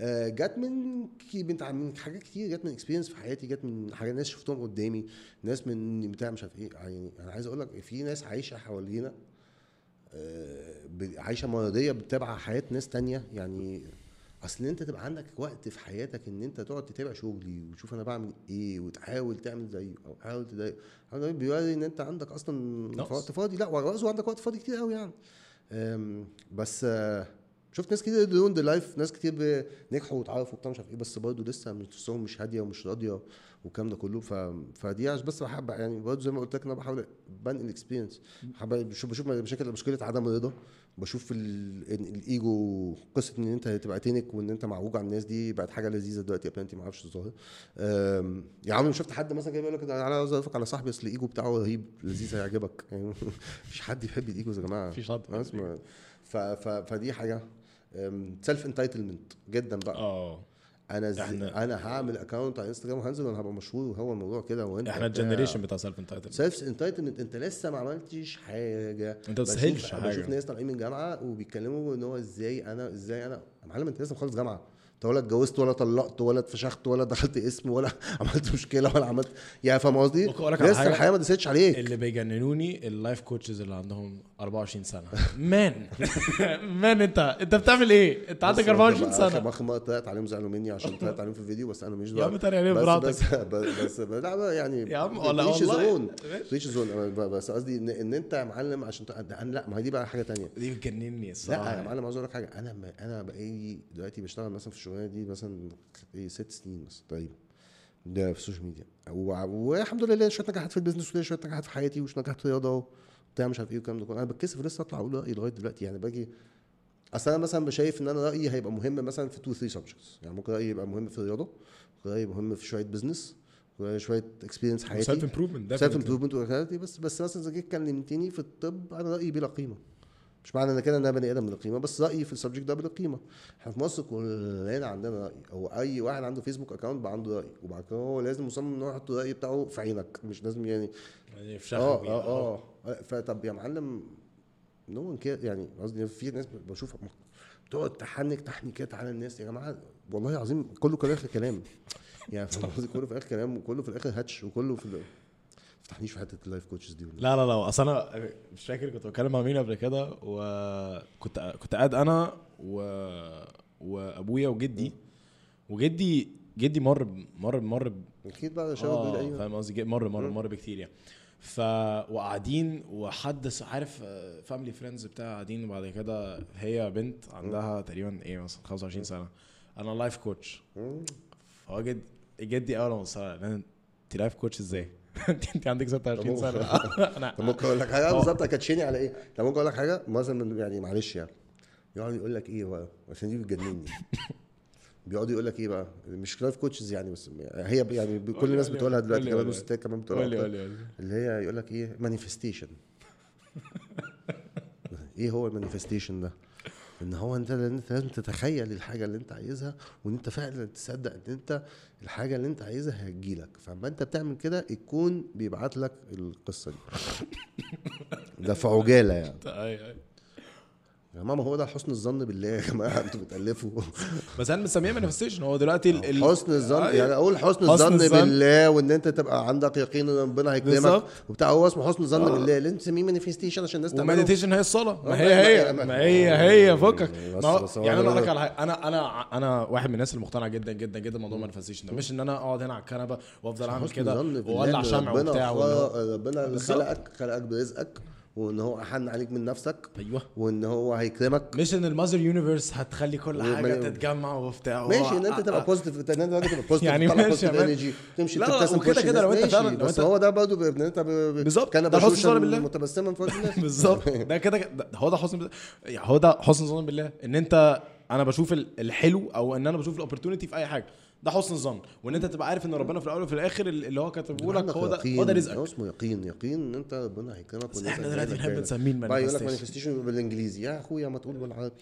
آه، جت من كي- من حاجات كتير جت من experience في حياتي جت من حاجات ناس شفتهم قدامي ناس من بتاع مش عارف إيه. يعني أنا عايز أقول لك في ناس عايشة حوالينا آه، عايشة مرضية بتتابع حياة ناس تانية. يعني أصل أنت تبقى عندك وقت في حياتك إن أنت تقعد تتابع شغلي وتشوف أنا بعمل إيه وتحاول تعمل زيه أو تحاول تضايق. هذا بيوري إن أنت عندك أصلا. وقت فاضي. لا وقت عندك وقت فاضي كتير قوي يعني. بس آه، شفت ناس كتير done the life ناس كتير نجحوا واتعرفوا وبتاع مش عارف إيه بس برضه لسه نفسهم مش هادية ومش راضية والكلام ده كله. ف... فدي بس بحب يعني برضه زي ما قلت لك أنا بحاول بنقل experience بشوف بشوف مشاكل مشكلة عدم الرضا بشوف الايجو قصة إن أنت تبقى تنك وإن أنت معوج على الناس دي بقت حاجة لذيذة دلوقتي ابلانتي ما أعرفش الظاهر. أم، يا عم شفت حد مثلا جاي بيقول لك أنا عاوز اعرفك على صاحبي أصل الايجو بتاعه رهيب لذيذ هيعجبك. يعني مفيش حد يحب الايجو يا جماعة. مفيش حد اسمع ف... ف... فدي حاجة. self entitlement جدا بقى. آه. أنا زي... إحنا- أنا هعمل account على انستجرام وهنزل وأنا هبقى مشهور وهو الموضوع كده وأنت إحنا ال generation بتاع. self entitle self entitlement أنت لسه ما عملتش حاجة. أنت ما تستاهلش بشوف- ناس طالعين من جامعة وبيتكلموا إن هو إزاي أنا إزاي أنا معلم أنت لسه مخلص جامعة. انت ولا اتجوزت ولا طلقت ولا اتفشخت ولا دخلت قسم ولا عملت مشكلة ولا عملت يعني فاهم قصدي؟ لسه؟ الحياة ما دستش عليك اللي بيجننوني ال life coaches اللي عندهم 24 سنة man man انت انت بتعمل إيه؟ انت عندك بس 24 آخر- سنة اخر مره طلعت عليهم زعلوا مني عشان طلعت عليهم في الفيديو بس أنا مش يا عم تاني عليهم براحتك. بس بس, بس لا يعني يا عم reach والله. reach زون بس قصدي ان, إن أنت يا معلم عشان لا ما هي دي بقى حاجة تانية دي بتجنني الصراحه لا يا معلم عاوز أقول لك حاجة أنا أنا بقالي دلوقتي بشتغل مثلا في الشغلانة دي مثلا إيه ست سنين مثلا تقريبا. ده في ال social media. والحمد لله ليا شوية نجاحات في ال business وليا شوية نجاحات في حياتي وشوية نجاحات في الرياضة وبتاع مش عارف إيه والكلام ده كله. أنا بتكسف لسه أطلع أقول رأيي لغاية دلوقتي. يعني باجي أصل أنا مثلا شايف إن أنا رأيي هيبقى مهم مثلا في two three subjects يعني ممكن رأيي يبقى مهم في الرياضة ممكن رأيي مهم في شوية business شوية experience self حياتي improvement self improvement بس بس مثلا إذا جيت كلمتني في الطب أنا رأيي بلا قيمة. مش معنى إن كده ان أنا بني آدم بلا قيمه بس رأيي في ال subject ده بلا قيمه إحنا في مصر كلنا عندنا رأي. هو أي واحد عنده فيسبوك account بقى عنده رأي وبعد كده هو لازم مصمم إن هو يحط الرأي بتاعه في عينك مش لازم يعني يعني في آه آه آه. فطب يا معلم no one care يعني قصدي في ناس بشوفها تقعد تحنك تحنيكات على الناس يا جماعة والله العظيم كله كله آخر كلام. يعني كله في آخر كلام وكله في الآخر هاتش وكله في تفتحنيش في حتة ال life coaches دي والله. لا لا لا أصل أنا مش فاكر كنت بتكلم مع مين قبل كده وكنت كنت قاعد أنا و... وأبويا وجدي وجدي جدي مر مر مر أكيد بقى شباب دول أيوه فاهم قصدي؟ مر مر مر بكتير يعني. ف وقاعدين وحد عارف family friends بتاع قاعدين وبعد كده هي بنت عندها تقريبا إيه مثلا 25 سنة. أنا life coach. فهو جد جدي أول ما وصل أنت life coach إزاي؟ انت عندك 26 طب سنة. أنا طب ممكن أقول لك حاجة؟ آه. بالظبط coach يني على إيه؟ طب ممكن أقول لك حاجة؟ مثلا يعني معلش يعني. يقعد يقول لك إيه بقى عشان دي بتجنني. بيقعد يقول لك إيه بقى؟ مش life coaches يعني بس هي يعني كل الناس بتقولها قول دلوقتي كمان. والستات كمان بتقولها قول لي قول لي. اللي هي يقول لك إيه؟ manifestation إيه هو ال manifestation ده؟ إن هو أنت لازم تتخيل الحاجة اللي أنت عايزها وإن أنت فعلا تصدق إن أنت الحاجة اللي أنت عايزها هتجيلك. فلما أنت بتعمل كده الكون بيبعت لك القصة دي. ده في عجالة يعني. يا ماما هو ده حسن الظن بالله؟ يا جماعة أنتوا بتألفوا. بس أنا مسميه manifestation هو دلوقتي ال- ال- حسن الظن أيوة. يعني أقول حسن حسن الظن. بالله وإن أنت تبقى عندك يقين إن ربنا هيكرمك. وبتاع. هو اسمه حسن الظن آه. بالله. لازم تسميه manifestation عشان الناس تعمله. و meditation هي الصلاة. آه، ما هي. هي ما- ما هي هي فكك. ما يعني أنا أقول لك على حاجة. أنا أنا أنا واحد من الناس اللي مقتنعه جدا جدا جدا بموضوع ال manifestation ده. مش إن أنا أقعد هنا على الكنبة وأفضل أعمل كده وأولع شمع وبتاع ربنا. خلقك خلقك برزقك. وإن هو أحن عليك من نفسك. أيوه. وإن هو هيكرمك. مش ان ال mother universe هتخلي كل حاجة تتجمع وبتاع. ماشي إن أنت و- تبقى positive إن أنت تبقى positive يعني ماشي energy، تمشي تبتسم كده الناس، لو انت فعلا- بس هو ده برضه إن أنت بالظبط، كان ده حسن الظن بالله. متبسما في وجه الناس. بالظبط. ده كده ده هو ده حسن يعني هو ده حسن ظن بالله. إن أنت أنا بشوف ال- الحلو أو إن أنا بشوف ال opportunity في أي حاجة. ده حسن الظن وإن أنت تبقى عارف إن ربنا في الأول وفي الآخر اللي هو كاتبه لك هو ده. هو ده هو رزقك اسمه يقين يقين إن أنت ربنا هيكرمك بس إحنا دلوقتي بنحب. نسميه بقى يقول لك. manifestation بالإنجليزي يا أخويا ما تقول بالعربي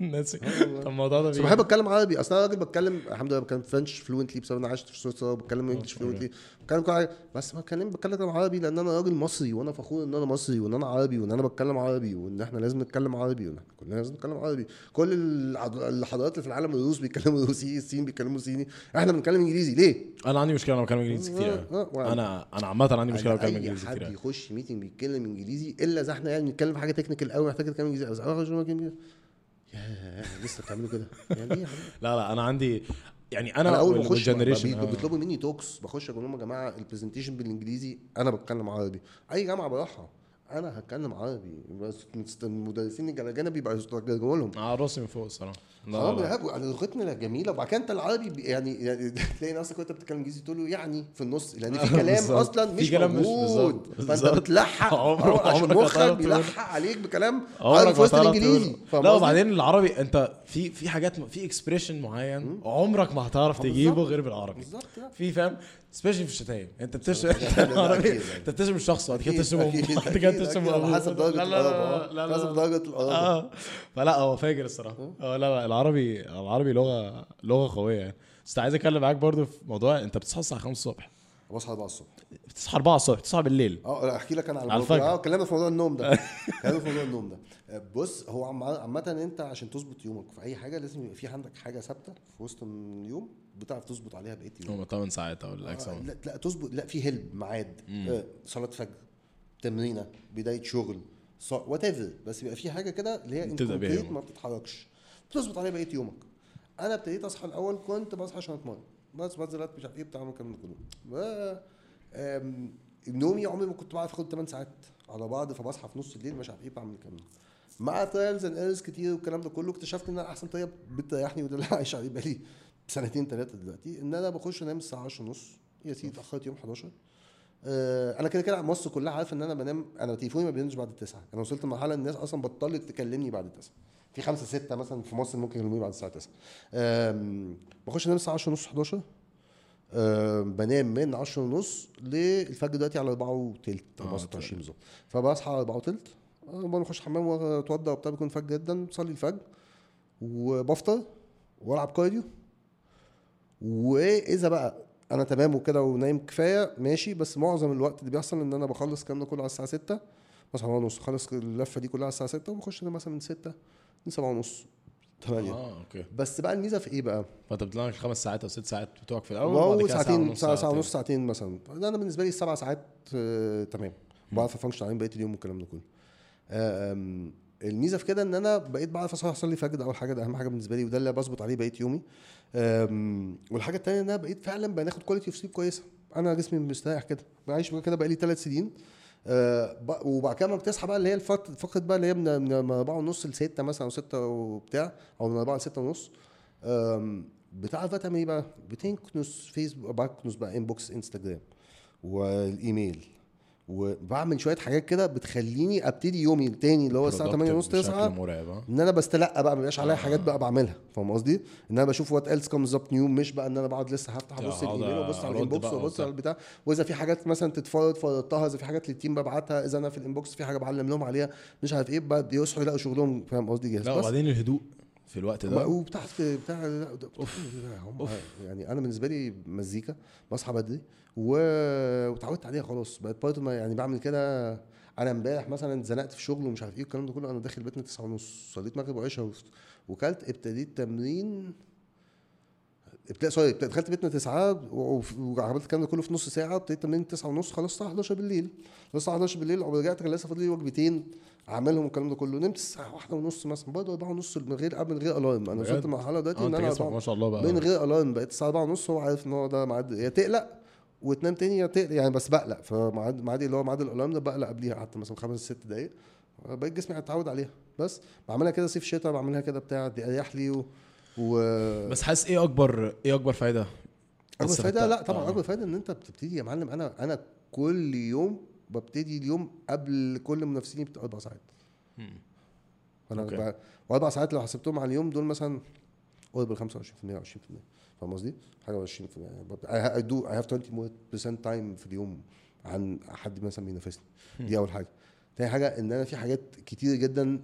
الناس. طب الموضوع ده بس بحب اتكلم عربي. اصل أنا راجل بتكلم الحمد لله بتكلم French fluently بسبب أنا عشت في سويسرا وبتكلم English fluently بتكلم كل حاجة. بس ما بتكلم بتكلم عربي لأن أنا راجل مصري وأنا فخور إن أنا مصري وإن أنا عربي وإن أنا بتكلم عربي وإن إحنا لازم نتكلم عربي وإن إحنا كلنا لازم نتكلم عربي. كل الحضارات اللي في العالم الروس بيتكلموا روسي الصين بيتكلموا صيني. إحنا بنتكلم إنجليزي. ليه؟ أنا عندي مشكلة أنا بتكلم إنجليزي كتير. آه،. أنا أنا عامة عندي مشكلة بتكلم إنجليزي حد كتير. أوي. يخش meeting بيتكلم إنجليزي إلا إذا إحنا يعني بنتكلم في حاجة technical قوي محتاج تتكلم إنجليزي. بس يا لسه بتعملوا كده يعني إيه؟ لا لا أنا عندي يعني أنا أنا أول ما أخش آه. بيطلبوا مني talks بخش أقول لهم يا جماعة ال presentation بالإنجليزي أنا بتكلم عربي أي جامعة بروحها أنا هتكلم عربي بس المدرسين الاجانب بيبقى يترجموا لهم آه راسي من فوق الصراحة لا آه لا لا. بيهابوا على لغتنا جميلة وبعد كده انت العربي بي- يعني, يعني تلاقي نفسك وانت بتتكلم انجليزي تقول له يعني في النص لأن في كلام. أصلا في مش موجود. فأنت. بتلحق عمر- هو عشان عمرك مخك. بيلحق عليك بكلام عمرك عارف ما وسط الإنجليزي لا؟ وبعدين العربي انت في في حاجات في expression معين عمرك ما هتعرف آه، تجيبه. غير بالعربي بالظبط لا. في فاهم especially في الشتايم انت بتشتم. أنت بتشتم الشخص بعد كده أكيد، تشتم أكيد، امه بعد كده أكيد، تشتم أكيد، على ابوه حسب لا لا لا آه. لا حسب لا درجة القرابة آه فلا هو فاجر الصراحة آه لا لا العربي العربي لغة لغة قوية يعني. بس عايز أتكلم معاك برضو في موضوع أنت بتصحى الساعة 5 الصبح. بصحى 4 الصبح. بتصحى 4 الصبح بتصحى بالليل. آه أحكي لك أنا على على الفجر. آه كلامنا في موضوع النوم ده. كلامنا في موضوع النوم ده. آه، بص هو عامة أنت عشان تظبط يومك في أي حاجة لازم يبقى في عندك حاجة ثابتة في وسط اليوم بتعرف تظبط عليها بقية اليوم. هم 8 ساعات أو ال X آه، لا لا تظبط لا في هلب ميعاد آه، صلاة فجر تمرينة بداية شغل whatever بس يبقى في حاجة كده اللي هي يومك. ما بتتحركش. بتظبط عليها بقية يومك. أنا ابتديت أصحى الأول كنت بصحى عشان أتمرن. بس بنزل مش عارف إيه بتاع ده كله. نومي عمري ما كنت بعرف آخد 8 ساعات على بعض فبصحى في نص الليل مش عارف إيه بعمل الكلام ده. مع trials and errors كتير والكلام ده كله اكتشفت إن أنا أحسن طريقه بتريحني وده اللي عايش عليه بقالي سنتين ثلاثة دلوقتي. إن أنا بخش أنام الساعة 10 ونص. يا سيدي اتأخرت يوم 11 آه، أنا كده كده مصر كلها عارفة إن أنا بنام أنا تليفوني ما بينامش بعد التسعة. أنا وصلت لمرحلة الناس أصلا بطلت تكلمني بعد التسعة. في خمسة ستة مثلا في مصر ممكن يكلموني بعد الساعة 9 آم، بخش أنام الساعة 10 ونص 11 آم، بنام من 10 ونص للفجر دلوقتي على 4 وتلت آه، 4 26 بالظبط. فبصحى على 4 وتلت. آه، بخش حمام واتوضى وبتاع بيكون الفجر جدا. بصلي الفجر. وبفطر وألعب كارديو. وإذا بقى أنا تمام وكده ونايم كفاية ماشي. بس معظم الوقت اللي بيحصل إن أنا بخلص الكلام ده كله على الساعة 6 بصحى ونص خلص اللفة دي كلها على الساعة 6 وبخش أنام مثلا من 6 من 7 ونص 8 آه okay. بس بقى الميزة في إيه بقى؟ فانت بتنام خمس ساعات أو ست ساعات بتوعك في الأول وبعد كده ساعتين ونص، ساعة ساعة ساعتين. ونص ساعتين مثلا. أنا بالنسبة لي السبع ساعات آه، تمام. بعرف أ function عليهم بقية اليوم والكلام ده كله. آه، الميزة في كده إن أنا بقيت بعرف اصحى اصلي فجر أول حاجة ده أهم حاجة بالنسبة لي وده اللي بظبط عليه بقية يومي. والحاجة الثانية إن أنا بقيت فعلا بناخد quality of sleep كويسة. أنا جسمي مستريح كده. بعيش بقى كده بقى لي ثلاث سنين. وبعد كده ما بتصحى بقى اللي هي فقره بقى اللي هي من من من 4 ونص ل 6 مثلا أو 6 وبتاع أو من 4 ل 6 ونص بتعرف بقى تعمل إيه بقى؟ بتنكنس فيسبوك بقى inbox إنستجرام والإيميل وبعمل شوية حاجات كده بتخليني أبتدي يومي التاني اللي هو الساعة 8 ونص 9 productive بشكل مرعب آه. إن أنا بستلقى بقى ما بيبقاش عليا حاجات بقى بعملها فاهم قصدي؟ إن أنا بشوف what else comes up new مش بقى إن أنا بقعد لسه هفتح ابص الإيميل وأبص على ال inbox وأبص. على البتاع. وإذا في حاجات مثلا تتفرض فرضتها إذا في حاجات لل team ببعتها إذا أنا في ال inbox في حاجة بعلم لهم عليها مش عارف إيه بقى بيصحوا يلاقوا شغلهم فاهم قصدي؟ جاهز. لا وبعدين الهدوء. في الوقت ده؟ وبتاع بتاع هم- يعني أنا بالنسبة لي مزيكا بصحى بدري و- واتعودت عليها خلاص. بقت ما- يعني بعمل كده أنا امبارح مثلا اتزنقت في شغل ومش عارف إيه الكلام ده كله أنا داخل بيتنا 9 ونص صليت مغرب وعشاء وكلت ابتديت تمرين ابتديت sorry دخلت بيتنا 9 و- وعملت الكلام ده كله في نص ساعة ابتديت تمرين 9 ونص خلصت الساعة 11 بالليل. الساعة 11 بالليل ورجعت كان لسه فاضل لي وجبتين اعملهم والكلام ده كله. نمت الساعة واحدة ونص مثلا برضه 4 ونص من غير من غير alarm أنا؟ وصلت لمرحلة دلوقتي آه إن أنا ما شاء الله بقى. من غير alarm بقيت الساعة 4 ونص هو عارف إن هو ده ميعاد يا تقلق وتنام تاني يا تقلق يعني بس بقلق. فميعاد ميعادي اللي هو ميعاد الالارم ده بقلق قبليها حتى مثلا خمس ست دقايق. بقيت جسمي اتعود عليها. بس بعملها كده صيف شتاء بعملها كده بتاع دي اريح لي و, و... بس حاسس إيه اكبر إيه اكبر فايدة؟ أكبر فايدة؟ لا طبعا آه. أكبر فايدة إن أنت بتبتدي يا معلم أنا أنا كل يوم ببتدي اليوم قبل كل منافسيني باربع ساعات. أنا. وأربع ساعات لو حسبتهم على اليوم دول مثلا قرب ال 25% أو 20% فاهم قصدي؟ حاجة و 20% يعني بب- I do I have 20 more percent time في اليوم عن حد مثلا بينافسني. دي أول حاجة. تاني حاجة إن أنا في حاجات كتير جدا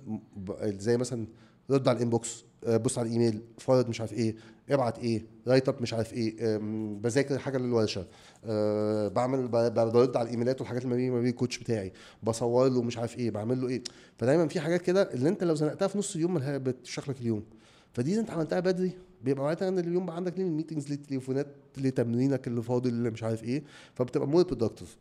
زي مثلا رد على ال inbox بص على الإيميل فرض مش عارف إيه ابعت إيه write up مش عارف إيه بذاكر حاجة للورشة أه بعمل برد على الإيميلات والحاجات اللي ما بين ال coach بتاعي. بصور له مش عارف إيه بعمل له إيه. فدايما في حاجات كده اللي أنت لو زنقتها في نص اليوم ملها- بتشرح لك اليوم. فدي أنت عملتها بدري. بيبقى معناتها إن اليوم بقى عندك ميتنجز للتليفونات لتمرينك اللي فاضل اللي مش عارف إيه. فبتبقى more productive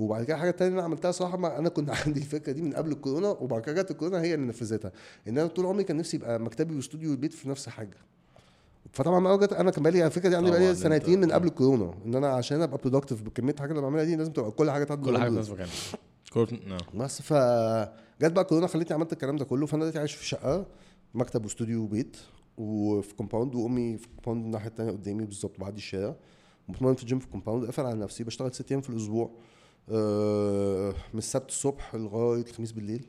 وبعد كده حاجة تانية أنا عملتها صراحة ما أنا كنت عندي الفكرة دي من قبل الكورونا وبعد كده جت الكورونا هي اللي نفذتها. إن أنا طول عمري كان نفسي يبقى مكتبي واستوديو البيت في نفس حاجة. فطبعا ما جت أنا كان بقالي الفكرة دي عندي بقالي سنتين من قبل الكورونا. إن أنا عشان أبقى productive بكمية حاجة اللي بعملها دي لازم تبقى كل حاجة تقعد كل حاجة مكانها. correct نعم. بس ف جت بقى كورونا خلتني عملت الكلام ده كله فأنا دلوقتي عايش في شقة مكتب واستوديو وبيت وفي كومباوند وأمي في كومباوند الناحية التانية قدامي بالظبط بعد الشارع. وبتمرن في الجيم في كومباوند قافل على نفسي بشتغل ست أيام في الأسبوع. آه، من السبت الصبح لغاية الخميس بالليل.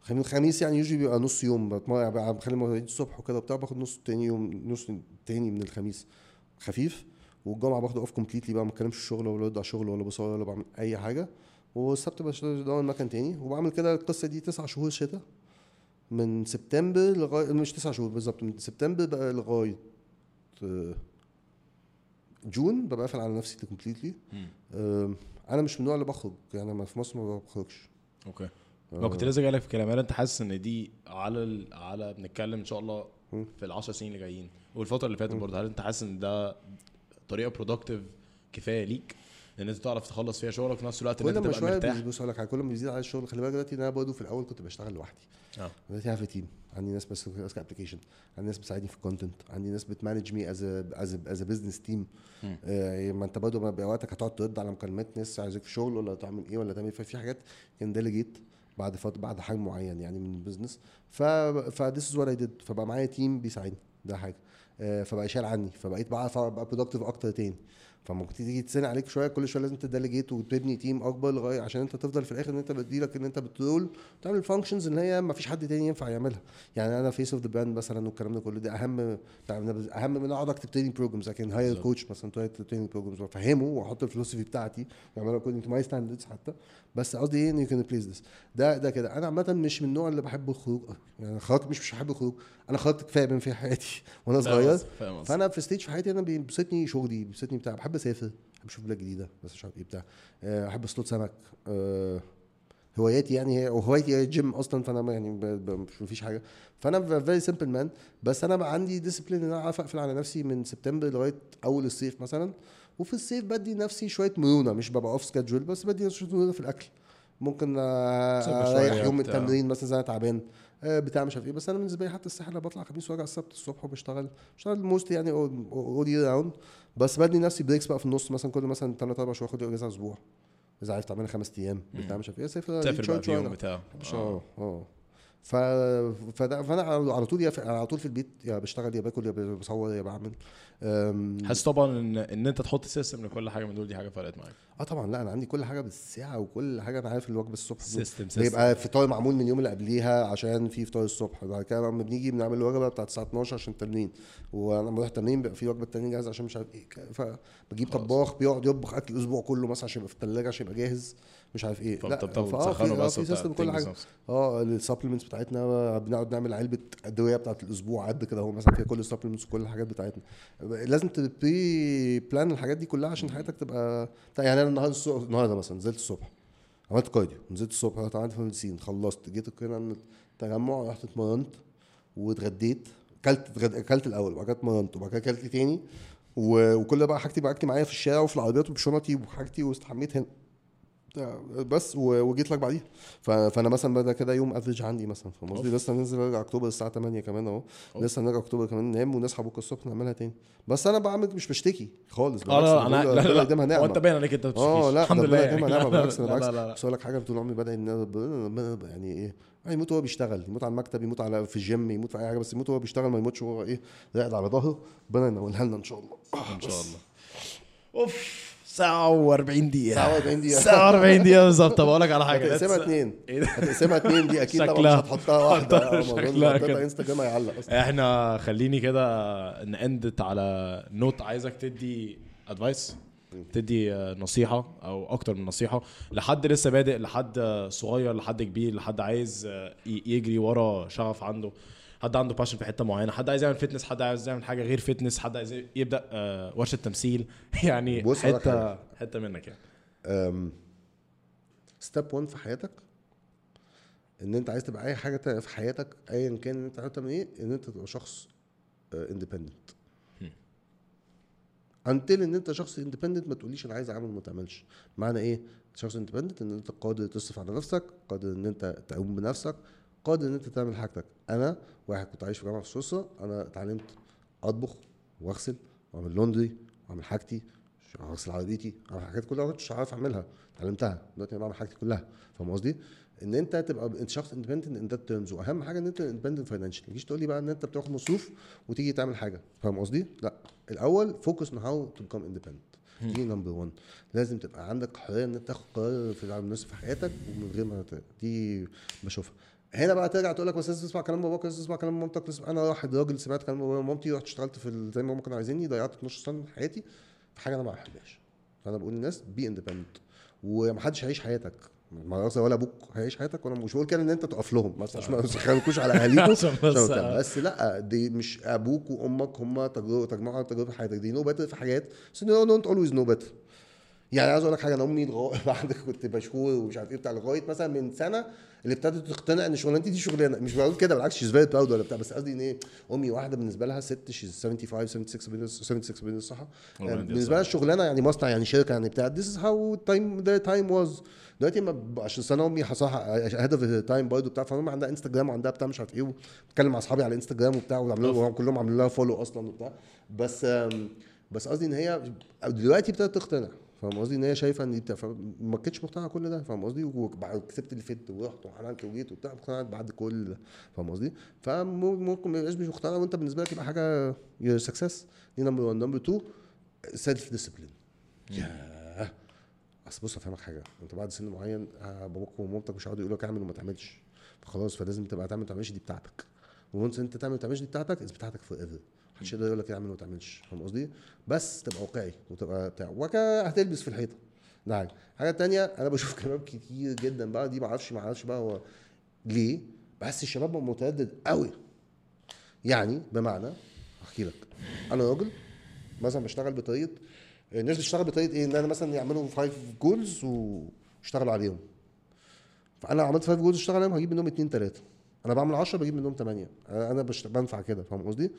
خميس الخميس يعني يجي بيبقى نص يوم. بقى بخلي المواعيد الصبح وكده وبتاع باخد نص تاني يوم نص تاني من الخميس خفيف. والجمعه باخده off completely بقى ما بتكلمش الشغل ولا برد على الشغل ولا بصور ولا بعمل أي حاجة. والسبت بشتغل بدور مكان تاني. وبعمل كده القصة دي تسع شهور شتاء. من سبتمبر لغايه مش تسع شهور بالظبط من سبتمبر بقى لغاية آه، June ببقى قافل على نفسي completely أنا مش من النوع اللي بخرج يعني أنا في مصر ما بخرجش. okay. ما كنت لسه جايلك في كلام هل أنت حاسس إن دي على ال... على بنتكلم إن شاء الله. في العشر سنين اللي جايين والفترة اللي فاتت برضه هل أنت حاسس إن ده طريقة productive كفاية ليك؟ ان أنت تعرف تخلص فيها شغلك في نفس الوقت ان كل انت ما تبقى مرتاح بص أقول لك كل ما بيزيد على الشغل خلي بالك دلوقتي إن أنا برضه في الأول كنت بشتغل لوحدي. آه. دلوقتي أنا في team عندي ناس بس ماسكه application عندي ناس بتساعدني في ال content عندي ناس بت manage me as as as business team. ما أنت برضه ما بيبقى وقتك هتقعد ترد على مكالمات ناس عايزك في شغل ولا تعمل إيه ولا تعمل إيه. ففي حاجات كان delegate بعد فتره بعد حجم معين يعني من ال business ف ف this is what I did فبقى معايا team بيساعدني. ده حاجة. آه، فبقى شايل عني. فبقيت بعرف أبقى productive أكتر تاني. فممكن تيجي تسنى عليك شوية كل شوية لازم ت delegate وتبني team أكبر لغاية عشان أنت تفضل في الآخر إن أنت بديلك إن أنت بترول تعمل functions إن هي ما فيش حد تاني ينفع يعملها. يعني أنا face of the brand مثلا والكلام ده كله ده أهم أهم من أقعد أكتب training programs لكن hire. coach مثلا training programs وأفهمه وأحط ال philosophy بتاعتي واعملها according to my standards حتى. بس قصدي إيه؟ إن you can replace this ده ده كده. أنا عامة مش من النوع اللي بحب الخروج يعني خرجت مش مش بحب الخروج. أنا خرجت كفاية بما في حياتي وأنا صغير. فأنا في stage في حياتي أنا بيبسطني شغلي بيبسطني بتاع. بحب أسافر بحب أشوف بلاد جديدة بس مش عارف إيه بتاع. آه، أحب أصطاد سمك. آه، هواياتي يعني هي وهوايتي هي الجيم أصلا فأنا يعني مفيش حاجة. فأنا very simple man بس أنا بقى عندي discipline إن أنا أعرف أقفل على نفسي من سبتمبر لغاية أول الصيف مثلا. وفي الصيف بدي نفسي شوية مرونة مش ببقى off schedule بس بدي نفسي شوية مرونة في الأكل. ممكن أريح يوم من. التمرين مثلا زي أنا تعبان. آه، بتاع مش عارف إيه. بس أنا بالنسبة لي حتى الساحل بطلع خميس وارجع السبت الصبح وبشتغل. بشتغل most يعني all year round بس بدي نفسي breaks بقى في النص مثلا كل مثلا ثلاث أربع شهور آخد إجازة أسبوع إذا عايز تعملها خمس أيام بتاع مش عارف إيه سافر تسافر بقى في شوية يوم أنا. بتاع. آه. آه. ف فده فأنا على طول يا في- على طول في البيت يا بشتغل يا باكل يا بصور يا بعمل. أم، حاسس طبعا إن إن أنت تحط system لكل حاجة من دول دي حاجة فرقت معاك. آه طبعا لأ أنا عندي كل حاجة بالساعة وكل حاجة أنا عارف الوجبة الصبح system system بيبقى فطار معمول من اليوم اللي قبليها عشان في فطار الصبح. بعد كده لما بنيجي بنعمل الوجبة بتاعت الساعة 12 عشان التمرين. وأنا بروح التمرين بيبقى في وجبة تانية جاهزة عشان مش عارف إيه فبجيب. طباخ بيقعد يطبخ أكل الأسبوع كله مثلا عشان يبقى في الثلاجه عشان يبقى جاهز. مش عارف إيه. بتاخد فآه تسخنه في- آه بس في وبتاع. system كل حاجة. آه ال supplements بتاعتنا بنقعد نعمل علبة أدوية بتاعت الأسبوع قد كده أهو مثلا فيها كل ال supplements وكل الحاجات بتاعتنا. لازم ت pre-plan الحاجات دي كلها عشان حياتك تبقى يعني أنا النهارده النهارده مثلا نزلت الصبح عملت cardio نزلت الصبح رحت عملت فلسين خلصت جيت من التجمع رحت اتمرنت واتغديت. كلت اتغد- كلت الأول وبعد كده اتمرنت وبعد كده كلت تاني وكل بقى حاجتي بقى معايا في الشارع وفي العربيات وبشنطي وحاجتي واستحميت هنا. بس وجيت لك بعديها. فأنا مثلا بدأ كده يوم average عندي مثلا فاهم قصدي لسه ننزل نرجع أكتوبر الساعة 8 كمان أهو. لسه نرجع أكتوبر كمان. ننام ونصحى بكرة الصبح نعملها تاني. بس أنا بعمل مش بشتكي خالص آه لا أنا لا لا نعمة. هو أنت باين عليك أنت ما آه لا الحمد لله. يعني نعمه بالعكس. بالعكس. بس أقول لك حاجة طول عمري بدا إن يعني إيه يموت وهو بيشتغل يموت على المكتب يموت على في الجيم يموت في أي حاجة بس يموت وهو بيشتغل ما يموتش وهو إيه قاعد على ظهره. ربنا ينولها لنا إن شاء الله. إن شاء الله. أوف. ساعة و40 دقيقة. ساعة و40 دقيقة. ساعة و40 دقيقة بالظبط. طب أقول لك على حاجة. هتقسمها اتنين. ده؟ هتقسمها اتنين دي أكيد طبعا مش هتحطها أظن شكلها حطيتها كده. انستجرام هيعلق أصلا. إحنا خليني كده ن end it على note عايزك تدي advice تدي آه، نصيحة أو أكتر من نصيحة لحد لسه بادئ لحد آه، صغير لحد كبير لحد عايز آه، يجري ورا شغف عنده. حد عنده passion في حتة معينة حد عايز يعمل fitness حد عايز يعمل حاجة غير fitness حد عايز يبدأ آه، ورشة تمثيل. يعني بص حتة. حتة منك يعني. step 1 في حياتك إن أنت عايز تبقى أي حاجة في حياتك ايا كان أنت عايز تعمل إيه إن أنت تبقى شخص independent until إن أنت شخص independent ما تقوليش أنا عايز أعمل وما تعملش. معنى إيه؟ شخص independent إن أنت قادر تصرف على نفسك قادر إن أنت تقوم بنفسك قادر إن أنت تعمل حاجتك. أنا واحد كنت عايش في جامعة في سويسرا أنا اتعلمت أطبخ وأغسل وأعمل laundry وأعمل حاجتي أغسل عربيتي أعمل حاجات كلها ما كنتش عارف أعملها. اتعلمتها. دلوقتي أنا بعمل حاجتي كلها. فاهم قصدي؟ إن أنت تبقى أنت شخص independent in that terms وأهم حاجة إن أنت independent financial ما تجيش تقول لي بقى إن أنت بتاخد مصروف وتيجي تعمل حاجة. فاهم قصدي؟ لا. الأول focus on how to become independent دي number 1 لازم تبقى عندك حرية إن أنت تاخد قرار في النص في حياتك ومن غير ما دي بشوفها. هنا بقى ترجع تقول لك بس لازم تسمع كلام باباك لازم تسمع كلام مامتك لازم أنا واحد راجل سمعت كلام بابايا ومامتي رحت اشتغلت في زي ما هم كانوا عايزيني ضيعت 12 سنة من حياتي في حاجة أنا ما بحبهاش. فأنا بقول للناس be independent ومحدش هيعيش حياتك. ما ولا أبوك هيعيش حياتك وأنا مش بقول كده إن أنت تقف لهم. بس عشان ما تخليكوش على اهاليكم عشان بس- لأ دي مش أبوك وأمك هم تجربه تجمعوا تجربة حياتك. they know better في حاجات. بس don't always know better يعني عايز أقول لك حاجة أنا أمي لغايه بعد كنت مشهور ومش عارف إيه بتاع لغاية مثلا من سنة اللي ابتدت تقتنع إن شغلانتي دي شغلانة. مش بقول كده بالعكس she's very proud ولا بتاع بس قصدي إن إيه أمي واحدة بالنسبة لها ست she's 75 76 business 76 business صح والله دي بالنسبة لها الشغلانة يعني مصنع يعني شركة يعني بتاع. This is how time the time was. دلوقتي ما عشان سنة أمي صح ahead of time برضه بتاع فامي عندها انستجرام وعندها بتاع مش عارف إيه وبتكلم مع أصحابي على انستجرام وبتاع وعاملين كلهم عاملين لها follow أصلا وبتاع. بس بس قصدي إن هي دلوقتي ابتدت تقتنع. فاهم قصدي؟ إن هي شايفة إن دي بتاع فما كانتش مقتنعة كل ده فاهم قصدي؟ وبعد كسبت اللي فت ورحت وعملت وجيت وبتاع اقتنعت بعد كل ده فاهم قصدي؟ فممكن ما يبقاش مش مقتنع وأنت بالنسبة لك يبقى حاجة success دي number 1 number 2 self discipline ياه. أصل بص افهمك حاجة. أنت بعد سن معين آه، باباك ومامتك مش هيقعدوا يقولوا لك اعمل وما تعملش. فخلاص فلازم تبقى تعمل وما تعملش دي بتاعتك. وانت أنت تعمل وما تعملش دي بتاعتك is بتاعتك forever محدش يقدر يقول لك اعمل وما تعملش. فاهم قصدي؟ بس تبقى واقعي وتبقى بتاع. وإلا هتلبس في الحيطة. ده حاجة حاجة تانية أنا بشوف كلام كتير جدا بقى. دي ما أعرفش ما أعرفش بقى هو ليه. بس الشباب متردد قوي. يعني بمعنى احكي لك. أنا راجل مثلا بشتغل بطريقة الناس بتشتغل بطريقة إيه؟ إن أنا مثلا يعملوا five goals ويشتغلوا عليهم. فأنا عملت five goals اشتغل عليهم هجيب منهم اتنين تلاتة. أنا بعمل 10 بجيب منهم 8 أنا. بنفع كده. فاهم قصدي؟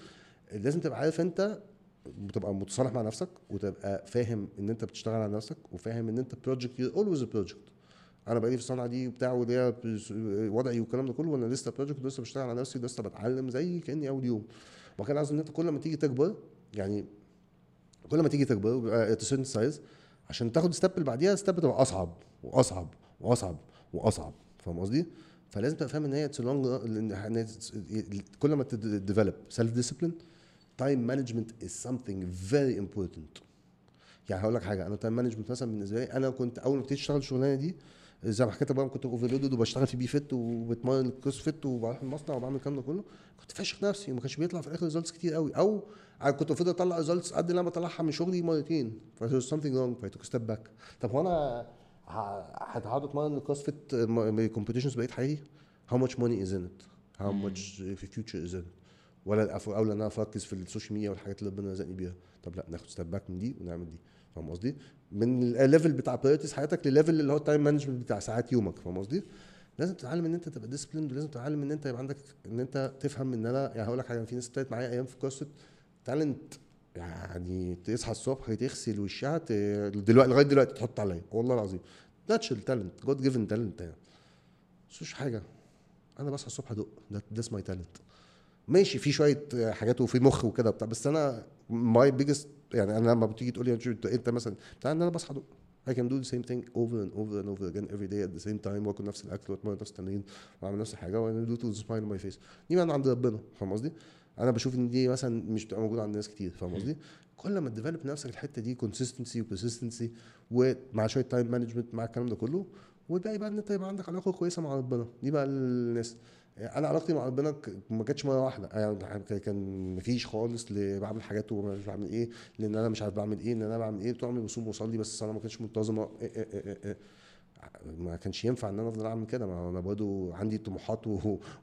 لازم تبقى عارف انت بتبقى متصالح مع نفسك وتبقى فاهم ان انت بتشتغل على نفسك وفاهم ان انت project always project أنا بقالي في الصنعه دي وبتاع وليا وضعي والكلام ده كله وأنا لسه project لسه بشتغل على نفسي لسه بتعلم زي كأني أول يوم. وكان عايز إن انت كل ما تيجي تكبر يعني كل ما تيجي تكبر ويبقى size عشان تاخد step اللي بعديها step بتبقى أصعب وأصعب وأصعب وأصعب. فاهم قصدي؟ فلازم تبقى فاهم إن هي long كل ما ت develop self discipline time management is something very important يعني هقول لك حاجة أنا time management مثلا بالنسبة لي أنا كنت أول ما ابتديت أشتغل الشغلانة دي زي ما حكيت بقى كنت overloaded وبشتغل في Be Fit وبتمرن ال CrossFit وبروح المصنع وبعمل الكلام ده كله. كنت فاشخ نفسي وما كانش بيطلع في الآخر results كتير قوي. أو كنت المفروض أطلع results قد اللي أنا بطلعها من شغلي مرتين. ف there's something wrong. ف I took a step back. طب هو أنا ه- هتقعد اتمرن ال CrossFit competitions بقيت حقيقي؟ How much money is in it? How much future is in it ولا اولى ان أنا اركز في ال social media والحاجات اللي ربنا رزقني بيها. طب لأ ناخد step back من دي ونعمل دي. فاهم قصدي؟ من ال level بتاع priorities حياتك لل level اللي هو ال time management بتاع ساعات يومك. فاهم قصدي؟ لازم تتعلم إن أنت تبقى disciplined ولازم تتعلم إن أنت يبقى عندك إن أنت تفهم إن أنا يعني هقول لك حاجة في ناس ابتدت معايا أيام في كورسات talent يعني تصحى الصبح تغسل وشها دلوقتي لغاية دلوقتي تحط عليا. والله العظيم. natural talent God given talent يعني مش حاجة. أنا بصحى الصبح ادق ده my talent ماشي في شوية حاجات وفي مخ وكده بتاع بس أنا my biggest يعني أنا لما بتيجي تقول لي أنت مثلا بتاع إن أنا بصحى I can do the same thing over and over and over again every day at the same time وآكل نفس الأكل وأتمرن نفس التمرين وأعمل نفس الحاجة وأنا with a smile on my face دي من عند ربنا فاهم قصدي؟ أنا بشوف إن دي مثلا مش بتبقى موجودة عند ناس كتير فاهم قصدي؟ كل ما ت develop نفسك الحتة دي consistency و persistency ومع شوية time management مع الكلام ده كله والباقي بقى إن أنت يبقى عندك علاقة كويسة مع ربنا دي بقى الناس أنا علاقتي مع ربنا ما كانتش مره واحدة يعني كان مفيش خالص بعمل حاجات ومش بعمل إيه لأن أنا مش عارف بعمل إيه ان أنا بعمل إيه بعمل بصوم وصلي بس أنا ما كانتش منتظمه إيه إيه إيه إيه. ما كانش ينفع إن أنا أفضل أعمل كده. ما أنا برضه عندي طموحات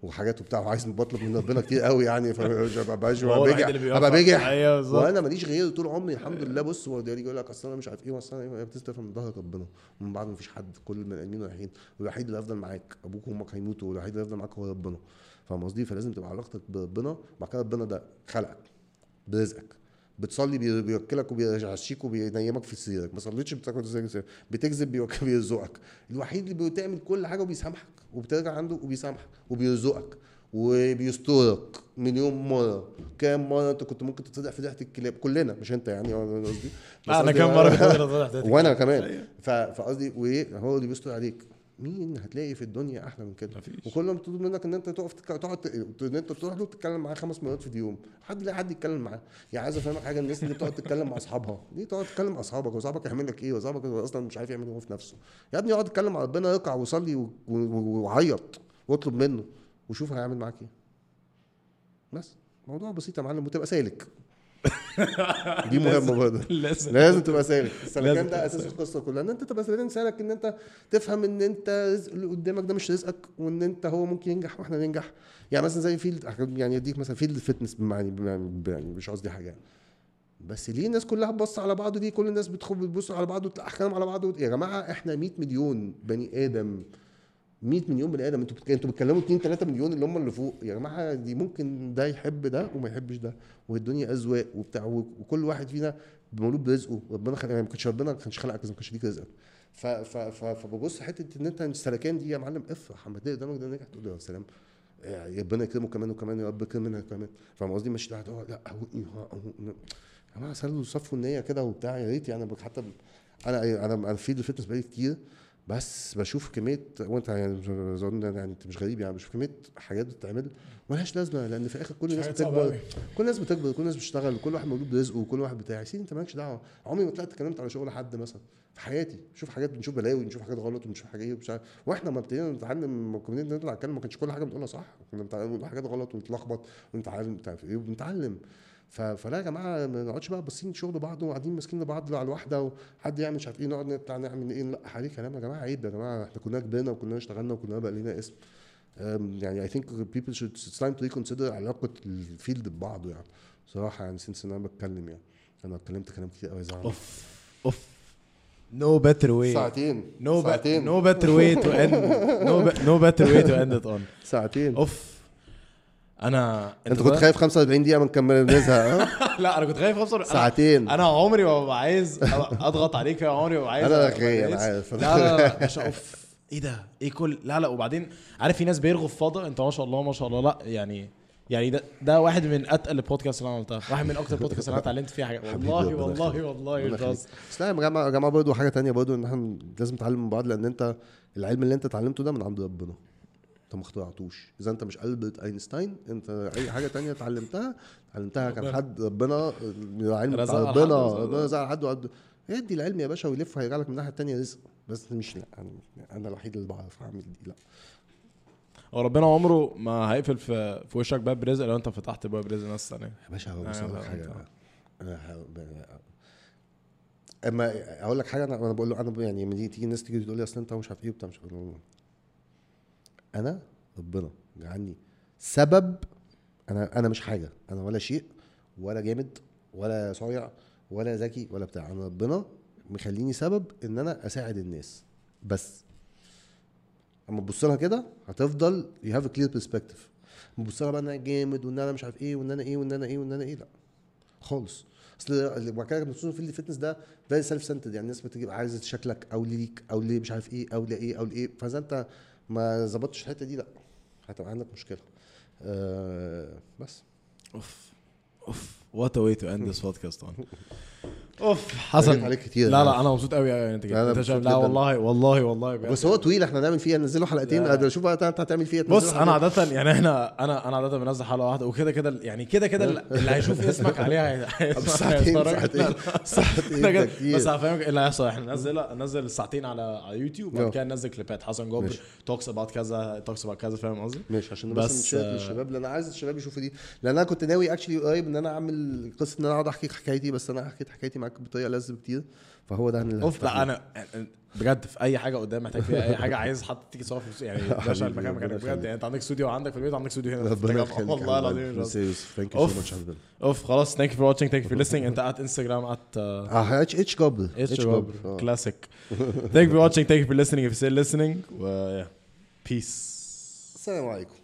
وحاجات وبتاع وعايز بطلب من ربنا كتير قوي يعني. الوحيد اللي بيوفق. أبقى بجح بالظبط. وأنا ماليش غيره طول عمري الحمد لله. بص هو يقول لك أصل أنا مش عارف إيه وأصل أنا إيه بتستفهم من ظهر ربنا. ومن بعد ما فيش حد كل البني آدمين رايحين والوحيد اللي هيفضل معاك أبوك وأمك هيموتوا والوحيد اللي هيفضل معاك هو ربنا. فاهم قصدي؟ فلازم تبقى علاقتك بربنا. بعد كده ربنا ده خلقك برزقك. بتصلي بي- بيوكلك وبيعشيك وبينيمك في سريرك. ما صليتش بتاكل زي- بتكذب بيرزقك. الوحيد اللي بتعمل كل حاجة وبيسامحك وبترجع عنده وبيسامحك وبيرزقك وبيسترك مليون مرة. كام مرة انت كنت ممكن تتفضح في ضحك الكلاب؟ كلنا مش انت يعني قصدي. أنا كام مرة كنت وأنا. كمان. أيوة. ف- فقصدي وايه هو اللي بيستر عليك. مين هتلاقي في الدنيا أحلى من كده؟ مفيش. وكل ما بتطلب منك إن أنت تقف تقعد إن أنت تروح له تتكلم معاه خمس مرات في اليوم. حد لا حد يتكلم معاه. يعني عايز أفهمك حاجة الناس اللي بتقعد تتكلم مع أصحابها. ليه تقعد تتكلم مع أصحابك؟ وأصحابك يعمل لك إيه؟ وأصحابك أصلا مش عارف يعمل إيه هو في نفسه. يا ابني اقعد اتكلم مع ربنا اركع وصلي وعيط. واطلب منه. وشوف هيعمل معاك إيه. بس. موضوع بسيط يا معلم وتبقى سالك. دي مهمة برضه. لازم. لازم تبقى سالك السلكان ده أساس. القصة كلها. إن أنت تبقى سالك سالك إن أنت تفهم إن أنت رزق اللي قدامك ده مش رزقك وإن أنت هو ممكن ينجح وإحنا ننجح. يعني مثلا زي field يعني أديك مثلا field ال fitness يعني يعني مش قصدي حاجة. يعني بس ليه الناس كلها بتبص على بعض دي؟ كل الناس بتخب بتبص على بعض وتحكم على بعض يا جماعة إحنا 100 مليون بني آدم. 100 مليون بني آدم. أنتوا أنتوا بتكلموا 2 3 مليون اللي هم اللي فوق. يا جماعة دي ممكن ده يحب ده وما يحبش ده. والدنيا أذواق وبتاع وكل واحد فينا مولود برزقه. ربنا خلق يعني ما كانش ربنا ما كانش خلقك ما كانش ليك رزقك. فببص حتة إن أنت السلكان دي يا معلم افرح اما تلاقي قدامك ده نجح. تقول له يا سلام ربنا يكرمه كمان وكمان يا رب يكرمنا كمان. فاهم قصدي؟ مش أقول لا أهو- أهو- يا جماعة سلوا صفوا النية كده وبتاع. يا ريت يعني حتى أنا أنا أنا في الفتنس بقالي كتير. بس بشوف كمية وانت يعني مش- اظن يعني أنت مش غريب يعني بشوف كمية حاجات بتتعمل ملهاش لازمة لأن في الآخر كل الناس بتكبر. كل الناس بتكبر كل الناس بتشتغل كل واحد مولود برزقه وكل واحد بتاع. يا سيدي أنت مالكش دعوة. عمري ما طلعت اتكلمت على شغل حد مثلا في حياتي. نشوف حاجات بنشوف بلاوي نشوف حاجات غلط ونشوف حاجات إيه ومش عارف وإحنا ما ابتدينا نتعلم كنا نطلع نتكلم ما كانش كل حاجة بنقولها صح. كنا بنقول حاجات غلط ونتلخبط ونتعلم بتاع. إيه وبنتعلم فلا يا جماعة ما نقعدش بقى باصين شغل بعض وقاعدين ماسكين لبعض على الواحدة وحد يعمل مش عارف إيه نقعد نطلع نعمل إيه لا عليه كلام. يا جماعة عيب يا جماعة إحنا كلنا كبرنا وكلنا اشتغلنا وكلنا بقى لنا اسم. يعني I think people should it's time to reconsider علاقة ال field ببعضه يعني. صراحة يعني since إن أنا بتكلم يعني أنا اتكلمت كلام كتير قوي زعل أوف أوف. no better way ساعتين no ساعتين. no better way to end no no better way to end it on ساعتين. أوف. أنا أنت كنت خايف 45 دقيقة ما نكمل نزهق ها؟ لا أنا كنت خايف خمسة أنا- ساعتين. أنا عمري ما ببقى عايز أضغط عليك فيها عمري ما ببقى عايز أنا رغاي أنا. عارف لا لا لا مش أوف إيه ده؟ إيه كل لا لا وبعدين عارف في ناس بيرغوا في فضاء أنت ما شاء الله ما شاء الله لا يعني يعني ده ده واحد من أتقل البودكاست اللي أنا عملتها. واحد من أكتر البودكاست اللي أنا اتعلمت فيها حاجة. والله والله. والله مش. بس لا يا جماعة يا جماعة برضه حاجة تانية برضه إن إحنا لازم نتعلم من بعض لأن أنت العلم اللي أنت اتعلمته ده من عند ربنا. انت ما اخترعتوش. إذا انت مش ألبرت أينشتاين انت أي حاجة تانية اتعلمتها اتعلمتها كان. حد ربنا العلم بتاع ربنا. ربنا رزق على حد وقد ادي العلم يا باشا ويلف هيرجع لك من الناحية التانية رزق. بس مش لا أنا- أنا الوحيد اللي بعرف أعمل دي لا. هو ربنا عمره ما هيقفل في في وشك باب رزق لو انت فتحت باب رزق ناس ثانية يا باشا هو أيوة بص لك حاجة أما أقول لك حاجة أنا بقول له أنا يعني لما تيجي الناس تيجي تقول لي أصل أنت مش عارف إيه وبتاع مش عارف إيه. أنا ربنا جعلني سبب أنا أنا مش حاجة أنا ولا شيء ولا جامد ولا صايع ولا ذكي ولا بتاع. أنا ربنا مخليني سبب إن أنا أساعد الناس. بس. أما تبص لها كده هتفضل a clear perspective. أما تبص لها بقى ان أنا جامد وإن أنا مش عارف إيه وإن أنا إيه وإن أنا إيه وإن أنا إيه لأ. خالص. أصل بعد كده في ال fitness ده very self centered يعني الناس بتجيب عايزة شكلك أو ليك أو ليه مش عارف إيه أو لايه أو لايه فإذا أنت ما ظبطتش الحتة دي لأ. هتبقى عندك مشكلة. آه بس. أوف. أوف. what way to end this podcast on أوف حسن عليك كتير لا لا أنا مبسوط قوي يعني أنت لا، لا جداً. والله والله والله بجد. بس هو طويل إحنا هنعمل فيه ننزله حلقتين لا. أنا شوف بقى أنت هتعمل فيه بص أنا. عادة يعني إحنا أنا أنا عادة بنزل حلقة واحدة وكده كده يعني كده كده اللي هيشوف اسمك عليها ساعتين هيتفرج. ساعتين لا، ساعتين بس هفهمك إيه اللي هيحصل إحنا ننزل ننزل الساعتين على على يوتيوب وبعد. كده ننزل كليبات حسن ماشي. talks about كذا talks about كذا فاهم قصدي؟ ماشي عشان بس، نشارك آه، للشباب لأن أنا عايز الشباب يشوفوا دي لأن أنا كنت ناوي actually قريب إن أنا أعمل قصة إن أنا أقعد أحكي حكايتي بس أنا حكيت حكايتي معاك بطريقة لذ كتير فهو ده اللي أوف لا. أنا بجد في أي حاجة قدام محتاج فيها أي حاجة عايز حد تيجي تصور في يعني باشا المكان مكانك بجد. يعني أنت عندك استوديو عندك في البيت وعندك استوديو هنا. والله العظيم حبيبي. أوف خلاص thank you for watching thank you for listening أنت ات انستغرام ات آه اتش اتش جبر اتش آه. classic thank you for watching thank you for listening. If you're still listening و peace. السلام عليكم.